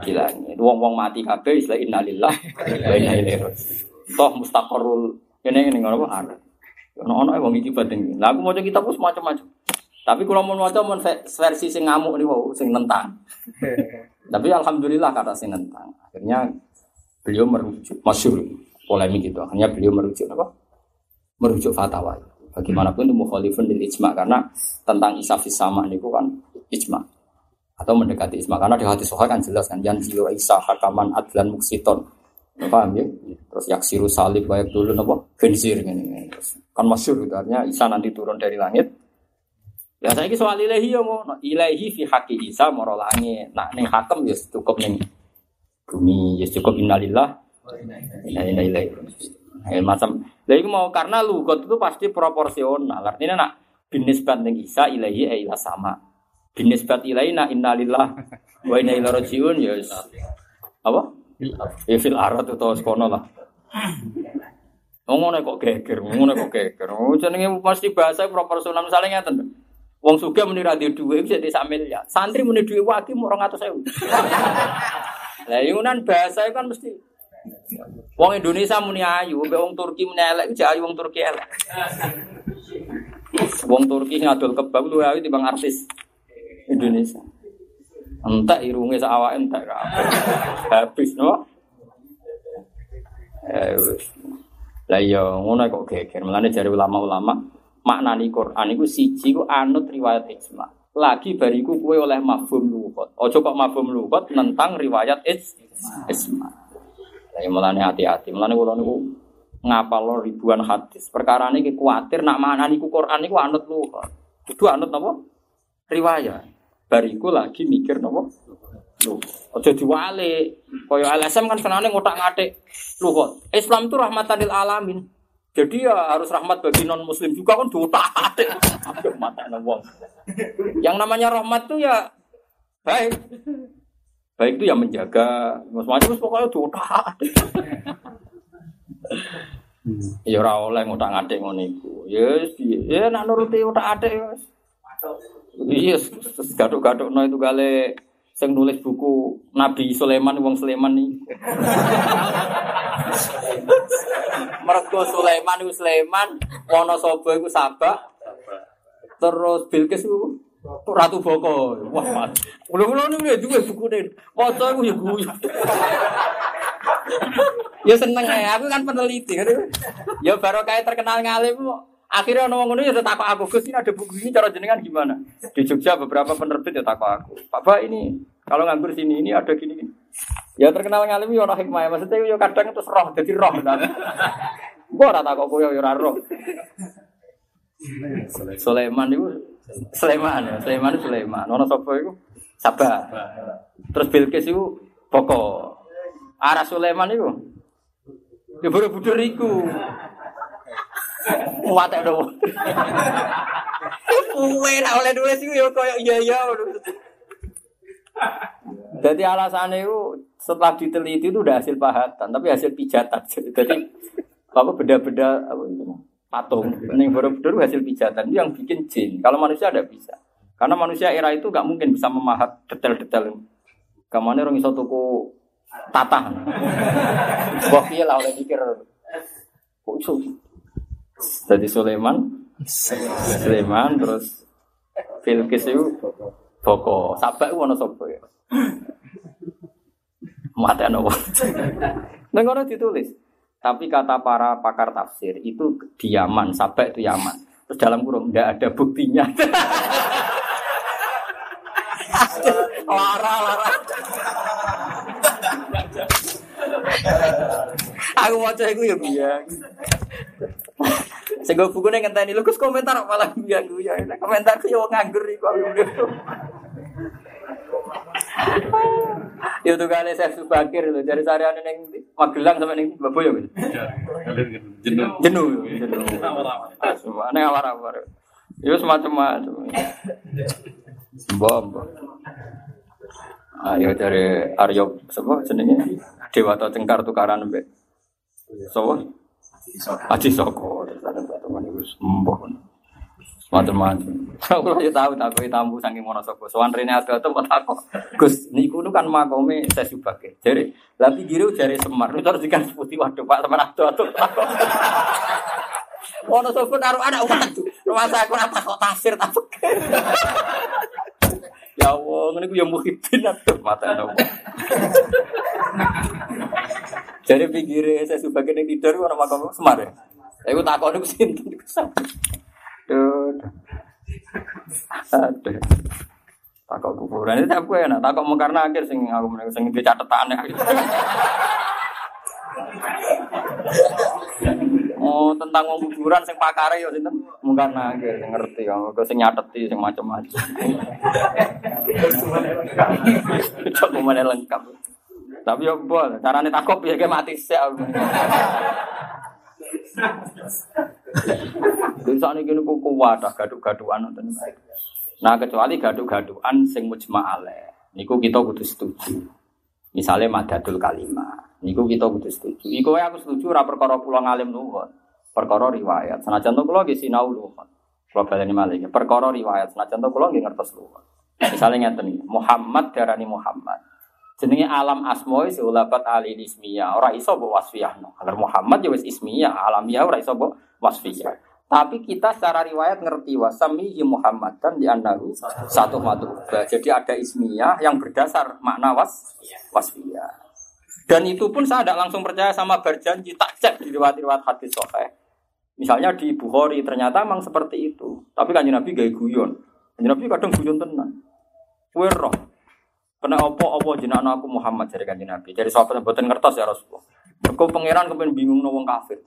di langit. Wong-wong mati kabeh istilah innalillah wa inna ilaihi rajiun. Toh mustaqarrul ini ini ngono apa ada. Ono ono wong iki batin. Lah aku maca kitab wis macam-macam. Tapi kalau mau maca mau versi sing ngamuk nih wow, sing nentang. Tapi alhamdulillah kata sing nentang. Akhirnya beliau merujuk masyur polemik itu. Akhirnya beliau merujuk apa? Merujuk fatwa. Bagaimanapun itu mukhalifun lil ijma karena tentang isafis sama niku kan ijma atau mendekati isma. Karena di hati soha kan jelas kan yang jiwa isa hakaman adlan muksiton. Paham ya? Terus yaksiru salib baik dulu nopo benzir ini kan masyur gitu artinya isa nanti turun dari langit. Ya saya ini soal ilahi ya mau ilahi fi haki isa moro langit. Nah neng hakem ya cukup neng bumi ya cukup innalillah. Inna ilahi ya, macam. Lah itu mau karena lugot itu pasti proporsional. Artinya nak binisbat neng isa ilahi ya ilah sama binisbat ilaina innalillah wa inna ilaihi rajiun ya wis. apa ya fil arat atau sekono lah Oh, ngono kok geger, ngono kok geger. Oh, jenenge mesti bahasa proporsional misalnya ngeten. Wong sugih muni ra duwe dhuwit bisa sak miliar. Santri muni dhuwit waki mau 200.000. Lah yunan bahasa kan mesti Wong Indonesia muni ayu, mbek wong Turki muni elek, jek ayu wong Turki elek. Wong Turki ngadol kebab lu ayu timbang artis. Indonesia. Entek irunge sak awake entek Habis no. Eh wis. Lah iya ngono kok geger. Mulane jare ulama-ulama maknani Quran iku siji ku anut riwayat ijma. Lagi bariku kue oleh mafhum lugat. Ojo kok mafhum lugat tentang riwayat ijma. Lah iya mulane hati-hati. Mulane kula niku ngapal ribuan hadis. Perkara ini kuatir nak maknani ku Quran niku anut lugat. Kudu anut napa? Riwayat. Bariku lagi mikir nopo. Loh, aja diwale. Kaya LSM kan senane ngotak-ngatik. Kok Islam itu rahmatan lil alamin. Jadi ya harus rahmat bagi non muslim juga kan diotak-atik. Mata wong. Yang namanya rahmat tuh ya baik. Baik itu yang menjaga. Macam-macam pokoknya diotak-atik. Ya ora oleh ngotak-ngatik ngono iku. Ya ya nak nuruti otak-atik ya. Iya, gaduk-gaduk no itu gale sing nulis buku Nabi Sulaiman wong Sulaiman nih. Mergo Sulaiman iku Sulaiman, Wonosobo iku Sabak. Terus Bilqis iku Ratu Boko. Wah, ulo-ulo niku ya duwe bukune. Maca iku ya guyu. Ya seneng ya, aku kan peneliti kan. Ya baru kayak terkenal ngalim Akhirnya orang ngono ya takut aku, Gus ini ada buku ini cara jenengan gimana? Di Jogja beberapa penerbit ya takut aku. Papa ini kalau nganggur sini ini ada gini gini. Ya terkenal ngalim ya orang hikmah, maksudnya ya kadang terus roh jadi roh. Gua ora takut kowe ya ora roh. Sulaiman itu Sulaiman ya, Sulaiman itu Sulaiman. Ono sapa iku? Sabah. Terus Bilqis itu pokok. Arah Sulaiman itu Ya Borobudur iku. Muatek dong. Kuwe lah oleh nulis iku ya koyo iya iya. Jadi alasannya itu setelah diteliti itu udah hasil pahatan, tapi hasil pijatan. Jadi apa beda-beda apa itu patung. Ini Borobudur hasil pijatan itu yang bikin jin. Kalau manusia ada bisa. Karena manusia era itu gak mungkin bisa memahat detail-detail. Kamane orang iso tuku tatah. Wah lah oleh pikir. Kok iso? Jadi Sulaiman, Sulaiman terus Bilqis itu Boko, sabak itu sopo ya? Mati apa? Neng orang ditulis. Tapi kata para pakar tafsir itu di Yaman, sabak itu Yaman. Terus dalam kurung tidak ada buktinya. lara lara. Aku mau cek ya biar. Sing go bukune ngenteni lho Gus komentar malah biang ya. Komentar ku yo nganggur iku aku. Ya tuh kali saya subakir itu dari sarian neng Magelang sampai neng Baboyo gitu. Jenuh. Jenuh. Semua neng awar-awar. Yo semacam-macam. Bom. Ayo dari Aryo sebab jenenge Dewata Cengkar tukaran mbek. So, Aji Soko, sembuh. Macam-macam. Aku ya tahu tak kowe tamu saking Wonosobo. Sowan rene ada tuh kok takok. Gus, niku nu kan makome saya subake. Jare, lha pinggire jare Semar. Lu terus dikan putih waduh Pak teman ado-ado. Wonosobo naruh anak waduh. Rumah saya aku apa kok tafsir tak Ya Allah, ngene ku ya muhibin atuh mata nopo. Jadi pinggire saya sebagai yang tidur ono makam Semar ya. Aku takon niku sinten niku Duh. Aduh. Takok kuburan itu aku enak, takok mungkar nakir sing aku meneng sing dicatetane. Oh, tentang wong kuburan sing pakare ya sinten? Mungkar nakir sing ngerti ya, kok sing nyateti sing macam-macam. Coba mana lengkap. Tapi ya bol, carane takok ya kayak mati sih. Bisa nih gini kuku wadah gaduh-gaduhan nonton. Nah kecuali gaduh-gaduhan sing mujma ale. Niku kita kudu setuju. Misalnya madadul kalimah. Niku kita kudu setuju. Iku aku setuju ora perkara kula ngalim nuwun. Perkara riwayat. Senajan to kula nggih sinau nuwun. Kula baleni malih. Perkara riwayat. Senajan to kula nggih ngertos nuwun. Misalnya ngeten Muhammad darani Muhammad. Jenenge alam asma wis ulabat ali ismiyah. Ora iso mbok wasfiyahno. Kalau Muhammad ya wis ismiyah, alamiah ora iso mbok wasfiyah. Tapi kita secara riwayat ngerti wasami Muhammad kan di anahu satu matu. Jadi ada ismiyah yang berdasar makna was wasfiyah. Dan itu pun saya tidak langsung percaya sama berjanji tak cek di riwayat-riwayat hadis sahih. Misalnya di Bukhari ternyata memang seperti itu. Tapi kan Nabi gaya guyon. Nabi kadang guyon tenan. Kue roh. Kena opo opo jenah aku Muhammad dari kanjeng Nabi. Dari sahabat buatan ngertos ya Rasulullah. Mergo pangeran kepen bingung no wong kafir.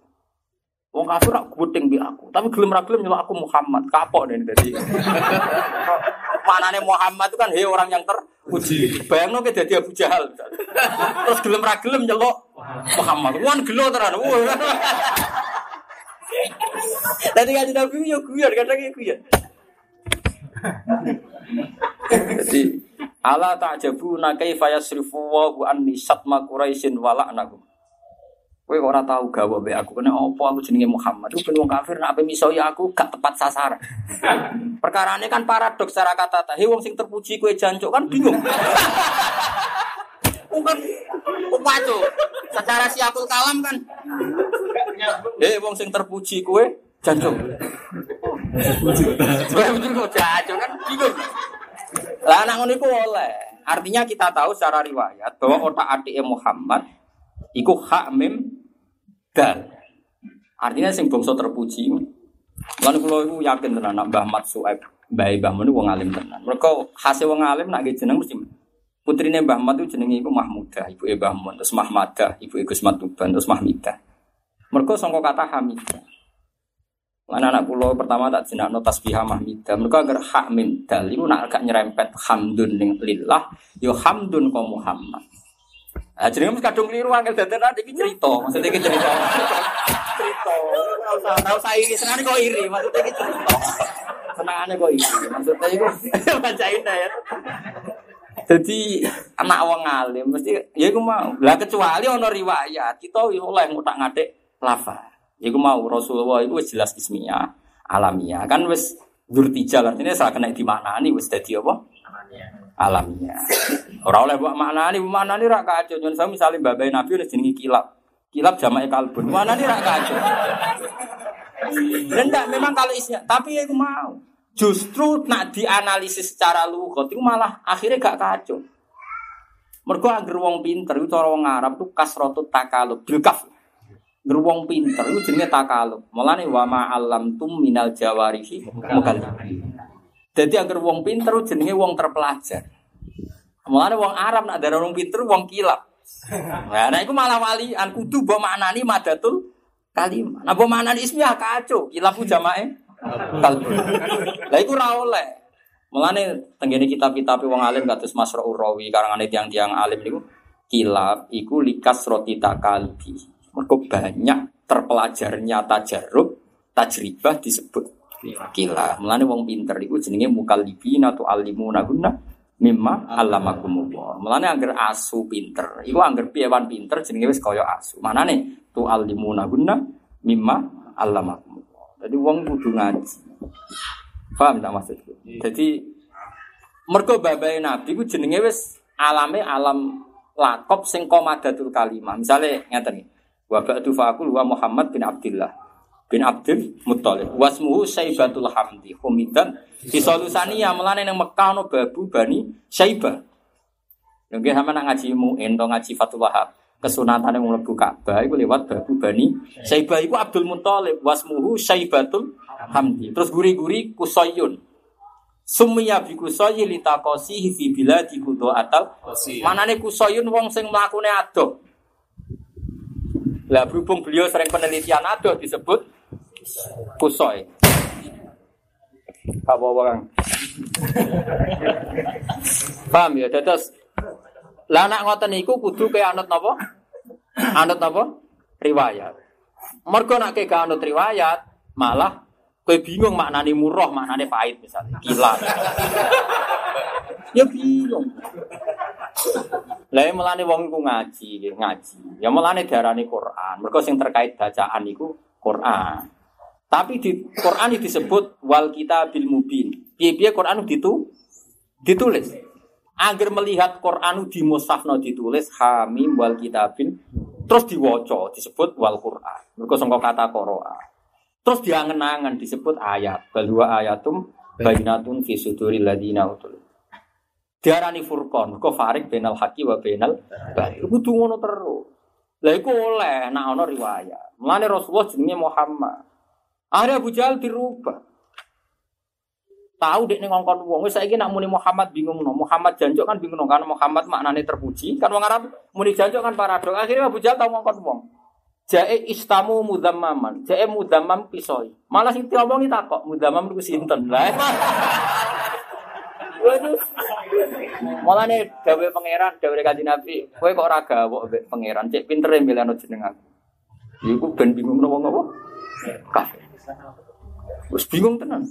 Wong kafir rak guting bi aku, tapi gelem ra gelem aku Muhammad. Kapok deh dadi. Manane Muhammad itu kan he orang yang terpuji. Bayangno ke dadi Abu Jahal. Terus gelem ra gelem nyelok Muhammad. Wan gelo tenan. Tadi kan Nabi yo guyon kadang yo guyon. Jadi ala ta'jabu na kaifa yasrifu wa anni satma quraisyin wala'nahum. Kowe ora tau gawe be aku kena opo aku jenenge Muhammad. Ku ben wong kafir nek ape miso ya aku gak tepat sasaran. Perkarane kan paradoks secara kata He wong sing terpuji kowe jancuk kan bingung. Bukan upacu. Secara siapul kalam kan Eh wong sing terpuji kue jancuk. Saya betul kok jancuk kan bingung. Lah anak ngono iku oleh. Artinya kita tahu secara riwayat bahwa otak adik Muhammad iku hak mim dal. Artinya sing bangsa terpuji. Lan kula iku yakin tenan nak Mbah Mat Suaib, Mbah Mbah Mun wong alim tenan. Mereka hasil wong alim nak jeneng mesti putrine Mbah Mat itu jenenge iku Mahmudah, ibu Mbah Mun, terus Mahmadah, ibu Gus Matuban, terus Mahmidah. Mereka sangka kata Hamidah. Mana anak pulau pertama tak jenak no tasbihah mahmidah. Mereka agar hak min dal itu nak agak nyerempet hamdun ning lillah, yo hamdun ko Muhammad. Ah jadi mesti kadung keliru angel dadan nanti iki cerita, maksudnya iki cerita. cerita. Ora usah ora usah iri, senane kok iri, maksudnya iki cerita. Senangane kok iri, maksudnya iku bacain ya. Jadi anak wong alim mesti ya iku mau. Lah kecuali ana riwayat kita oleh ngutak ngatik lafaz. Iku mau Rasulullah itu jelas ismiyah, alamiah. Kan wis dzurtijal artinya saya kena di mana nih wis dadi apa? Alamiah. Ora oleh mbok maknani, maknani ra kacau. Nyon saya misalnya babai Nabi udah jenengi kilap. Kilap jamae kalbun. Mana nih ra kacau. Dan memang kalau isinya, tapi aku mau. Justru nak dianalisis secara lugat itu malah akhirnya gak kacau. Mergo anggere wong pinter itu cara Arab tuh kasratu takalub bil kaf. Anggere wong pinter itu jenenge takalub. Mulane wa ma alam tum minal jawarihi mukallib. Jadi anggere wong pinter itu jenenge wong terpelajar. Mulane wong Arab nak darah wong pinter wong kilap. Nah, nah itu malah walian kudu mbok maknani madatul kalimah. Nah, mbok maknani ismiyah kacau. Kilap ku jamae kalbu. Lah iku ora oleh. Mulane tenggene kitab-kitab wong alim kados Masra'ur Rawi karangane tiang-tiang alim niku kilap iku likas roti takalbi. Mergo banyak terpelajarnya tajarub, tajribah disebut kilap. Mulane wong pinter iku jenenge mukallibina tu alimuna guna mimma allamakumullah. Mulane angger asu pinter, iku angger piyewan pinter jenenge wis kaya asu. Manane tu alimuna guna mimma allamakumullah. Jadi wong kudu ngaji. Paham tak maksudku? Jadi mergo babai Nabi ku jenenge wis alame alam lakop sing komadatul kalimah. Misale ngeten iki. Wa ba'du faqul wa Muhammad bin Abdullah bin Abdul Muttalib. Wasmuhu Saibatul Hamdi. Humidan di Solusania melane nang Mekah ono babu Bani Saibah. Mungkin sama nak ngaji mu'in atau ngaji Fatul Wahab. Kesunatan yang mlebu Ka'bah iku lewat babu Bani Saibah iku Abdul Muttalib. Wasmuhu Saibatul Hamdi. Terus guri-guri Kusoyun. Sumya bi kusoyi litakosi fi biladi kudo atal. Manane kusoyun wong sing mlakune adoh. Lah berhubung beliau sering penelitian adoh disebut kusoy. Apa orang? Paham ya? Terus lah anak ngoten niku kudu ke anut napa? Anut napa? Riwayat. Mergo nak ke anut riwayat, malah kowe bingung maknane murah, maknane pahit misalnya. Gila. ya bingung. Lah melane wong iku ngaji, ngaji. Ya melane diarani Quran. Mergo sing terkait bacaan iku Quran. Tapi di Quran disebut wal kita bil mubin. Piye-piye Quran itu ditulis. Agar melihat Quran di musafno ditulis hamim wal kitabil terus diwaca disebut wal Quran. Mergo kata qoroa. Terus diangen-angen disebut ayat. Balwa ayatum bainatun fi suduril ladina utul. Diarani furqan, kok farik benal haki wa benal batil. Kudu ngono terus. Lah iku oleh nek ana riwayat. Mulane Rasulullah jenenge Muhammad. Akhirnya Abu Jahal dirubah. Tahu dek ning ngongkon wong wis saiki nak muni Muhammad bingung no. Muhammad janjuk kan bingung no karena Muhammad maknane terpuji. Kan wong Arab muni janjuk kan paradok. Akhirnya Abu Jahal tahu ngongkon wong. Jae istamu mudammaman, jae mudammam pisoi. Malah sing diomongi takok mudammam niku sinten. Lah Waduh. Mulane gawe pangeran, gawe kanjeng Nabi, kowe kok ora gawok pangeran, cek pintere milihno jeneng aku. Iku ben bingung wong apa? Kafir. Wis bingung tenan.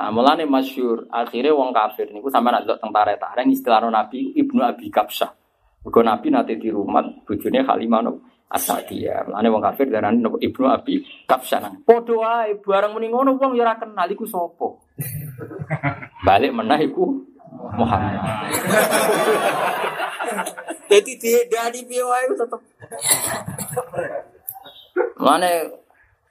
Nah, mulane masyhur, akhirnya wong kafir niku sampe nak delok teng tarik-tarik istilah Nabi Ibnu Abi Kapsah. Mergo Nabi nate di rumah bojone Halimah no Asadiyah. Mulane wong kafir darani Ibnu Abi Kapsah. Padha wae bareng muni ngono wong ya ora kenal iku sapa. Balik menah iku Muhammad. Jadi dihedani piye wae tetep. Mane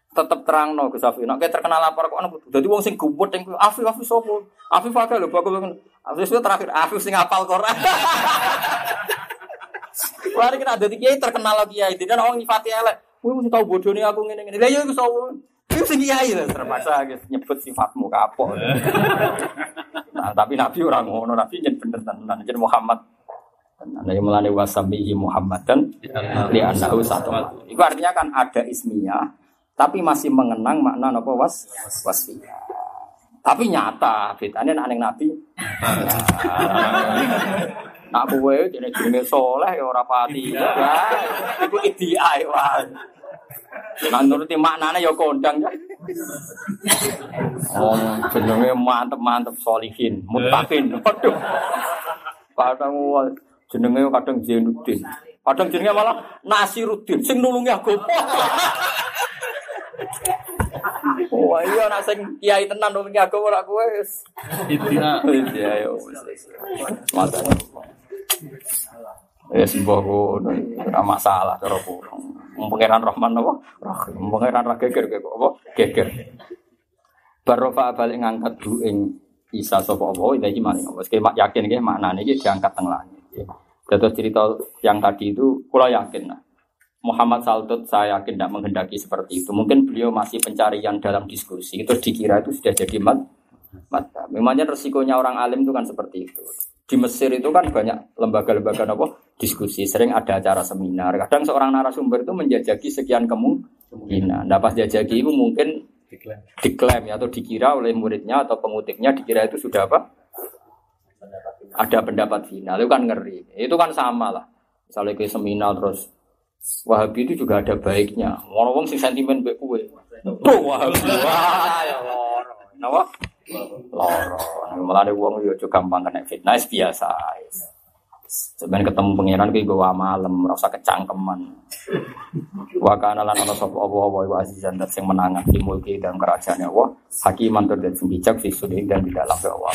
tetep terangno Gus Afif. Nek terkenal lapor kok ana dadi wong sing gubut ning Afif Afif sapa? Afif akeh lho bakal Afif itu terakhir Afif sing hafal Quran. Wah, kita ada kiai terkenal lagi kiai, dan orang nyifati elek. Wih, mesti tahu bodoh nih aku ngene ngene. Lah ya iku sapa? Iku sing kiai lah terpaksa guys nyebut sifatmu kapok. nah, tapi Nabi orang ngono, Nabi jen bener tenan, jen Muhammad. Nah, yang melani wasabihi Muhammad dan li satu. Itu artinya kan ada ismiyah, tapi masih mengenang makna apa was wasiyah. Tapi nyata, bedanya nak neng Nabi. Nak kowe jenenge jenenge soleh ya ora pati. Ya, iku ideal wae. Nah nuruti maknane ya kondang ya. Oh, jenenge mantep-mantep solihin, mutakin. Waduh. Kadang jenenge kadang Zainuddin. Kadang jenenge malah Nasiruddin sing nulungi aku. Wah iya nak sing kiai tenan nulungi aku ora kowe wis. Iya. Iya yo. Mata. Ya sembah ngono, ora masalah cara kulo. Pangeran Rahman apa? Rahim. Pangeran ra geger kok apa? Geger. Barofa balik ngangkat du ing Isa sapa apa iki maring apa. Wis yakin iki maknane iki diangkat teng langit. Terus cerita yang tadi itu kula yakin nah. Muhammad Saltut saya yakin tidak menghendaki seperti itu. Mungkin beliau masih pencarian dalam diskusi. Itu dikira itu sudah jadi mat. mat. Memangnya resikonya orang alim itu kan seperti itu. Di Mesir itu kan banyak lembaga-lembaga apa diskusi. Sering ada acara seminar. Kadang seorang narasumber itu menjajaki sekian kemungkinan. Nah pas jajaki itu mungkin diklaim ya, atau dikira oleh muridnya atau pengutipnya dikira itu sudah apa? Ada pendapat final. Itu kan ngeri. Itu kan sama lah. Misalnya ke seminar terus Wahabi itu juga ada baiknya. Orang-orang sing sentimen mbek kowe. Tuh Wahabi. Wah, ya loro. Napa? Loro. Ada wong yo gampang kena fitnah biasa. Sebenarnya ketemu pangeran ki gowa malam, rasa kecangkeman. Wa kana lan ana sapa apa apa wa azizan dat sing menangan di mulki dan kerajaannya Allah. Hakiman tur dan bijak fi dan di dalam Allah.